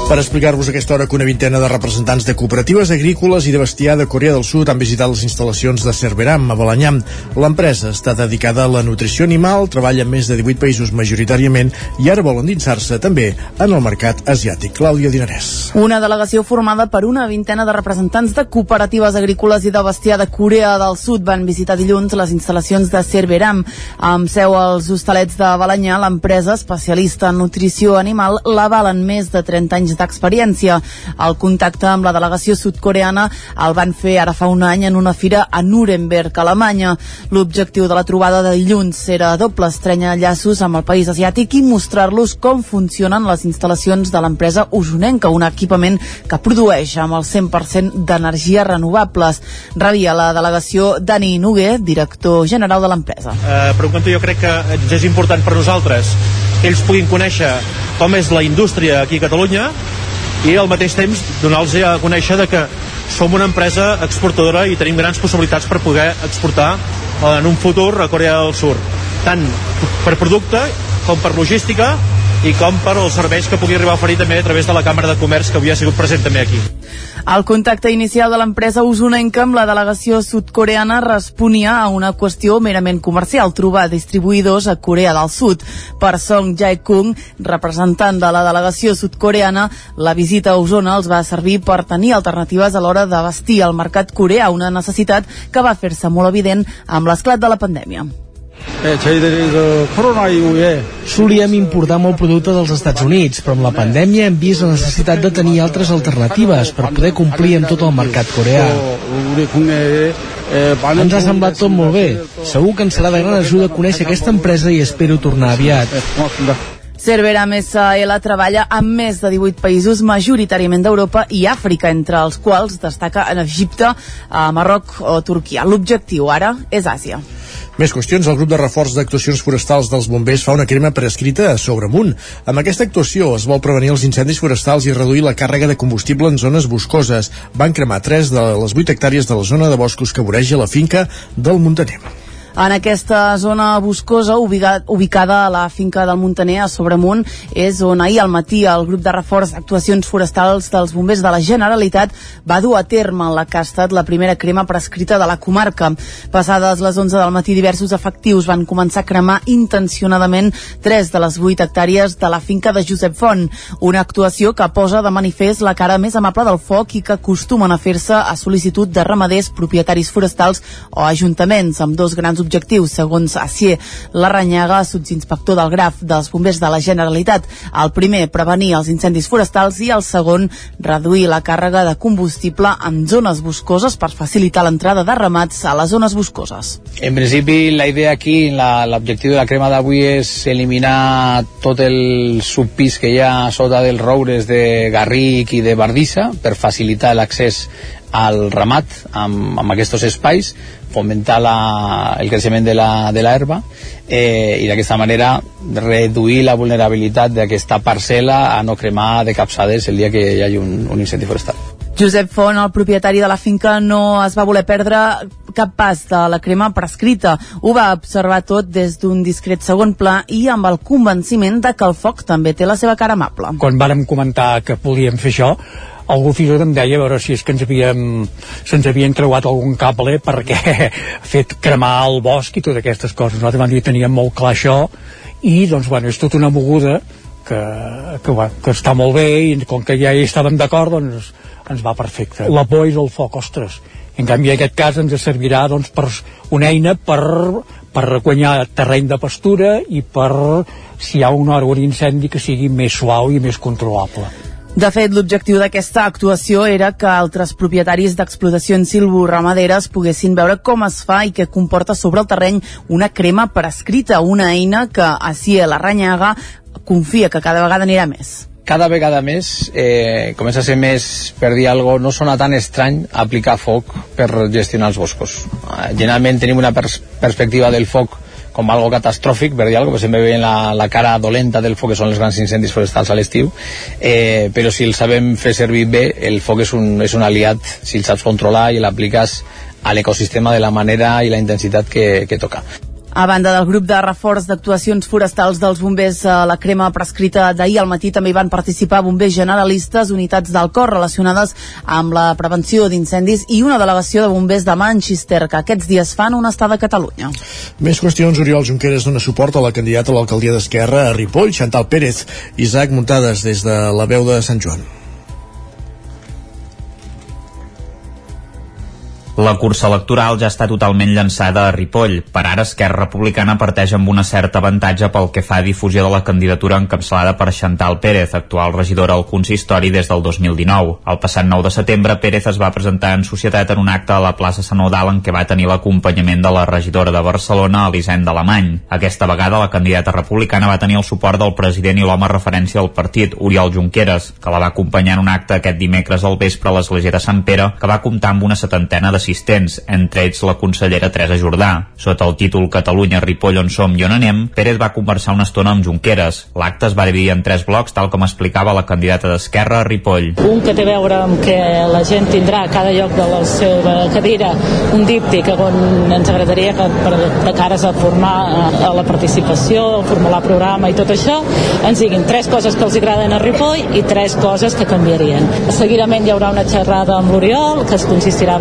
Per explicar-vos aquesta hora que una vintena de representants de cooperatives agrícoles i de bestiar de Corea del Sud han visitat les instal·lacions de Cerveram a Balanyà. L'empresa està dedicada a la nutrició animal, treballa en més de 18 països majoritàriament i ara vol endinsar-se també en el mercat asiàtic. Clàudia Dinarès. Una delegació formada per una vintena de representants de cooperatives agrícoles i de bestiar de Corea del Sud van visitar dilluns les instal·lacions de Cerveram. Amb seu als hostalets de Balanyà, l'empresa especialista en nutrició animal l'avalen més de 30 anys d'experiència. El contacte amb la delegació sud-coreana el van fer ara fa un any en una fira a Nuremberg, Alemanya. L'objectiu de la trobada de dilluns era doble estrenya llaços amb el país asiàtic i mostrar-los com funcionen les instal·lacions de l'empresa usonenca, un equipament que produeix amb el 100% d'energies renovables. Rebia la delegació Dani Nugue, director general de l'empresa. eh, per un cantó jo crec que és important per nosaltres que ells puguin conèixer com és la indústria aquí a Catalunya i al mateix temps donar-los a conèixer de que som una empresa exportadora i tenim grans possibilitats per poder exportar en un futur a Corea del Sur tant per producte com per logística i com per els serveis que pugui arribar a oferir també a través de la Càmera de Comerç que avui ha sigut present també aquí. El contacte inicial de l'empresa usonenca amb la delegació sud-coreana responia a una qüestió merament comercial, trobar distribuïdors a Corea del Sud. Per Song Jae-kung, representant de la delegació sud-coreana, la visita a Osona els va servir per tenir alternatives a l'hora de vestir el mercat coreà, una necessitat que va fer-se molt evident amb l'esclat de la pandèmia. 네, 저희들이 그 코로나 이후에 Solíem importar molt producte dels Estats Units, però amb la pandèmia hem vist la necessitat de tenir altres alternatives per poder complir amb tot el mercat coreà. 우리 국내에 에, 많은 Ens ha semblat tot molt bé. Segur que ens serà de gran ajuda conèixer aquesta empresa i espero tornar aviat. Cerveram SL treballa amb més de 18 països, majoritàriament d'Europa i Àfrica, entre els quals destaca en Egipte, a Marroc o Turquia. L'objectiu ara és Àsia. Més qüestions. El grup de reforç d'actuacions forestals dels bombers fa una crema prescrita a Sobremunt. Amb aquesta actuació es vol prevenir els incendis forestals i reduir la càrrega de combustible en zones boscoses. Van cremar 3 de les 8 hectàrees de la zona de boscos que voreja la finca del Muntaner. En aquesta zona boscosa, ubica- ubicada a la finca del Montaner, a Sobremunt, és on ahir al matí el grup de reforç d'actuacions forestals dels bombers de la Generalitat va dur a terme la que ha estat la primera crema prescrita de la comarca. Passades les 11 del matí, diversos efectius van començar a cremar intencionadament 3 de les 8 hectàrees de la finca de Josep Font, una actuació que posa de manifest la cara més amable del foc i que acostumen a fer-se a sol·licitud de ramaders, propietaris forestals o ajuntaments, amb dos grans l'objectiu, segons Acier Larranyaga, subinspector del Graf dels bombers de la Generalitat. El primer, prevenir els incendis forestals i el segon, reduir la càrrega de combustible en zones boscoses per facilitar l'entrada de ramats a les zones boscoses. En principi, la idea aquí, l'objectiu de la crema d'avui és eliminar tot el subpís que hi ha sota dels roures de Garric i de Bardissa per facilitar l'accés al ramat amb, amb aquests espais, fomentar la, el creixement de la, de l'herba eh, i d'aquesta manera reduir la vulnerabilitat d'aquesta parcel·la a no cremar de capçades el dia que hi hagi un, un incendi forestal. Josep Font, el propietari de la finca, no es va voler perdre cap pas de la crema prescrita. Ho va observar tot des d'un discret segon pla i amb el convenciment de que el foc també té la seva cara amable. quan vàrem comentar que podíem fer això algú fins i tot em deia a veure si és que ens havíem se'ns havien creuat algun cable perquè ha fet cremar el bosc i totes aquestes coses. Nosaltres vam dir que teníem molt clar això i doncs bueno, és tota una moguda que, que, bueno, que està molt bé i com que ja hi estàvem d'acord doncs ens va perfecte. La por és el foc, ostres. En canvi, en aquest cas ens servirà doncs, per una eina per, per guanyar terreny de pastura i per, si hi ha un hora un incendi, que sigui més suau i més controlable. De fet, l'objectiu d'aquesta actuació era que altres propietaris d'explotacions silvoramaderes poguessin veure com es fa i què comporta sobre el terreny una crema prescrita, una eina que Acier Larranyaga confia que cada vegada anirà més. cada vegada més eh, comença a ser més, per dir alguna no sona tan estrany aplicar foc per gestionar els boscos. Eh, generalment tenim una pers perspectiva del foc com algo catastròfic, per dir alguna cosa, sempre veiem la, la cara dolenta del foc, que són els grans incendis forestals a l'estiu, eh, però si el sabem fer servir bé, el foc és un, és un aliat, si el saps controlar i l'apliques a l'ecosistema de la manera i la intensitat que, que toca. A banda del grup de reforç d'actuacions forestals dels bombers a la crema prescrita d'ahir al matí també hi van participar bombers generalistes, unitats del cor relacionades amb la prevenció d'incendis i una delegació de bombers de Manchester que aquests dies fan una estada a Catalunya. Més qüestions, Oriol Junqueras dona suport a la candidata a l'alcaldia d'Esquerra a Ripoll, Chantal Pérez. Isaac Muntades, des de la veu de Sant Joan. La cursa electoral ja està totalment llançada a Ripoll. Per ara, Esquerra Republicana parteix amb una certa avantatge pel que fa a difusió de la candidatura encapçalada per Chantal Pérez, actual regidora al consistori des del 2019. El passat 9 de setembre, Pérez es va presentar en societat en un acte a la plaça Sant en què va tenir l'acompanyament de la regidora de Barcelona, Elisenda Alemany. Aquesta vegada, la candidata republicana va tenir el suport del president i l'home referència al partit, Oriol Junqueras, que la va acompanyar en un acte aquest dimecres al vespre a l'església de Sant Pere, que va comptar amb una setantena de assistents, entre ells la consellera Teresa Jordà. Sota el títol Catalunya, Ripoll, on som i on anem, Pérez va conversar una estona amb Junqueras. L'acte es va dividir en tres blocs, tal com explicava la candidata d'Esquerra Ripoll. Un que té a veure amb que la gent tindrà a cada lloc de la seva cadira un díptic on ens agradaria que per, de cares a formar eh, a la participació, a formular programa i tot això, ens diguin tres coses que els agraden a Ripoll i tres coses que canviarien. Seguidament hi haurà una xerrada amb l'Oriol que es consistirà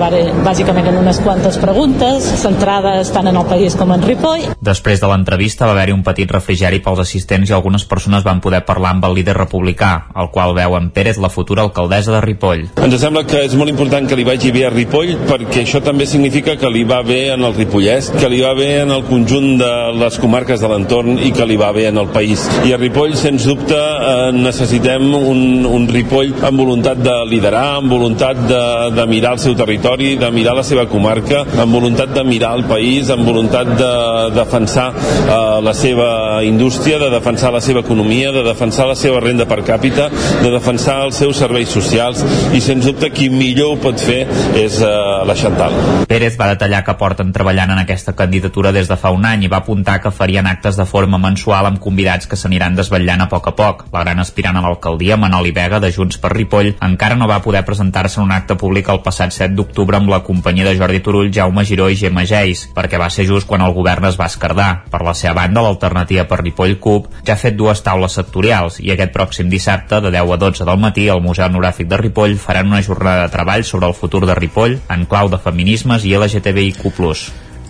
bàsicament en unes quantes preguntes centrades tant en el país com en Ripoll Després de l'entrevista va haver-hi un petit refrigeri pels assistents i algunes persones van poder parlar amb el líder republicà, el qual veu en Pérez la futura alcaldessa de Ripoll. Ens sembla que és molt important que li vagi bé a Ripoll perquè això també significa que li va bé en el Ripollès, que li va bé en el conjunt de les comarques de l'entorn i que li va bé en el país. I a Ripoll, sens dubte, eh, necessitem un, un Ripoll amb voluntat de liderar, amb voluntat de, de mirar el seu territori, de mirar la seva comarca, amb voluntat de mirar el país, amb voluntat de defensar eh, la seva indústria, de defensar la seva economia, de defensar la seva renda per càpita, de defensar els seus serveis socials i sens dubte qui millor ho pot fer és eh, la Chantal. Pérez va detallar que porten treballant en aquesta candidatura des de fa un any i va apuntar que farien actes de forma mensual amb convidats que s'aniran desvetllant a poc a poc. La gran aspirant a l'alcaldia, Manoli Vega, de Junts per Ripoll, encara no va poder presentar-se en un acte públic el passat 7 d'octubre amb la companyia de Jordi Turull, Jaume Giró i Gemma Geis, perquè va ser just quan el govern es va escardar. Per la seva banda, l'alternativa per Ripoll CUP ja ha fet dues taules sectorials i aquest pròxim dissabte, de 10 a 12 del matí, al Museu Etnogràfic de Ripoll faran una jornada de treball sobre el futur de Ripoll en clau de feminismes i LGTBIQ+.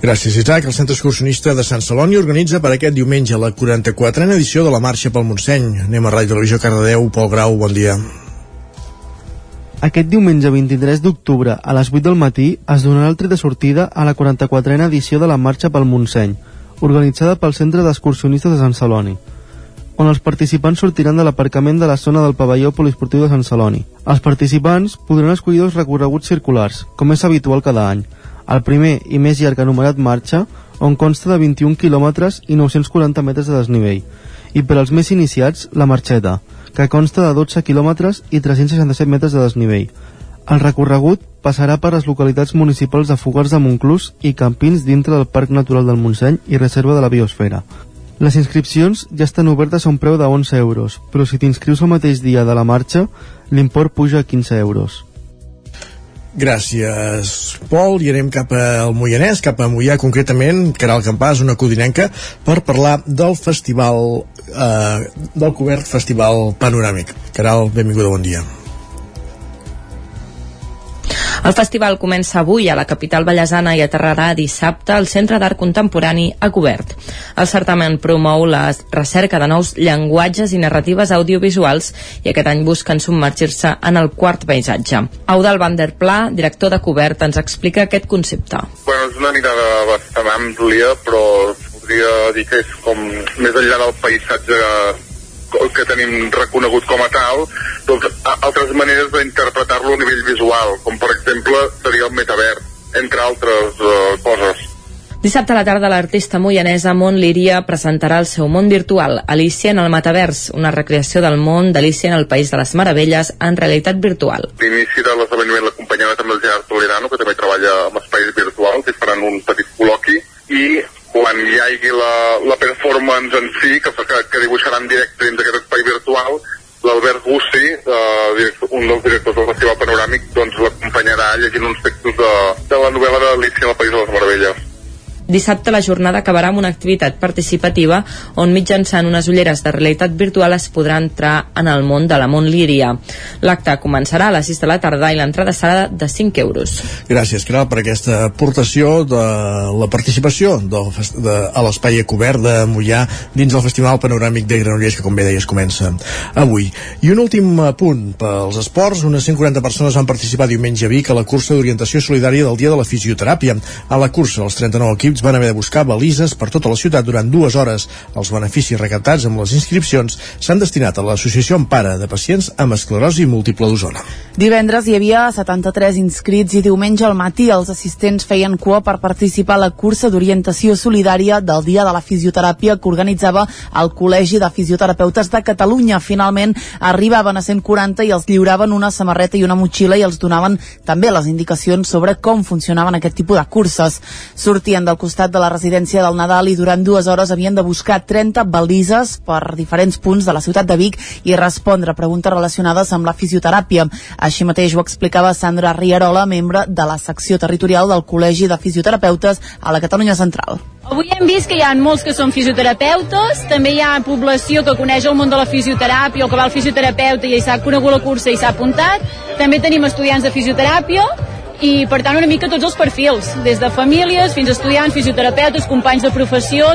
Gràcies, Isaac. El Centre Excursionista de Sant Celoni organitza per aquest diumenge la 44a edició de la Marxa pel Montseny. Anem a Ràdio Televisió Cardedeu. Pol Grau, bon dia. Aquest diumenge 23 d'octubre a les 8 del matí es donarà el tret de sortida a la 44a edició de la Marxa pel Montseny, organitzada pel Centre d'Excursionistes de Sant Celoni on els participants sortiran de l'aparcament de la zona del pavelló poliesportiu de Sant Celoni. Els participants podran escollir dos recorreguts circulars, com és habitual cada any. El primer i més llarg anomenat marxa, on consta de 21 quilòmetres i 940 metres de desnivell, i per als més iniciats, la marxeta, que consta de 12 quilòmetres i 367 metres de desnivell. El recorregut passarà per les localitats municipals de Fogars de Montclús i Campins dintre del Parc Natural del Montseny i Reserva de la Biosfera. Les inscripcions ja estan obertes a un preu de 11 euros, però si t'inscrius el mateix dia de la marxa, l'import puja a 15 euros. Gràcies, Pol. I anem cap al Moianès, cap a Moià concretament, Caral Campàs, una codinenca, per parlar del festival, eh, del cobert Festival Panoràmic. Caral, benvinguda, bon dia. El festival comença avui a la capital ballesana i aterrarà dissabte al Centre d'Art Contemporani a cobert. El certamen promou la recerca de nous llenguatges i narratives audiovisuals i aquest any busquen submergir-se en el quart paisatge. Eudal van der Pla, director de cobert, ens explica aquest concepte. Bueno, és una mirada bastant àmplia, però podria dir que és com més enllà del paisatge que tenim reconegut com a tal, doncs altres maneres d'interpretar-lo a nivell visual, com per exemple seria el metavers, entre altres eh, coses. Dissabte a la tarda l'artista moianesa Mont Líria presentarà el seu món virtual, Alicia en el metavers, una recreació del món d'Alicia en el País de les Meravelles en realitat virtual. L'inici de l'esdeveniment l'acompanyava també el Gerard Toledano, que també treballa amb espais virtuals, i faran un petit col·loqui, i quan hi hagi la, la performance en si, que, que, que dibuixarà en directe dins d'aquest espai virtual, l'Albert Gussi, eh, un dels directors del Festival Panoràmic, doncs l'acompanyarà llegint uns textos de, de la novel·la d'Alicia en el País de les Meravelles. Dissabte la jornada acabarà amb una activitat participativa on mitjançant unes ulleres de realitat virtual es podrà entrar en el món de la Mont Líria. L'acte començarà a les 6 de la tarda i l'entrada serà de 5 euros. Gràcies, Caral, per aquesta aportació de la participació fes- de, a l'espai cobert de Mollà dins del Festival Panoràmic de Granollers, que com bé deies comença avui. I un últim punt pels esports. Unes 140 persones van participar diumenge a Vic a la cursa d'orientació solidària del Dia de la Fisioteràpia. A la cursa, els 39 equips van haver de buscar balises per tota la ciutat durant dues hores. Els beneficis recaptats amb les inscripcions s'han destinat a l'Associació Empara de Pacients amb Esclerosi Múltiple d'Osona. Divendres hi havia 73 inscrits i diumenge al matí els assistents feien cua per participar a la cursa d'orientació solidària del Dia de la Fisioteràpia que organitzava el Col·legi de Fisioterapeutes de Catalunya. Finalment arribaven a 140 i els lliuraven una samarreta i una motxilla i els donaven també les indicacions sobre com funcionaven aquest tipus de curses. Sortien del costat de la residència del Nadal i durant dues hores havien de buscar 30 balises per diferents punts de la ciutat de Vic i respondre a preguntes relacionades amb la fisioteràpia. Així mateix ho explicava Sandra Rierola, membre de la secció territorial del Col·legi de Fisioterapeutes a la Catalunya Central. Avui hem vist que hi ha molts que són fisioterapeutes, també hi ha població que coneix el món de la fisioteràpia o que va al fisioterapeuta i s'ha conegut la cursa i s'ha apuntat. També tenim estudiants de fisioteràpia i, per tant, una mica tots els perfils, des de famílies fins a estudiants, fisioterapeutes, companys de professió.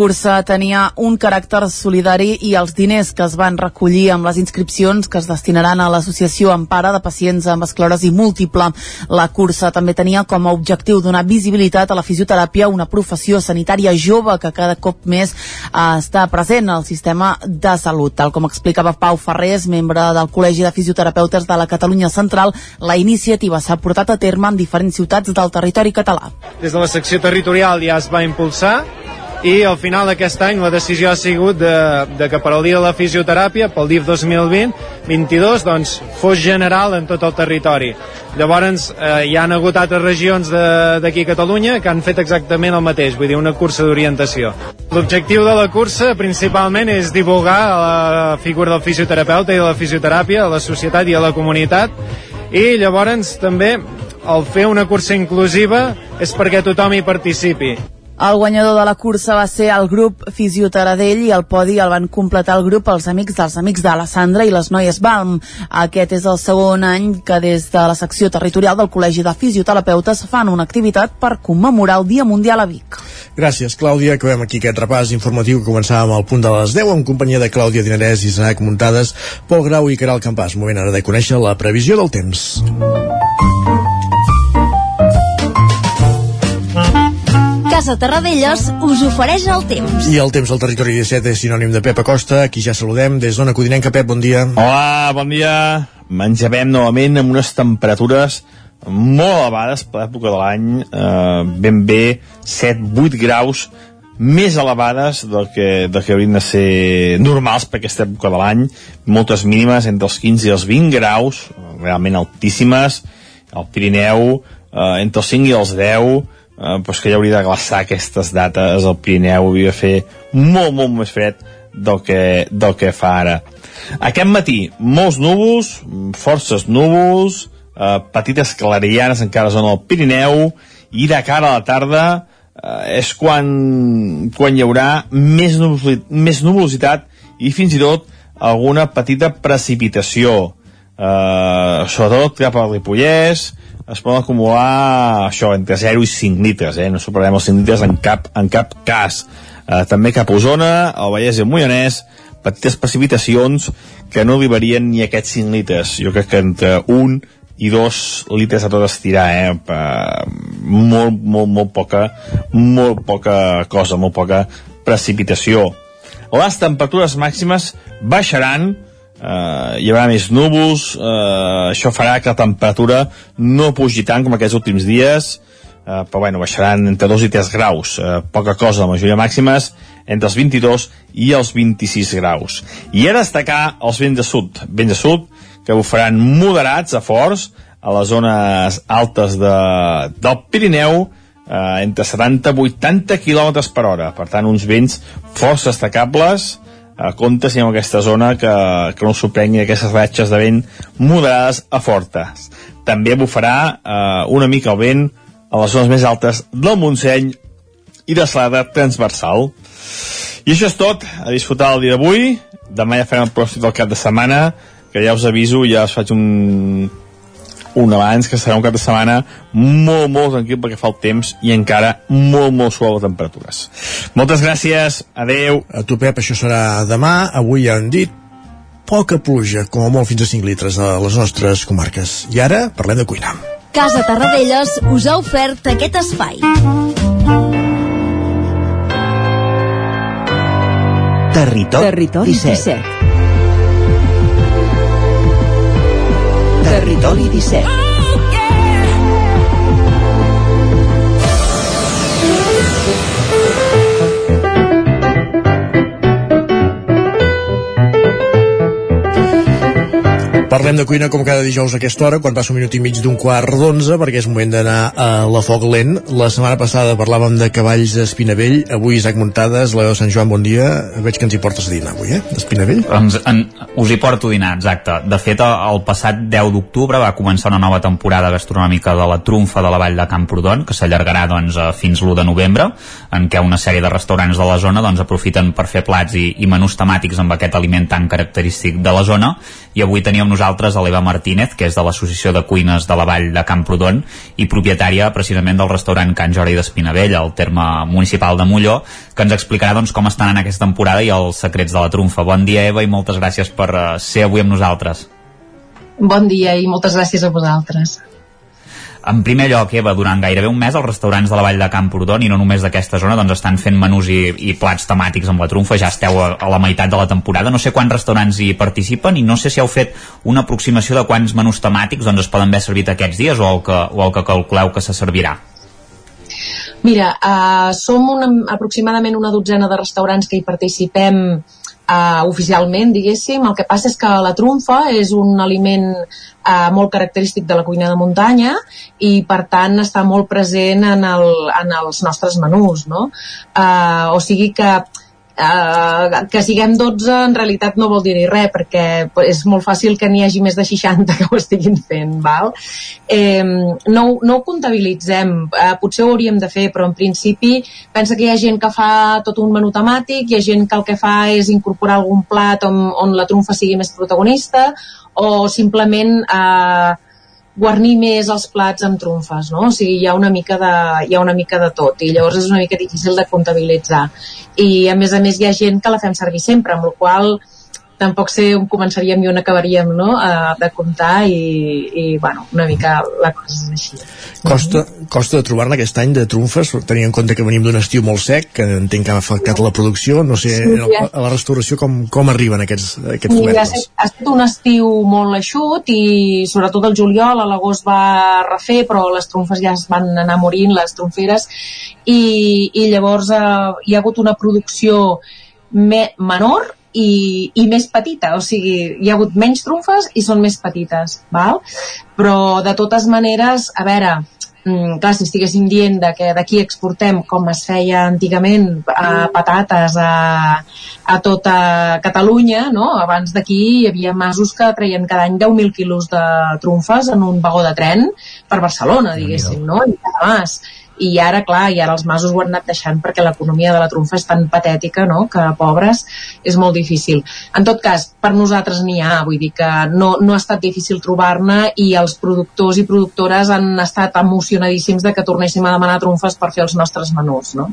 Cursa tenia un caràcter solidari i els diners que es van recollir amb les inscripcions que es destinaran a l'Associació Empara de Pacients amb Esclerosi Múltiple. La cursa també tenia com a objectiu donar visibilitat a la fisioteràpia, una professió sanitària jove que cada cop més eh, està present al sistema de salut. Tal com explicava Pau Ferrés, membre del Col·legi de Fisioterapeutes de la Catalunya Central, la iniciativa s'ha portat a terme en diferents ciutats del territori català. Des de la secció territorial ja es va impulsar i al final d'aquest any la decisió ha sigut de, de que per al dia de la fisioteràpia, pel DIF 2020-22, doncs fos general en tot el territori. Llavors eh, hi han hagut altres regions d'aquí a Catalunya que han fet exactament el mateix, vull dir, una cursa d'orientació. L'objectiu de la cursa principalment és divulgar la figura del fisioterapeuta i de la fisioteràpia a la societat i a la comunitat i llavors també el fer una cursa inclusiva és perquè tothom hi participi. El guanyador de la cursa va ser el grup Fisiotaradell i el podi el van completar el grup els amics dels amics de la Sandra i les noies Balm. Aquest és el segon any que des de la secció territorial del Col·legi de Fisioterapeutes fan una activitat per commemorar el Dia Mundial a Vic. Gràcies, Clàudia. Acabem aquí aquest repàs informatiu que començàvem al punt de les 10 en companyia de Clàudia Dinarès, Isaac Muntades, Pol Grau i Caral Campàs. Moment ara de conèixer la previsió del temps. Casa Terradellos us ofereix el temps. I el temps al territori 17 és sinònim de Pep Acosta, aquí ja saludem des d'Ona Codinenca. Pep, bon dia. Hola, bon dia. Menjavem novament amb unes temperatures molt elevades per l'època de l'any, eh, ben bé 7-8 graus més elevades del que, del que haurien de ser normals per aquesta època de l'any, moltes mínimes entre els 15 i els 20 graus, realment altíssimes, al Pirineu eh, entre els 5 i els 10, eh, doncs que ja hauria de glaçar aquestes dates al Pirineu, hauria de fer molt, molt més fred del que, del que fa ara. Aquest matí, molts núvols, forces núvols, eh, petites clarianes encara a la zona del Pirineu, i de cara a la tarda eh, és quan, quan hi haurà més, nuvolositat, més nuvolositat i fins i tot alguna petita precipitació eh, sobretot cap al Ripollès es poden acumular això entre 0 i 5 litres eh? no superarem els 5 litres en cap, en cap cas eh, també cap a Osona el Vallès i el Moianès petites precipitacions que no arribarien ni aquests 5 litres jo crec que entre 1 i 2 litres a tot estirar eh? eh molt, molt, molt poca molt poca cosa, molt poca precipitació les temperatures màximes baixaran eh, hi haurà més núvols eh, això farà que la temperatura no pugi tant com aquests últims dies eh, però bueno, baixaran entre 2 i 3 graus eh, poca cosa, la majoria màximes entre els 22 i els 26 graus. I a destacar els vents de sud vents de sud que bufaran moderats a forts a les zones altes de, del Pirineu eh, entre 70 i 80 km per hora. Per tant uns vents força destacables a compte si aquesta zona que, que no s'ho aquestes ratxes de vent moderades a fortes. També bufarà eh, una mica el vent a les zones més altes del Montseny i de Salada transversal. I això és tot, a disfrutar el dia d'avui. Demà ja farem el pròxim del cap de setmana, que ja us aviso, ja us faig un un abans, que serà un cap de setmana molt, molt tranquil perquè fa el temps i encara molt, molt suau de temperatures. Moltes gràcies, adeu. A tu, Pep, això serà demà. Avui ja han dit poca pluja, com a molt fins a 5 litres a les nostres comarques. I ara parlem de cuina. Casa Tarradellas us ha ofert aquest espai. Territori, Territori 17. 17. Territori 17. Parlem de cuina com cada dijous a aquesta hora, quan passa un minut i mig d'un quart d'onze, perquè és moment d'anar a la Foc Lent. La setmana passada parlàvem de cavalls d'Espinavell, avui Isaac Muntades, veu Sant Joan, bon dia. Veig que ens hi portes a dinar avui, eh, d'Espinavell? Ens, en, us hi porto a dinar, exacte. De fet, el passat 10 d'octubre va començar una nova temporada gastronòmica de la trumfa de la Vall de Camprodon, que s'allargarà doncs, fins l'1 de novembre, en què una sèrie de restaurants de la zona doncs, aprofiten per fer plats i, i menús temàtics amb aquest aliment tan característic de la zona, i avui teníem nosaltres a l'Eva Martínez, que és de l'Associació de Cuines de la Vall de Camprodon i propietària precisament del restaurant Can Jordi d'Espinavell, al terme municipal de Molló, que ens explicarà doncs, com estan en aquesta temporada i els secrets de la trumfa. Bon dia, Eva, i moltes gràcies per uh, ser avui amb nosaltres. Bon dia i moltes gràcies a vosaltres. En primer lloc, Eva, durant gairebé un mes els restaurants de la Vall de Camprodon i no només d'aquesta zona doncs estan fent menús i, i plats temàtics amb la trumfa, ja esteu a, a la meitat de la temporada, no sé quants restaurants hi participen i no sé si heu fet una aproximació de quants menús temàtics doncs, es poden haver servit aquests dies o el que, o el que calculeu que se servirà. Mira, uh, som una, aproximadament una dotzena de restaurants que hi participem uh, oficialment, diguéssim. El que passa és que la trumfa és un aliment uh, molt característic de la cuina de muntanya i, per tant, està molt present en, el, en els nostres menús, no? Uh, o sigui que Uh, que siguem 12 en realitat no vol dir ni res perquè és molt fàcil que n'hi hagi més de 60 que ho estiguin fent val? Eh, no, no ho comptabilitzem uh, potser ho hauríem de fer però en principi pensa que hi ha gent que fa tot un menú temàtic hi ha gent que el que fa és incorporar algun plat on, on la trumfa sigui més protagonista o simplement eh, guarnir més els plats amb trumfes, no? O sigui, hi ha una mica de, hi ha una mica de tot i llavors és una mica difícil de comptabilitzar. I a més a més hi ha gent que la fem servir sempre, amb la qual cosa tampoc sé on començaríem i on acabaríem no? a, de comptar i, i bueno, una mica la cosa és així. Costa, costa de trobar-ne aquest any de trumfes, tenint en compte que venim d'un estiu molt sec, que entenc que ha afectat la producció, no sé, Sí, ja. a la restauració com, com arriben aquests, aquests Sí, ha, tubercles? estat, ha estat un estiu molt eixut i sobretot el juliol, a l'agost va refer, però les trumfes ja es van anar morint, les trumferes, i, i llavors eh, hi ha hagut una producció me, menor i, i més petita, o sigui, hi ha hagut menys trumfes i són més petites, val? però de totes maneres, a veure, mm, clar, si estiguéssim dient de que d'aquí exportem com es feia antigament a patates a, a tota Catalunya, no? abans d'aquí hi havia masos que treien cada any 10.000 quilos de trumfes en un vagó de tren per Barcelona, diguéssim, no? I cada mas i ara, clar, i ara els masos ho han anat deixant perquè l'economia de la trumfa és tan patètica, no?, que pobres és molt difícil. En tot cas, per nosaltres n'hi ha, vull dir que no, no ha estat difícil trobar-ne i els productors i productores han estat emocionadíssims de que tornéssim a demanar trumfes per fer els nostres menús, no?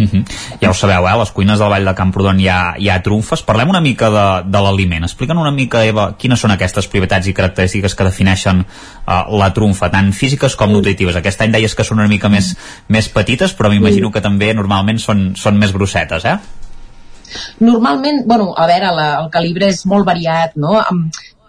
Mhm. Ja ho sabeu, eh? les cuines del Vall de Camprodon hi ha, hi ha trumfes. Parlem una mica de, de l'aliment. Explica'ns una mica, Eva, quines són aquestes propietats i característiques que defineixen uh, la trumfa, tant físiques com nutritives. Aquest any deies que són una mica més, més petites, però m'imagino que també normalment són, són més grossetes, eh? Normalment, bueno, a veure, la, el calibre és molt variat, no?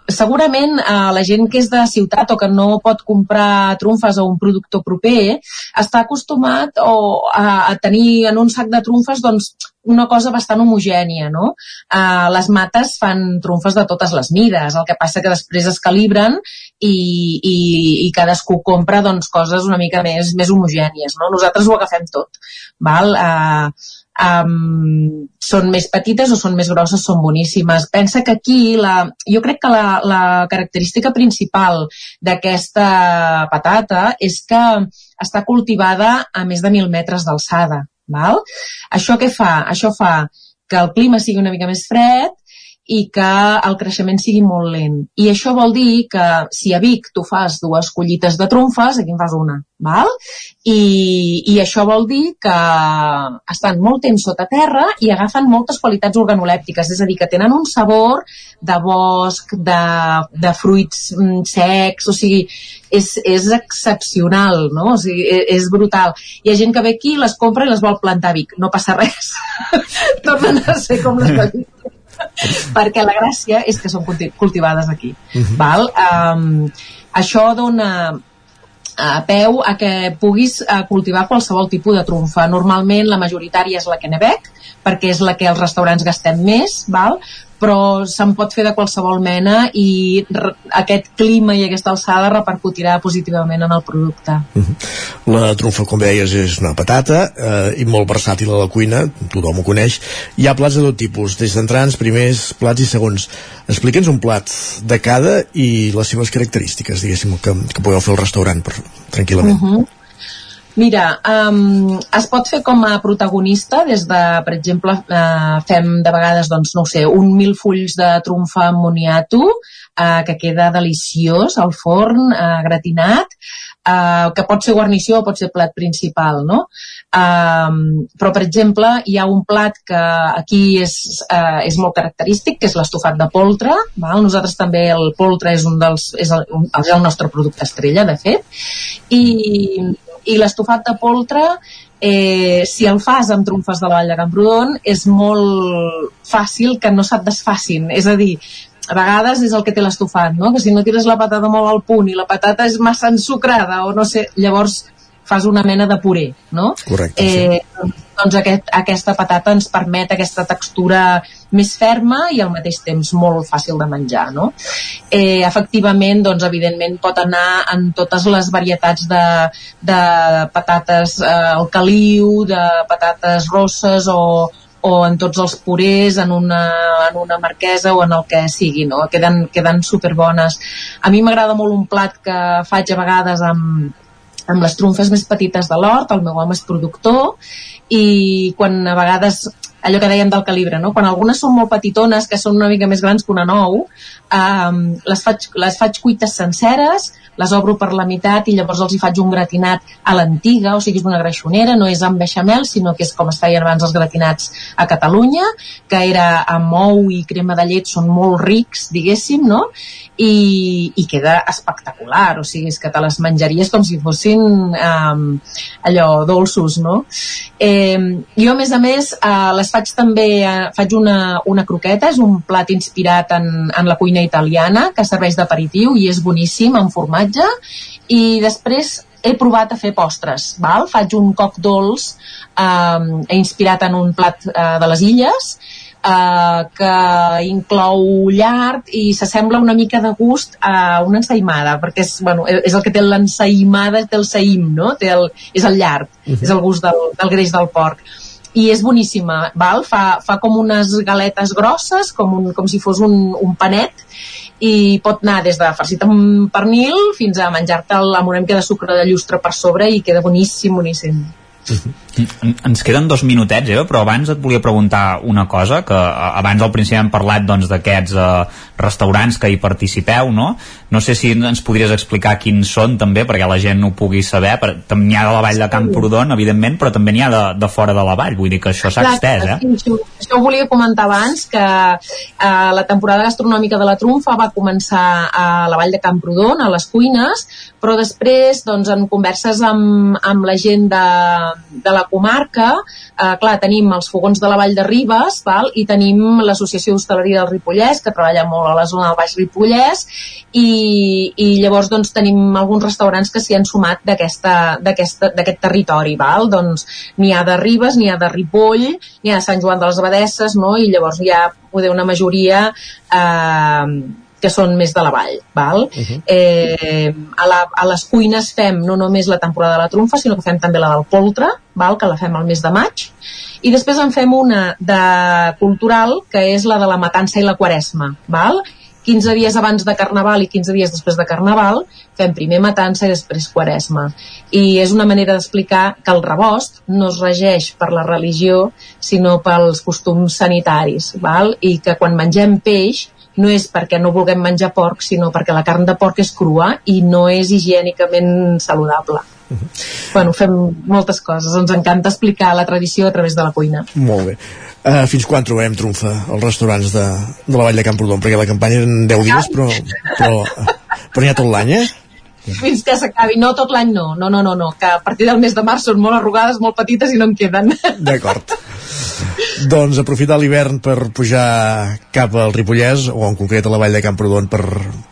Am- segurament eh, la gent que és de ciutat o que no pot comprar trumfes a un productor proper està acostumat o, a, a tenir en un sac de trumfes doncs, una cosa bastant homogènia, no? Eh, les mates fan trumfes de totes les mides, el que passa que després es calibren i, i, i cadascú compra doncs, coses una mica més, més homogènies, no? Nosaltres ho agafem tot, val? Eh, um, són més petites o són més grosses, són boníssimes. Pensa que aquí, la, jo crec que la, la característica principal d'aquesta patata és que està cultivada a més de 1.000 metres d'alçada. Val? Això què fa? Això fa que el clima sigui una mica més fred i que el creixement sigui molt lent. I això vol dir que si a Vic tu fas dues collites de trumfes, aquí en fas una, val? I, I això vol dir que estan molt temps sota terra i agafen moltes qualitats organolèptiques, és a dir, que tenen un sabor de bosc, de, de fruits mm, secs, o sigui, és, és excepcional, no? O sigui, és, és brutal. Hi ha gent que ve aquí, les compra i les vol plantar a Vic. No passa res. Tornen a ser com les de Vic perquè la gràcia és que són culti- cultivades aquí. Mhm. val? Um, això dona a peu a que puguis eh, cultivar qualsevol tipus de trumfa. Normalment la majoritària és la Kennebec, perquè és la que els restaurants gastem més, val? Però se'n pot fer de qualsevol mena i aquest clima i aquesta alçada repercutirà positivament en el producte. La trumfa, com deies, és una patata eh, i molt versàtil a la cuina, tothom ho coneix. Hi ha plats de tot tipus, des d'entrants, primers, plats i segons. Explica'ns un plat de cada i les seves característiques, diguéssim, que, que podeu fer al restaurant per, tranquil·lament. Uh -huh. Mira, um, es pot fer com a protagonista des de, per exemple, uh, fem de vegades, doncs, no sé, un mil fulls de trumfa amb moniato, uh, que queda deliciós al forn, uh, gratinat, uh, que pot ser guarnició o pot ser plat principal, no? Um, però, per exemple, hi ha un plat que aquí és, uh, és molt característic, que és l'estofat de poltre. Val? Nosaltres també el poltre és un dels, és el, un, és el nostre producte estrella, de fet. I, i l'estofat de poltre eh, si el fas amb trumfes de la Vall de Camprodon és molt fàcil que no se't desfacin és a dir, a vegades és el que té l'estofat no? que si no tires la patata molt al punt i la patata és massa ensucrada o no sé, llavors fas una mena de puré no? Correcte, eh, doncs aquest, aquesta patata ens permet aquesta textura més ferma i al mateix temps molt fàcil de menjar no? eh, efectivament doncs evidentment pot anar en totes les varietats de, de patates eh, al caliu, de patates rosses o, o en tots els purés, en una, en una marquesa o en el que sigui, no? Queden, queden superbones. A mi m'agrada molt un plat que faig a vegades amb, amb les trumfes més petites de l'hort, el meu home és productor, i quan a vegades allò que dèiem del calibre, no? Quan algunes són molt petitones, que són una mica més grans que una nou, um, les, faig, les faig cuites senceres, les obro per la meitat i llavors els hi faig un gratinat a l'antiga, o sigui, és una greixonera, no és amb beixamel, sinó que és com es feien abans els gratinats a Catalunya, que era amb ou i crema de llet, són molt rics, diguéssim, no? I, i queda espectacular, o sigui, és que te les menjaries com si fossin um, allò, dolços, no? Eh, jo, a més a més, eh, les faig també, eh, faig una, una croqueta, és un plat inspirat en, en la cuina italiana, que serveix d'aperitiu i és boníssim, amb formatge, i després he provat a fer postres, val? faig un coc dolç eh, inspirat en un plat eh, de les illes eh, que inclou llard i s'assembla una mica de gust a una ensaïmada, perquè és, bueno, és el que té l'ensaïmada, té el saïm, no? té el, és el llard, uh -huh. és el gust del, del greix del porc i és boníssima, val? Fa, fa com unes galetes grosses, com, un, com si fos un, un panet, i pot anar des de farcit amb pernil fins a menjar-te'l amb una mica de sucre de llustre per sobre i queda boníssim, boníssim. En- Ens queden dos minutets, Eva, però abans et volia preguntar una cosa, que abans al principi hem parlat doncs, d'aquests eh, restaurants que hi participeu, no? No sé si ens podries explicar quins són també, perquè la gent ho pugui saber. Per- N'hi ha de la vall de Camprodon, evidentment, però també n'hi ha de, de fora de la vall, vull dir que això s'ha extès, eh? sí, Això, això ho volia comentar abans, que eh, la temporada gastronòmica de la trumfa va començar a la vall de Camprodon, a les cuines, però després, doncs, en converses amb, amb la gent de, de la comarca, eh, clar, tenim els fogons de la Vall de Ribes val? i tenim l'Associació d'Hostaleria del Ripollès, que treballa molt a la zona del Baix Ripollès, i, i llavors doncs, tenim alguns restaurants que s'hi han sumat d'aquest territori. Val? Doncs n'hi ha de Ribes, n'hi ha de Ripoll, n'hi ha de Sant Joan de les Abadesses, no? i llavors hi ha poder una majoria eh, que són més de la vall. Val? Uh -huh. eh, a, la, a les cuines fem no només la temporada de la trumfa, sinó que fem també la del poltre, val? que la fem al mes de maig, i després en fem una de cultural, que és la de la matança i la quaresma. Val? 15 dies abans de Carnaval i 15 dies després de Carnaval fem primer matança i després quaresma. I és una manera d'explicar que el rebost no es regeix per la religió, sinó pels costums sanitaris, val? i que quan mengem peix no és perquè no vulguem menjar porc, sinó perquè la carn de porc és crua i no és higiènicament saludable. Bueno, fem moltes coses. Ens encanta explicar la tradició a través de la cuina. Molt bé. Uh, fins quan trobem trumfa als restaurants de, de la Vall de Camprodon? Perquè la campanya eren 10 dies, però, però, però n'hi ha tot l'any, eh? Fins que s'acabi. No, tot l'any no. No, no, no, no. Que a partir del mes de març són molt arrugades, molt petites i no en queden. D'acord. doncs aprofitar l'hivern per pujar cap al Ripollès o en concret a la vall de Camprodon per,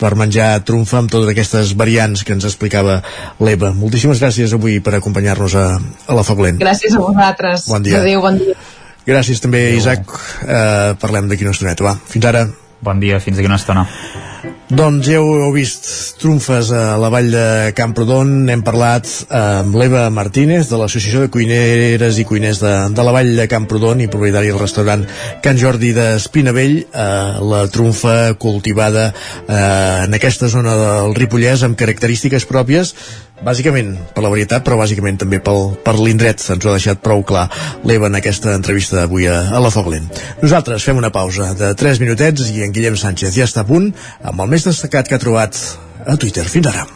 per menjar trumfa amb totes aquestes variants que ens explicava l'Eva. Moltíssimes gràcies avui per acompanyar-nos a, a la Fablent. Gràcies a vosaltres. Bon dia. Adéu, bon dia. Gràcies també, Isaac. Uh, parlem d'aquí una estoneta, va. Fins ara. Bon dia, fins d'aquí una estona. Doncs ja ho heu vist trumfes a la vall de Camprodon. Hem parlat amb l'Eva Martínez de l'Associació de Cuineres i Cuiners de, de la vall de Camprodon i propietari del restaurant Can Jordi d'Espinavell. Eh, la trumfa cultivada eh, en aquesta zona del Ripollès amb característiques pròpies bàsicament per la varietat, però bàsicament també pel, per l'indret, ens ho ha deixat prou clar l'Eva en aquesta entrevista d'avui a, a la Foglent. Nosaltres fem una pausa de 3 minutets i en Guillem Sánchez ja està a punt amb el més destacat que ha trobat a Twitter. Fins ara.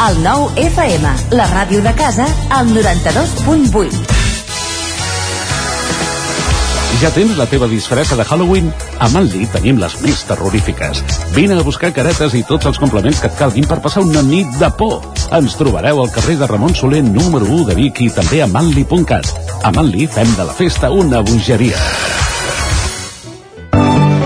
El nou FM, la ràdio de casa, al 92.8. Ja tens la teva disfressa de Halloween? A Manli tenim les més terrorífiques. Vine a buscar caretes i tots els complements que et calguin per passar una nit de por. Ens trobareu al carrer de Ramon Soler número 1 de Vic i també a manli.cat. A Manli fem de la festa una bogeria.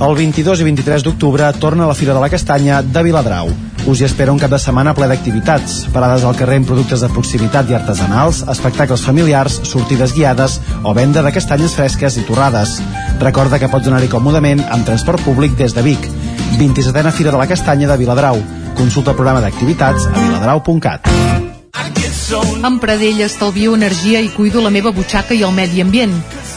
El 22 i 23 d'octubre torna la Fira de la Castanya de Viladrau. Us hi espera un cap de setmana ple d'activitats, parades al carrer amb productes de proximitat i artesanals, espectacles familiars, sortides guiades o venda de castanyes fresques i torrades. Recorda que pots anar-hi còmodament amb transport públic des de Vic. 27a Fira de la Castanya de Viladrau. Consulta el programa d'activitats a viladrau.cat. Amb Pradell estalvio energia i cuido la meva butxaca i el medi ambient.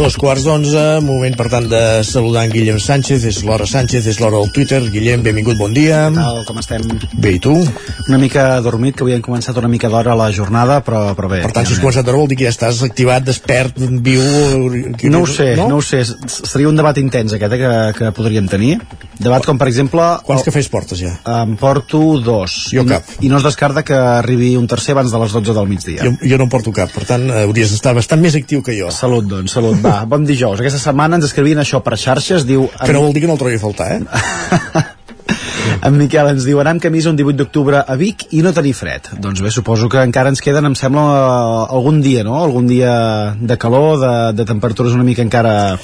Dos quarts d'onze, moment per tant de saludar en Guillem Sánchez, és l'hora Sánchez, és l'hora del Twitter. Guillem, benvingut, bon dia. Tal, com estem? Bé, i tu? Una mica dormit, que avui hem començat una mica d'hora la jornada, però, però bé. Per tant, si has començat d'hora vol dir que ja estàs activat, despert, viu... No ho sé, no, no ho sé. Seria un debat intens aquest eh, que, que podríem tenir. Debat com, per exemple... Quants cafès portes ja? Em porto dos. Jo cap. I no es descarta que arribi un tercer abans de les 12 del migdia. Jo, jo no en porto cap, per tant, hauries d'estar bastant més actiu que jo. Salut, doncs, salut. Va, bon dijous. Aquesta setmana ens escrivien això per xarxes, diu... Que no vol dir que no el trobi a faltar, eh? En Miquel ens diu anar amb camisa un 18 d'octubre a Vic i no tenir fred. Doncs bé, suposo que encara ens queden, em sembla, algun dia, no? Algun dia de calor, de, de temperatures una mica encara...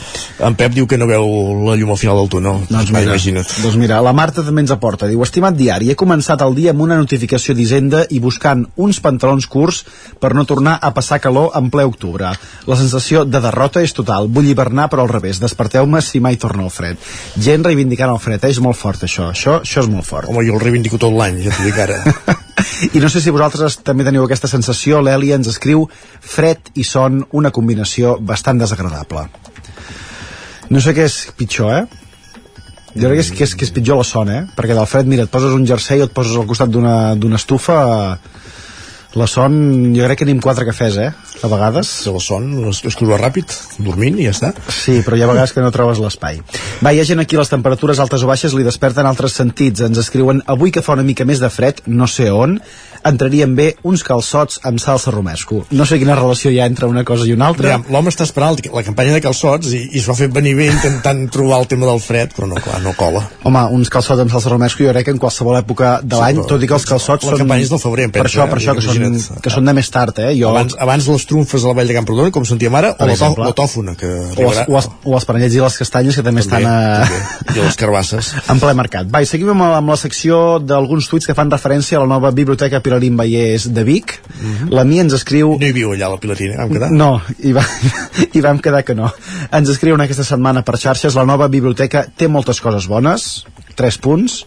En Pep diu que no veu la llum al final del túnel. Doncs mira, imagina't. doncs mira, la Marta també ens aporta. Diu, estimat diari, he començat el dia amb una notificació d'Hisenda i buscant uns pantalons curts per no tornar a passar calor en ple octubre. La sensació de derrota és total. Vull hivernar, però al revés. Desperteu-me si mai torna el fred. Gent reivindicant el fred, eh? és molt fort això. Això, això és molt fort. Home, jo el reivindico tot l'any, ja t'ho dic ara. I no sé si vosaltres també teniu aquesta sensació, l'Èlia ens escriu fred i son, una combinació bastant desagradable. No sé què és pitjor, eh? Jo crec que és, que és, que és pitjor la son, eh? Perquè del fred, mira, et poses un jersei o et poses al costat d'una d'una estufa... La son, jo crec que anem quatre cafès, eh? A vegades. La son es, es cura ràpid, dormint i ja està. Sí, però hi ha vegades que no trobes l'espai. Va, hi ha gent aquí, les temperatures altes o baixes li desperten altres sentits. Ens escriuen, avui que fa una mica més de fred, no sé on, entrarien bé uns calçots amb salsa romesco. No sé quina relació hi ha entre una cosa i una altra. Ja, L'home està esperant la campanya de calçots i, i s'ho ha fet venir bé intentant trobar el tema del fred, però no, clar, no cola. Home, uns calçots amb salsa romesco jo crec que en qualsevol època de Sí, l'any, però tot i que els calçots la són... campanya és del febrer, em Per penso, això, eh? per això, que són, que són de més tard, eh? Jo, Abans, abans les trumfes a la vall de Camprodon, com sentíem ara, o Per la, exemple. la tòfona, que o, els, arribarà... o, els, o els panellets i les castanyes, que també, estan a... I les carbasses. en ple mercat. Va, seguim amb, amb la secció d'alguns tuits que fan referència a la nova biblioteca Pilarín Vallès de Vic. La Mia ens escriu... No hi viu allà, la Pilatina, vam quedar? No, i, va, i vam quedar que no. Ens escriuen aquesta setmana per xarxes la nova biblioteca té moltes coses bones, tres punts,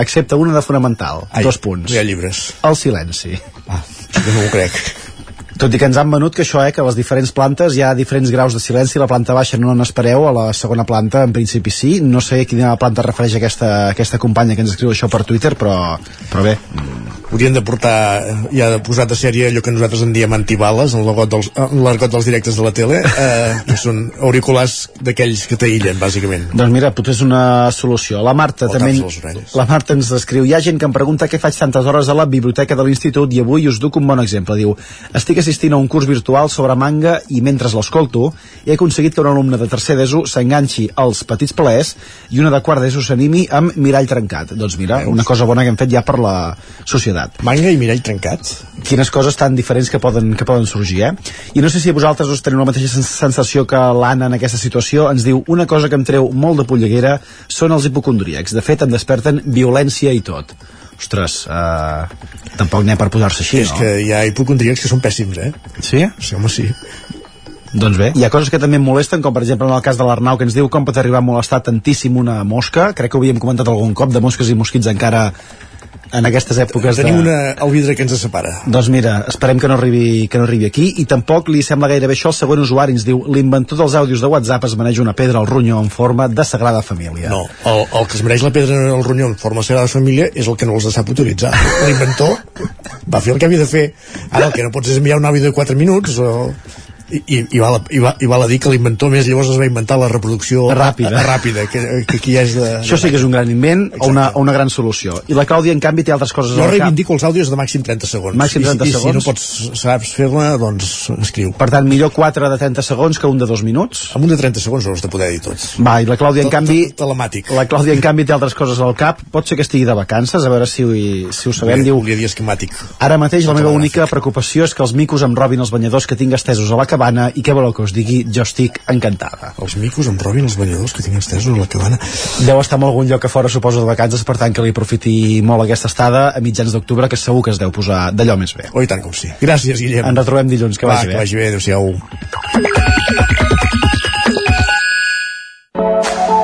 excepte una de fonamental, Ai, dos punts. hi ha llibres. El silenci. Ah, no m'ho crec. Tot i que ens han venut que això, eh, que a les diferents plantes hi ha diferents graus de silenci, la planta baixa no n'espereu, a la segona planta en principi sí, no sé quina planta refereix aquesta, aquesta companya que ens escriu això per Twitter, però, però bé, haurien de portar ja de posat a sèrie allò que nosaltres en diem antibales en l'argot dels, en l'argot dels directes de la tele eh, que són auriculars d'aquells que t'aïllen bàsicament Doncs mira, potser és una solució. La Marta O també... La Marta ens escriu, hi ha gent que em pregunta què faig tantes hores a la biblioteca de l'institut i avui us duc un bon exemple. Diu, estic assistint a un curs virtual sobre manga i mentre l'escolto he aconseguit que un alumne de tercer d'ESO s'enganxi als petits plaers i una de quart d'ESO s'animi amb mirall trencat. Doncs mira, una cosa bona que hem fet ja per la societat. Manga i mirall trencat? Quines coses tan diferents que poden, que poden sorgir, eh? I no sé si vosaltres us teniu la mateixa sens- sensació que l'Anna en aquesta situació. Ens diu, una cosa que em treu molt de polleguera són els hipocondríacs. De fet, em desperten violència i tot. Ostres, uh, tampoc n'hi ha per posar-se així, és no? que hi ha hipocondríacs que són pèssims eh? Sí? sí home sí Doncs bé, hi ha coses que també em molesten, com per exemple en el cas de l'Arnau, que ens diu com pot arribar a molestar tantíssim una mosca. Crec que ho havíem comentat algun cop, de mosques i mosquits encara en aquestes èpoques tenim de... una, el vidre que ens separa. Doncs mira, esperem que no, arribi, que no arribi aquí i tampoc li sembla gairebé això al següent usuari ens diu, l'inventor dels àudios de WhatsApp es maneja una pedra al ronyó en forma de Sagrada Família. No, el, el que es mereix la pedra el ronyó en forma de Sagrada Família és el que no els sap utilitzar. L'inventor va fer el que havia de fer. Ara el que no pots és enviar un àudio de 4 minuts o... I, i, i, val, i, va, i val a dir que l'inventor més llavors es va inventar la reproducció Ràpida. a, a, ràpida que, que aquí és de, Això sí que és un gran invent o una, o una gran solució. I la Clàudia, en canvi, té altres coses jo reivindico els àudios de màxim 30 segons Màxim 30 I, i, segons. si no pots saps fer-la doncs escriu Per tant, millor 4 de 30 segons que un de 2 minuts. amb un de 30 segons no has de poder dir tots Va, i la Clàudia, en canvi... telemàtic La Clàudia, en canvi, té altres coses al cap. Pot ser que estigui de vacances, a veure si, si ho sabem. Diu, esquemàtic Ara mateix la meva única preocupació és que els micos em robin els banyadors que tinc estesos a la cabana i què voleu que us digui? Jo estic encantada. els micos em robin els banyadors que tinc estesos a la cabana Deu estar en algun lloc a fora, suposo, de vacances, per tant que li aprofiti molt aquesta estada a mitjans d'octubre, que segur que es deu posar d'allò més bé. Oh, i tant com sí. Gràcies, Guillem. Ens retrobem dilluns, que Va, vagi que bé. vagi bé, adéu-siau.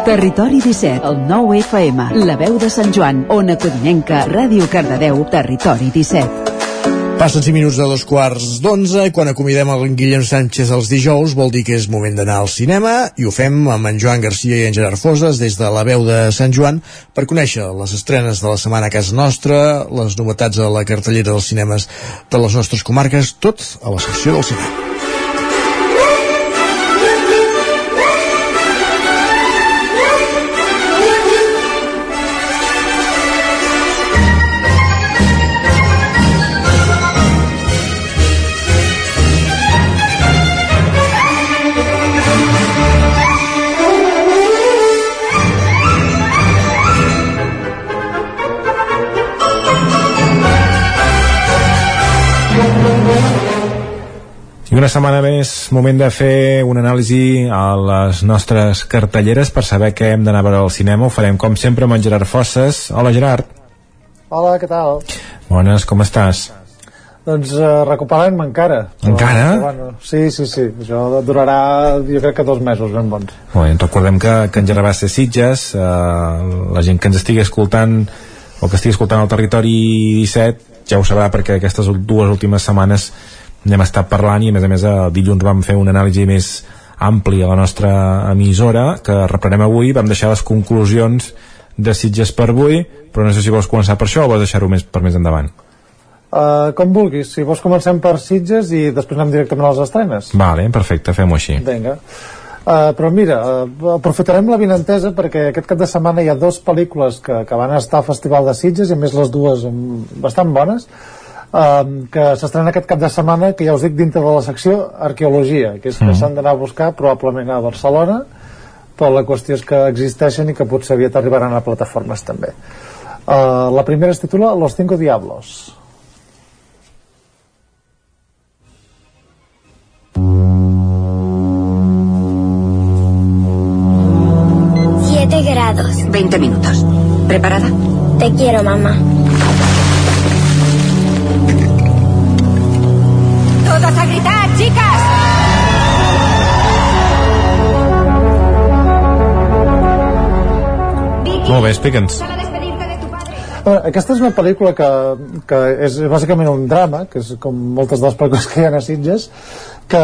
Territori 17, el 9 FM, la veu de Sant Joan, Ona Codinenca, Ràdio Cardedeu, Territori 17. Passen 5 minuts de dos quarts d'onze i quan acomidem el Guillem Sánchez els dijous vol dir que és moment d'anar al cinema i ho fem amb en Joan Garcia i en Gerard Foses des de la veu de Sant Joan per conèixer les estrenes de la setmana a casa nostra, les novetats a la cartellera dels cinemes de les nostres comarques, tot a la secció del cinema. I una setmana més, moment de fer una anàlisi a les nostres cartelleres per saber què hem d'anar a veure al cinema. Ho farem, com sempre, amb en Gerard Fosses. Hola, Gerard. Hola, què tal? Bones, com estàs? Doncs uh, recuperant-me encara. Encara? Però, bueno, sí, sí, sí. Això durarà, jo crec que dos mesos ben bons. Bé, recordem que, que en Gerard va ser Sitges, eh, la gent que ens estigui escoltant o que estigui escoltant el Territori 17 ja ho sabrà perquè aquestes dues últimes setmanes n'hem estat parlant i a més a més el dilluns vam fer una anàlisi més àmplia a la nostra emissora que reprenem avui, vam deixar les conclusions de Sitges per avui però no sé si vols començar per això o vols deixar-ho més per més endavant. Uh, com vulguis, si vols comencem per Sitges i després anem directament a les estrenes. Vale, perfecte, fem-ho així. Vinga. Uh, però mira, uh, aprofitarem la vinentesa perquè aquest cap de setmana hi ha dues pel·lícules que, que van estar al Festival de Sitges i a més les dues um, bastant bones um, que s'estrenen aquest cap de setmana que ja us dic dintre de la secció Arqueologia que és que Mhm. s'han d'anar a buscar probablement a Barcelona però la qüestió és que existeixen i que potser aviat arribaran a plataformes també uh, la primera es titula Los Cinco Diablos 7 grados. 20 minutos. ¿Preparada? Te quiero, mamá. Molt bé, explica'ns Bueno, aquesta és una pel·lícula que, que és bàsicament un drama, que és com moltes de les pel·lícules que hi ha a Sitges, que,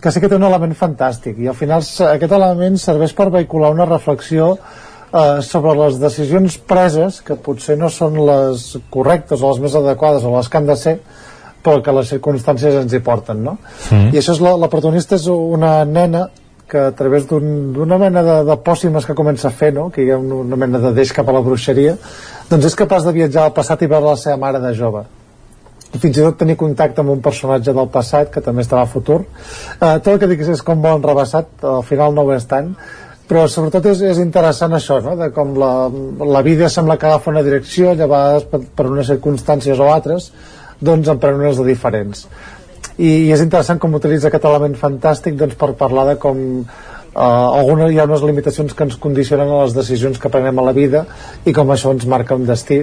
que sí que té un element fantàstic, i al final aquest element serveix per vehicular una reflexió eh, sobre les decisions preses que potser no són les correctes o les més adequades o les que han de ser però que les circumstàncies ens hi porten no? Mm. i això és la, la protagonista és una nena que a través d'una un, mena de, de pòssimes que comença a fer, no? que hi ha una, una mena de deix cap a la bruixeria, doncs és capaç de viatjar al passat i veure la seva mare de jove i fins i tot tenir contacte amb un personatge del passat que també estava a futur eh, tot el que dic és com molt enrebaçat al final no ho és tant però sobretot és, és interessant això no? de com la, la vida sembla que agafa una direcció llavors per, per unes circumstàncies o altres doncs en pren unes de diferents i, i és interessant com utilitza aquest element fantàstic doncs, per parlar de com Uh, algunes, hi ha unes limitacions que ens condicionen a les decisions que prenem a la vida i com això ens marca un destí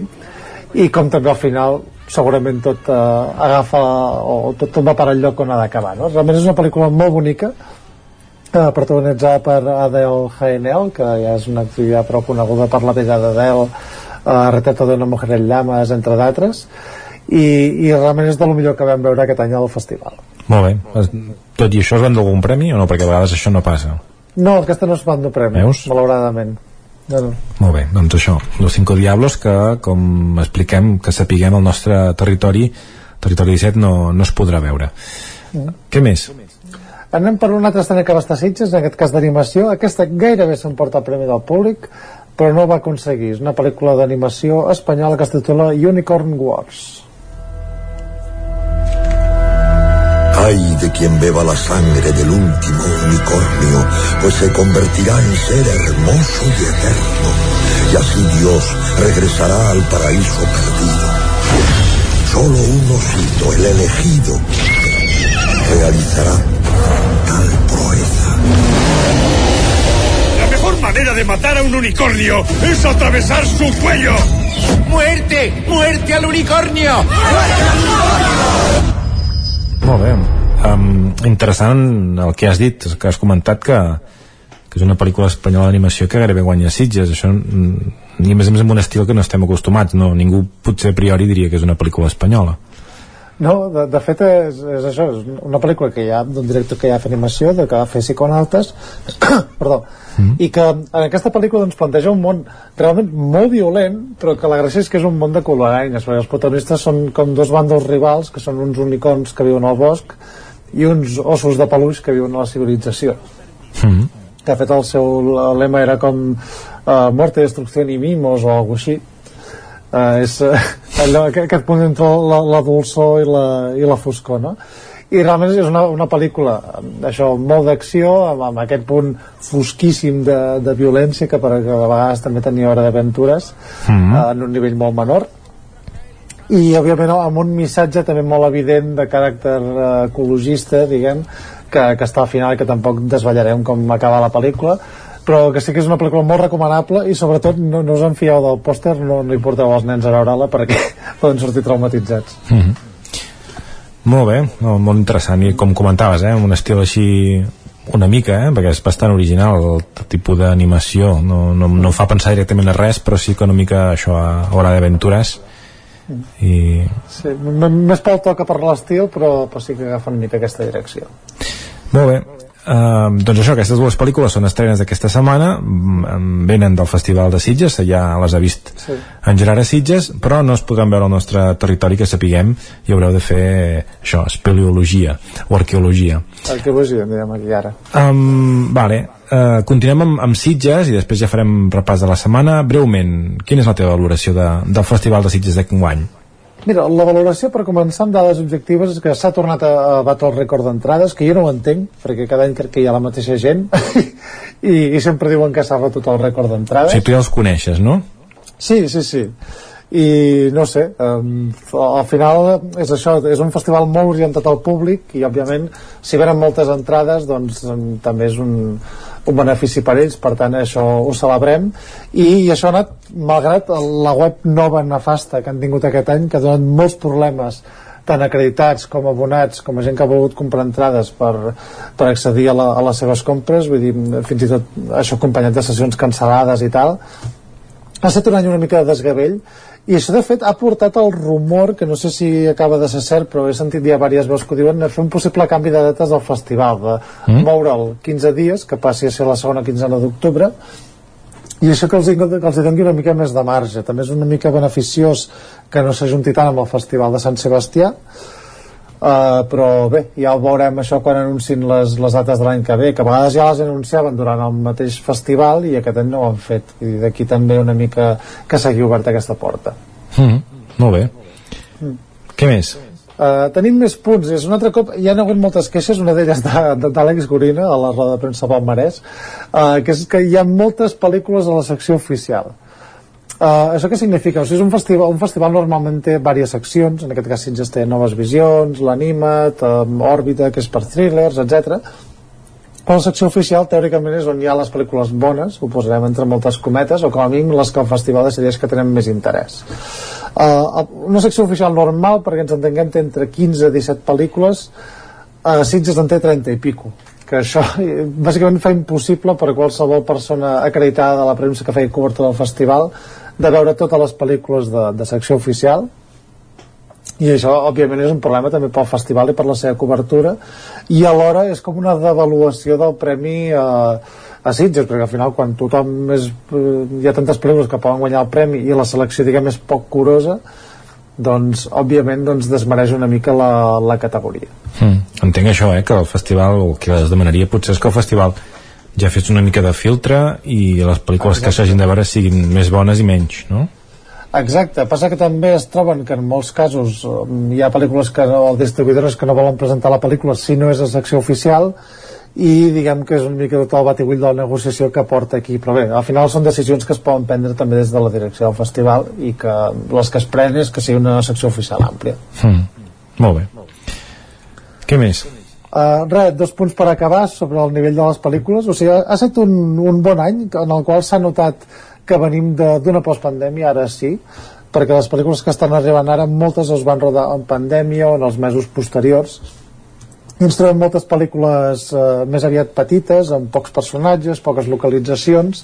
i com també al final segurament tot uh, agafa o tot, tot va per al lloc on ha d'acabar no? realment és una pel·lícula molt bonica uh, protagonitzada per Adele Haenel que ja és una actriu prou coneguda per la vida d'Adele uh, Retrato de una mujer en llamas entre d'altres i, i realment és de lo millor que vam veure aquest any al festival Molt bé. Tot i això es van d'algun premi o no? Perquè a vegades això no passa. no, aquesta no es va endur premi Veus? malauradament no, no. Molt bé, doncs això, Los Cinco Diablos que, com expliquem, que sapiguem el nostre territori, territori 17 no, no es podrà veure. Mm. Què més? Anem per una altra estrena que va estar Sitges, en aquest cas d'animació. Aquesta gairebé s'emporta el premi del públic, però no va aconseguir. És una pel·lícula d'animació espanyola que es titula Unicorn Wars. Ay de quien beba la sangre del último unicornio, pues se convertirá en ser hermoso y eterno. Y así Dios regresará al paraíso perdido. Solo un osito, el elegido, realizará tal proeza. La mejor manera de matar a un unicornio es atravesar su cuello. ¡Muerte! ¡Muerte al unicornio! Molt bé. Um, interessant el que has dit, que has comentat que, que és una pel·lícula espanyola d'animació que gairebé guanya Sitges. Això, mm, i a més a més amb un estil que no estem acostumats. No, ningú potser a priori diria que és una pel·lícula espanyola. No, de, de fet és, és això, és una pel·lícula que hi ha d'un director que ja fa animació, de que va fer Psiconautes, perdó, mm. i que en aquesta pel·lícula doncs, planteja un món realment molt violent, però que la gràcia és que és un món de coloranyes, perquè els protagonistes són com dos bàndols rivals, que són uns unicorns que viuen al bosc i uns ossos de peluix que viuen a la civilització. Mm. Que de fet el seu lema era com uh, Morte, destrucció i mimos o alguna així. Uh, és uh, allò, aquest, punt entre la, la dolçor i la, i la foscor, no? i realment és una, una pel·lícula això, molt d'acció amb, amb aquest punt fosquíssim de, de violència que per que a vegades també tenia hora d'aventures Mm. eh, en un nivell molt menor i òbviament amb un missatge també molt evident de caràcter eh, ecologista diguem que, que està al final i que tampoc desvetllarem com acaba la pel·lícula. Però que sí que és una pel·lícula molt recomanable i sobretot no, no us en fieu del pòster no, no hi porteu els nens a veure-la perquè poden sortir traumatitzats. Mm -hmm. Molt bé, molt interessant. I com comentaves, eh, un estil així una mica, eh, perquè és bastant original el tipus d'animació. No, no, no fa pensar directament a res però sí que una mica això a Hora d'Aventures i sí, més pel to que per l'estil però, però sí que agafa una mica aquesta direcció Molt bé. Uh, doncs això, aquestes dues pel·lícules són estrenes d'aquesta setmana. Mm, venen del Festival de Sitges ja les ha vist sí. en Gerard a Sitges però no es podran veure al nostre territori que sapiguem i haureu de fer això, espeleologia o arqueologia. Arqueologia en diem aquí ara. Um, vale, uh, continuem amb, amb Sitges i després ja farem repàs de la setmana. Breument, quina és la teva valoració de, del Festival de Sitges d'enguany? Mira, la valoració per començar amb dades objectives és que s'ha tornat a, a batre el rècord d'entrades, que jo no ho entenc, perquè cada any crec que hi ha la mateixa gent i, i sempre diuen que s'ha batut el rècord o d'entrades. sigui, tu ja els coneixes, no? Sí, sí, sí. I no sé, um, al final és això, és un festival molt orientat al públic i òbviament si venen moltes entrades doncs um, també és un, un benefici per ells, per tant això ho celebrem. I, i això ha anat malgrat la web nova nefasta que han tingut aquest any, que ha donat molts problemes tant acreditats com abonats com a gent que ha volgut comprar entrades per, per accedir a, la, a les seves compres vull dir, fins i tot això acompanyat de sessions cancel·lades i tal. Ha estat un any una mica de desgavell i això de fet ha portat el rumor que no sé si acaba de ser cert però he sentit ja diverses veus que ho diuen de fer un possible canvi de dates del festival de Mm. moure'l 15 dies que passi a ser la segona quinzena d'octubre. I això que els, que els doni una mica més de marge. També és una mica beneficiós que no s'ajunti tant amb el Festival de Sant Sebastià Uh, però bé, ja ho veurem això quan anuncin les, les dates de l'any que ve que a vegades ja les anunciaven durant el mateix festival i aquest any no ho han fet. I d'aquí també una mica que s'hagi obert aquesta porta. Mm, molt bé. Mm. què més? Uh, tenim més punts, és un altre cop hi ha hagut moltes queixes, una d'elles d'Àlex Gorina a la roda de premsa Palmarès uh, que és que hi ha moltes pel·lícules a la secció oficial Uh, això què significa? O sigui, és un festival, un festival normalment té diverses seccions, en aquest cas Sitges té Noves Visions, l'Anima't, Òrbita, que és per thrillers, etc. Però la secció oficial teòricament és on hi ha les pel·lícules bones, ho posarem entre moltes cometes, o com a mínim les que el festival decideix que tenen més interès. Uh, una secció oficial normal, perquè ens entenguem, té entre 15 i 17 pel·lícules, uh, Sitges en té 30 i pico que això bàsicament fa impossible per qualsevol persona acreditada de la premsa que feia cobertura del festival de veure totes les pel·lícules de, de secció oficial. I això òbviament és un problema també pel festival i per la seva cobertura. I alhora és com una devaluació del premi a, a Sitges perquè al final quan tothom és, eh, hi ha tantes pel·lícules que poden guanyar el premi i la selecció diguem és poc curosa doncs òbviament doncs, desmereix una mica la, la categoria. Mm, entenc això, eh, que el festival el que es demanaria potser és que el festival ja fes una mica de filtre i les pel·lícules Exacte. que s'hagin de veure siguin més bones i menys, no? Exacte, passa que també es troben que en molts casos um, hi ha pel·lícules que no, el distribuïdors que no volen presentar la pel·lícula si no és a secció oficial i diguem que és una mica tot el batibull de la negociació que porta aquí però bé, al final són decisions que es poden prendre també des de la direcció del festival i que les que es prenen és que sigui una secció oficial àmplia mm. Molt bé Què més? Uh, res, dos punts per acabar sobre el nivell de les pel·lícules. O sigui, ha estat un, un bon any en el qual s'ha notat que venim d'una postpandèmia, ara sí perquè les pel·lícules que estan arribant ara moltes es van rodar en pandèmia o en els mesos posteriors. I ens trobem moltes pel·lícules uh, més aviat petites, amb pocs personatges poques localitzacions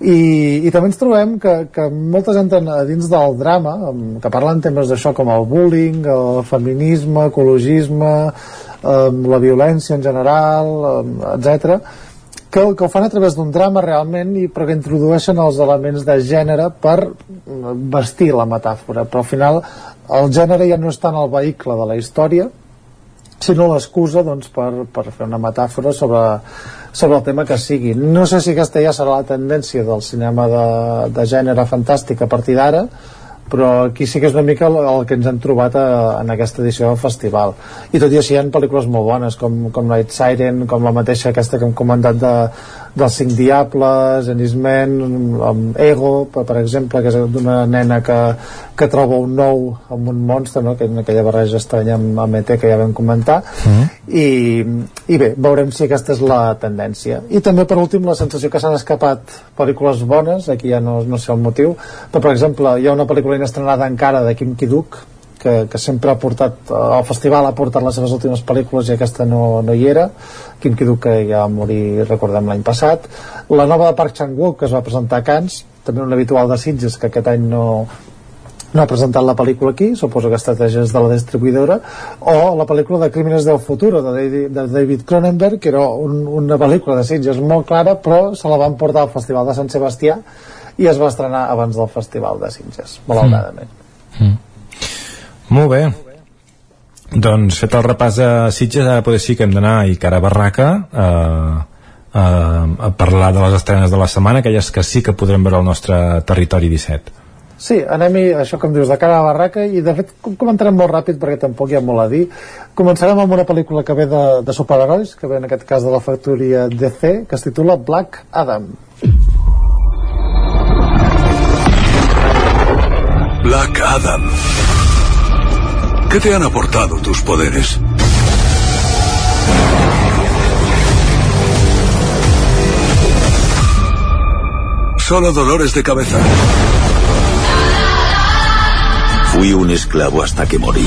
i, i també ens trobem que, que moltes entren a dins del drama que parlen temes d'això com el bullying el feminisme, ecologisme eh, la violència en general, eh, etc que, que ho fan a través d'un drama realment i perquè introdueixen els elements de gènere per vestir la metàfora. Però al final el gènere ja no és tant el vehicle de la història sinó l'excusa doncs, per, per fer una metàfora sobre, sobre el tema que sigui. No sé si aquesta ja serà la tendència del cinema de, de gènere fantàstic a partir d'ara, però aquí sí que és una mica el, el que ens hem trobat a, en aquesta edició del festival i tot i així hi ha pel·lícules molt bones com, com Night Siren, com la mateixa aquesta que hem comentat de, dels cinc diables, Enismen, amb Ego, per, per exemple, que és d'una nena que, que troba un nou amb un monstre, no? que és aquella barreja estranya amb, amb ET que ja vam comentar, mm -hmm. i, i bé, veurem si aquesta és la tendència. I també, per últim, la sensació que s'han escapat pel·lícules bones, aquí ja no, no sé el motiu, però, per exemple, hi ha una pel·lícula inestrenada encara de Kim Ki-duk, que, que sempre ha portat al festival ha portat les seves últimes pel·lícules i aquesta no, no hi era Kim Ki-duk que ja va morir recordem l'any passat la nova de Park Chan-wook que es va presentar a Cannes també un habitual de Sitges que aquest any no, no ha presentat la pel·lícula aquí, suposo que estratègia és de la distribuïdora, o la pel·lícula de Crímenes del David, de David Cronenberg, que era un, una pel·lícula de Sitges molt clara, però se la van portar al Festival de Sant Sebastià i es va estrenar abans del Festival de Sitges, malauradament. Mm. Mm. Molt bé. Doncs fet el repàs de Sitges, ara potser sí que hem d'anar i cara a Barraca eh, a, a parlar de les estrenes de la setmana, aquelles que sí que podrem veure al nostre territori 17. Sí, anem-hi, això com dius, de cara a la barraca i de fet comentarem molt ràpid perquè tampoc hi ha molt a dir. Començarem amb una pel·lícula que ve de, de superherois, que ve en aquest cas de la factoria DC, que es titula Black Adam. Black Adam ¿Qué te han aportado tus poderes? Solo dolores de cabeza. Fui un esclavo hasta que morí.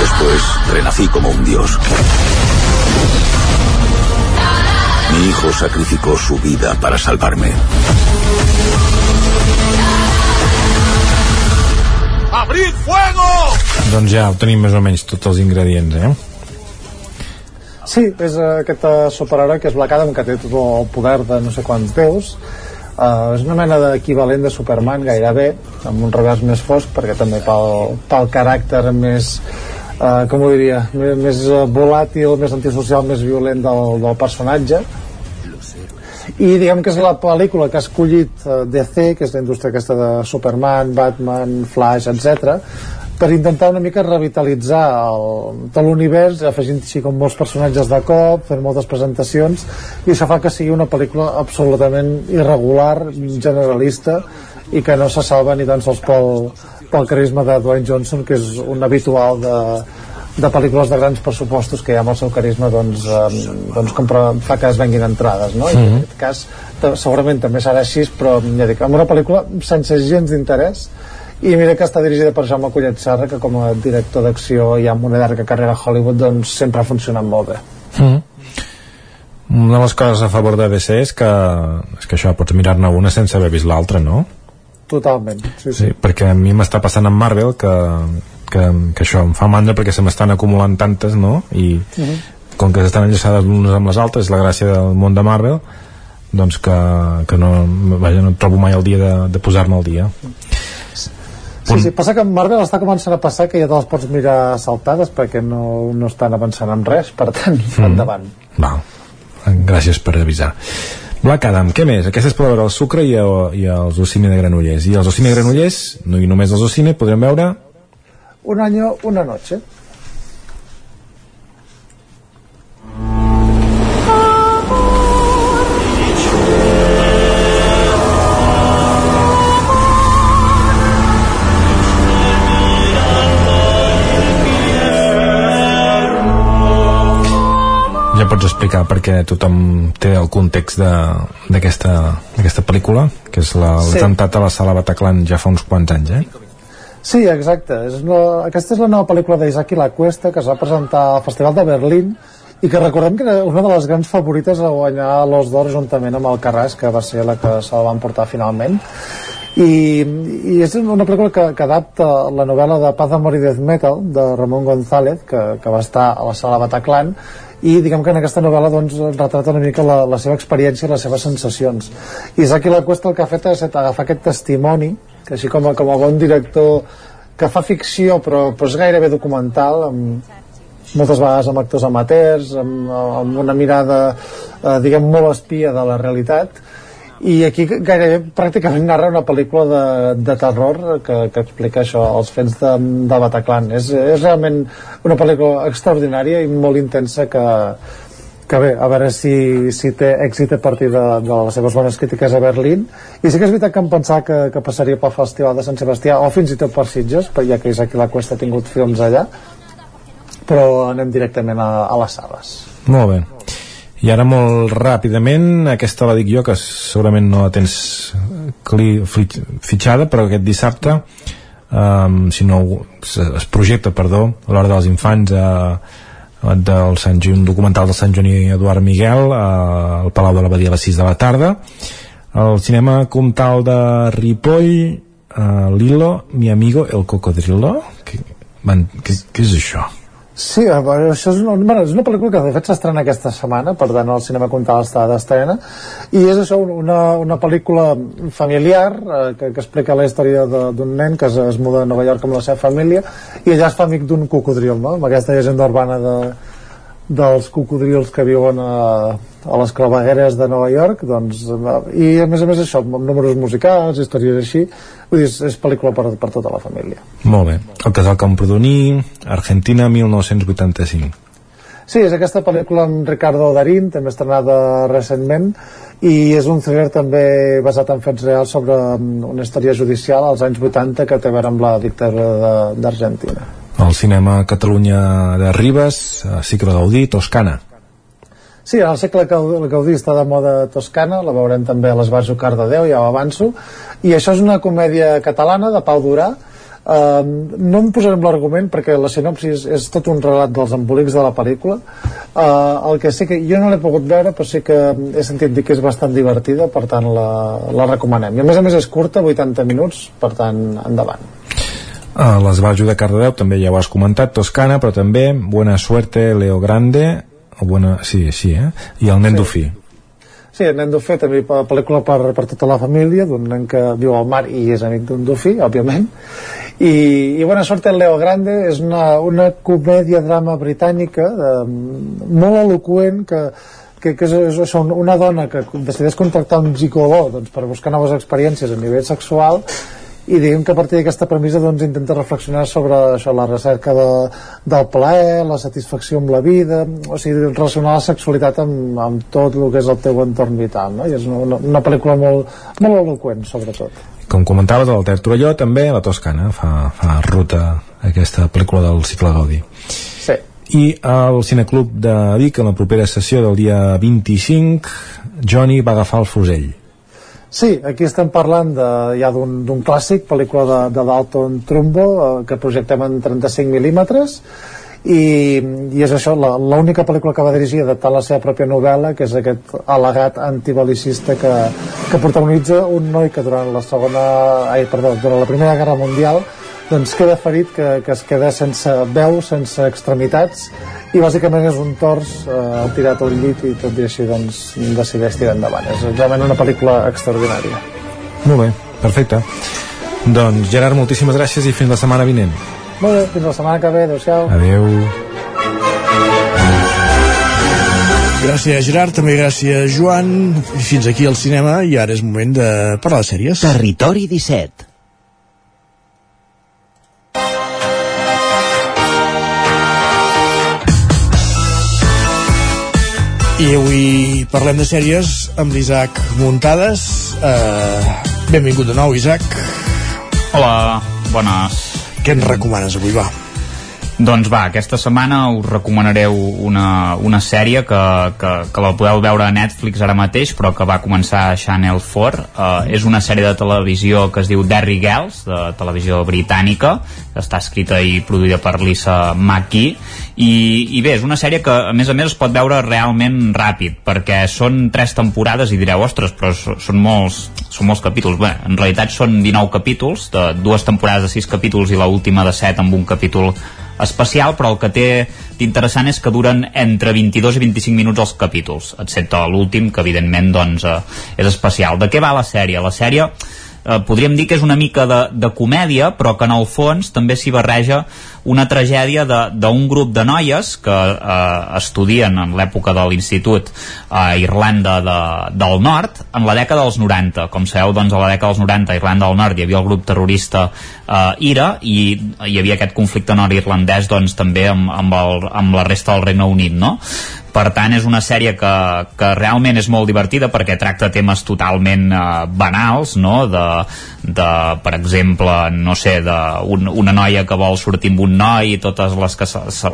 Después renací como un dios. Mi hijo sacrificó su vida para salvarme. Abrid fuego! Doncs ja ho tenim més o menys tots els ingredients, eh? Sí, és uh, aquest uh, superheroi que és Black Adam, que té tot el poder de no sé quants déus. Uh, és una mena d'equivalent de Superman gairebé, amb un revers més fosc, perquè també pel, pel caràcter més, uh, com ho diria, més, més volàtil, més antisocial, més violent del, del personatge i diguem que és la pel·lícula que ha escollit uh, DC, que és la indústria aquesta de Superman, Batman, Flash, etc per intentar una mica revitalitzar el, tot l'univers afegint així com molts personatges de cop fent moltes presentacions i això fa que sigui una pel·lícula absolutament irregular generalista i que no se salva ni tan sols pel, pel carisma de Dwayne Johnson que és un habitual de, de pel·lícules de grans pressupostos que ja amb el seu carisma doncs, eh, doncs compra, fa que es venguin entrades no? i en Mhm. aquest cas segurament també serà així però ja dic, amb una pel·lícula sense gens d'interès i mira que està dirigida per Jaume Collet Serra que com a director d'acció i amb una llarga carrera a Hollywood doncs sempre ha funcionat molt bé Mm. Una de les coses a favor de DC és que, és que això pots mirar-ne una sense haver vist l'altra, no? totalment sí, sí. Sí, perquè a mi m'està passant amb Marvel que, que, que això em fa mandra perquè se m'estan acumulant tantes, no? I Mhm. com que estan enllaçades l'unes amb les altres, és la gràcia del món de Marvel, doncs que, que no, vaja, no trobo mai el dia de, de posar-me al dia. Sí, sí, passa que Marvel està començant a passar que ja te les pots mirar saltades perquè no, no estan avançant en res, per tant, mm. endavant. Val. Gràcies per avisar. Black Adam, què més? Aquesta es pot veure el sucre i, el, i els Ocine de Granollers. I els Ocine de Granollers, no i només els Ocine, podrem veure Un año, una noche. ja pots explicar perquè tothom té el context de- d'aquesta pel·lícula que és la- Sí. l'atemptat a la sala Bataclan ja fa uns quants anys eh? Sí, exacte. És una, aquesta és la nova pel·lícula d'Isaac i la Cuesta que es va presentar al Festival de Berlín i que recordem que era una de les grans favorites a guanyar l'Os d'Or juntament amb el Carràs, que va ser la que se la van portar finalment. I, i és una pel·lícula que, que adapta la novel·la de Paz, Amor i Death Metal de Ramon González, que, que va estar a la sala Bataclan, i diguem que en aquesta novel·la doncs, retrata una mica la, la seva experiència i les seves sensacions. Isaac i la Cuesta el que ha fet és agafar aquest testimoni, que així com a, com a bon director que fa ficció però, però és gairebé documental, amb, moltes vegades amb actors amateurs, amb, amb una mirada, eh, diguem, molt espia de la realitat, i aquí gairebé pràcticament narra una pel·lícula de, de terror que, que explica això, els fets de, de Bataclan. És, és realment una pel·lícula extraordinària i molt intensa que, que bé, a veure si, si té èxit a partir de, de les seves bones crítiques a Berlín. I sí que és veritat que em pensava que, que passaria pel Festival de Sant Sebastià o fins i tot per Sitges, ja que Isaac i la Cuesta ha tingut films allà. Però anem directament a, a les sales. Molt bé. I ara molt ràpidament aquesta la dic jo que segurament no la tens cli, fitxada però aquest dissabte um, si no es, es projecta perdó a l'hora dels infants a, del Sant, un documental del Sant Joan i Eduard Miguel a, al Palau de l'Abadia a les 6 de la tarda al cinema Comtal de Ripoll uh, Lilo, mi amigo el cocodrilo què, man, què, què és això? Sí, veure, això és una, bueno, és una pel·lícula que de fet s'estrena aquesta setmana, per tant el cinema Comtal està d'estrena, i és això, una, una pel·lícula familiar eh, que, que explica la història d'un nen que es, es muda a Nova York amb la seva família i allà es fa amic d'un cocodril, no? amb aquesta llegenda urbana de, dels cocodrils que viuen a, a les clavegueres de Nova York doncs, i a més a més això, amb números musicals, històries així vull dir, és, és pel·lícula per, per tota la família Molt bé. El casal Camprodoní, Argentina, 1985. Sí, és aquesta pel·lícula amb Ricardo Darín, també estrenada recentment, i és un thriller també basat en fets reals sobre mm, una història judicial als anys 80 que té a veure amb la dictadura d'Argentina. El cinema Catalunya de Ribes, Cicle Gaudí, Toscana. Sí, el segle Gaudí està de moda toscana, la veurem també a l'Esbarjo Cardedeu, ja ho avanço, i això és una comèdia catalana de Pau Durà, Uh, no em posarem l'argument perquè la sinopsis és tot un relat dels embolics de la pel·lícula. Uh, el que sí que jo no l'he pogut veure però sí que he sentit dir que és bastant divertida per tant la, la recomanem. I a més a més és curta, 80 minuts per tant endavant A l'Esbarjo de Cardedeu també ja ho has comentat, Toscana, però també Buena Suerte, Leo Grande, o bona, sí, així, eh? I el nen sí. dofí. Sí, el nen dofí també pel·lícula per, per tota la família, d'un nen que viu al mar i és amic d'un dofí, òbviament. I, i Bona sort el Leo Grande és una, una comèdia-drama britànica de, molt eloquent que, que, que és, és una dona que decideix contractar un gigoló doncs, per buscar noves experiències a nivell sexual i diguem que a partir d'aquesta premissa doncs, intenta reflexionar sobre això, la recerca de, del plaer, la satisfacció amb la vida, o sigui, relacionar la sexualitat amb, amb tot el que és el teu entorn vital, no? I és una, una pel·lícula molt, molt eloquent, sobretot. Com comentaves, el Ter Torelló també, la Toscana, fa, fa ruta aquesta pel·lícula del cicle Gaudí. Sí. I al Cineclub de Vic, en la propera sessió del dia 25, Johnny va agafar el fusell. Sí, aquí estem parlant de, ja d'un clàssic, pel·lícula de, de Dalton Trumbo, eh, que projectem en 35 mil·límetres, i, i és això, l'única pel·lícula que va dirigir adaptant la seva pròpia novel·la, que és aquest al·legat antibalicista que, que protagonitza un noi que durant la segona, ai, perdó, durant la primera guerra mundial doncs queda ferit, que, que es queda sense veu, sense extremitats i bàsicament és un tors eh, tirat al llit i tot i així doncs decideix tirar endavant. És realment una pel·lícula extraordinària. Molt bé, perfecte. Doncs Gerard, moltíssimes gràcies i fins la setmana vinent. Molt bé, fins la setmana que ve, adeu-siau Adeu Gràcies Gerard, també gràcies Joan. Fins aquí al cinema i ara és moment de parlar de sèries. Territori 17 I avui parlem de sèries amb l'Isaac Muntades. Uh, benvingut de nou, Isaac. Hola, bones. Què ens recomanes avui, va? Doncs va, aquesta setmana us recomanareu una, una sèrie que, que, que la podeu veure a Netflix ara mateix, però que va començar a Channel 4. Uh, és una sèrie de televisió que es diu Derry Girls, de televisió britànica, està escrita i produïda per Lisa McKee, i, i bé, és una sèrie que a més a més es pot veure realment ràpid, perquè són tres temporades i direu, ostres, però són molts, són molts capítols. Bé, en realitat són 19 capítols, de dues temporades de 6 capítols i la última de 7 amb un capítol especial, però el que té d'interessant és que duren entre 22 i 25 minuts els capítols, excepte l'últim, que evidentment doncs, eh, és especial. De què va la sèrie? La sèrie eh, podríem dir que és una mica de, de comèdia, però que en el fons també s'hi barreja una tragèdia d'un grup de noies que eh, estudien en l'època de l'institut a Irlanda de, del Nord en la dècada dels 90. Com sabeu, doncs, a la dècada dels 90 a Irlanda del Nord hi havia el grup terrorista eh, IRA i hi havia aquest conflicte nord-irlandès doncs, també amb, amb, el, amb la resta del Regne Unit, no? per tant és una sèrie que, que realment és molt divertida perquè tracta temes totalment eh, banals no? de, de, per exemple no sé, de un, una noia que vol sortir amb un noi i totes les, que se, se,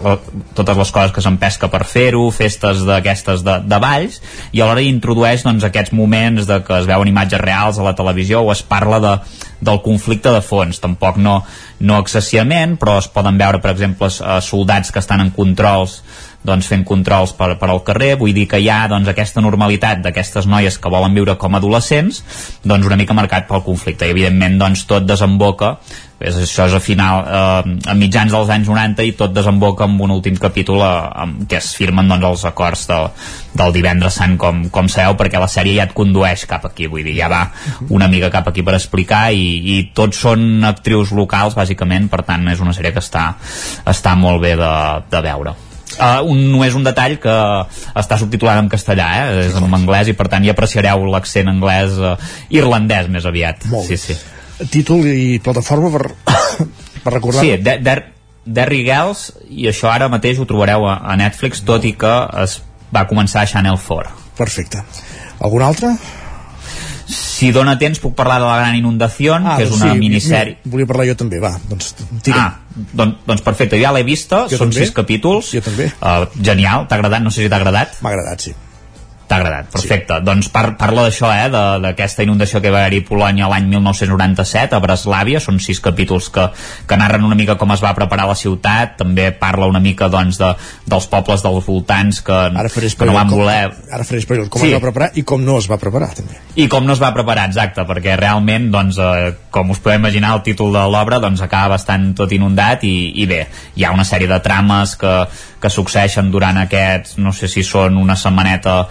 totes les coses que s'empesca per fer-ho festes d'aquestes de, de balls i alhora introdueix doncs, aquests moments de que es veuen imatges reals a la televisió o es parla de, del conflicte de fons. Tampoc no, no excessivament però es poden veure per exemple soldats que estan en controls doncs, fent controls per, per al carrer, vull dir que hi ha doncs, aquesta normalitat d'aquestes noies que volen viure com adolescents, doncs una mica marcat pel conflicte, i evidentment doncs, tot desemboca és, això és a final eh, a mitjans dels anys 90 i tot desemboca amb un últim capítol eh, amb, que es firmen doncs, els acords de, del divendres sant com, com sabeu perquè la sèrie ja et condueix cap aquí vull dir, ja va una mica cap aquí per explicar i, i tots són actrius locals bàsicament, per tant és una sèrie que està, està molt bé de, de veure Uh, un, només un detall que està subtitulat en castellà, eh? és en anglès i per tant hi apreciareu l'accent anglès uh, irlandès més aviat. Molt. Sí, sí. Títol i plataforma per, per recordar Sí, de, de, Derry Girls i això ara mateix ho trobareu a, a Netflix tot i que es va començar a Channel 4. Perfecte. Algun altre? Si dona temps puc parlar de la gran inundació, ah, que és una sí, minissèrie. Volia parlar jo també, va. Doncs, ah, doncs, doncs perfecte, ja l'he vista, jo són també. sis capítols. Jo també. Uh, genial, t'ha agradat? No sé si t'ha agradat. M'ha agradat, sí. T'ha agradat, perfecte. Sí. Doncs par parla d'això, eh, d'aquesta inundació que va haver-hi a Polònia l'any 1997 a Breslàvia, són sis capítols que, que narren una mica com es va preparar la ciutat, també parla una mica doncs, de, dels pobles dels voltants que, que no van com, voler... Ara faré spoiler, com sí. es va preparar i com no es va preparar, també. I com no es va preparar, exacte, perquè realment, doncs, eh, com us podem imaginar, el títol de l'obra doncs, acaba bastant tot inundat i, i bé, hi ha una sèrie de trames que, que succeeixen durant aquests, no sé si són una setmaneta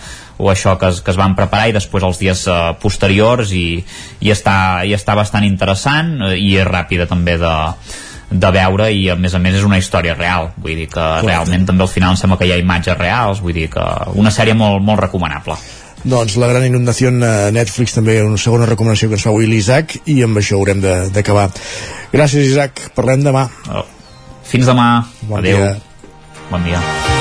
o això que es, que es van preparar i després els dies uh, posteriors i, i, està, i està bastant interessant uh, i és ràpida també de, de veure i a més a més és una història real. Vull dir que Correcte. realment també al final em sembla que hi ha imatges reals vull dir que una sèrie molt, molt recomanable. Doncs la gran inundació a Netflix també una segona recomanació que ens fa avui l'Isaac i amb això haurem d'acabar. Gràcies Isaac, parlem demà. Oh. fins demà, bon adeu dia. bon dia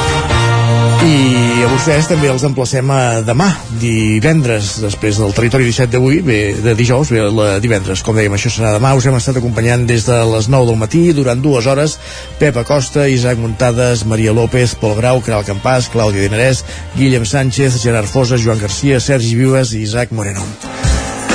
i a vostès també els emplacem a demà, divendres, després del Territori 17 d'avui, bé, de dijous, bé, la divendres, com dèiem, això serà demà, us hem estat acompanyant des de les 9 del matí, durant dues hores, Pep Acosta, Isaac Muntades, Maria López, Pol Grau, Caral Campàs, Clàudia Dinarès, Guillem Sánchez, Gerard Fosa, Joan Garcia, Sergi Vives i Isaac Moreno.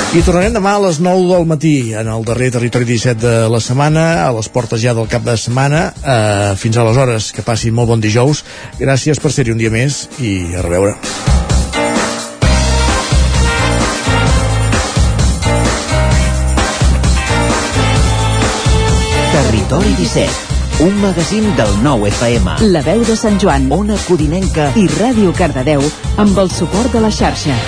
I tornarem demà a les 9 del matí en el darrer Territori 17 de la setmana, a les portes ja del cap de setmana. Eh, fins aleshores, que passin molt bon dijous. Gràcies per ser-hi un dia més i a reveure. Territori 17 un magazín del nou FM. La veu de Sant Joan, Ona Codinenca i Ràdio Cardedeu amb el suport de la xarxa.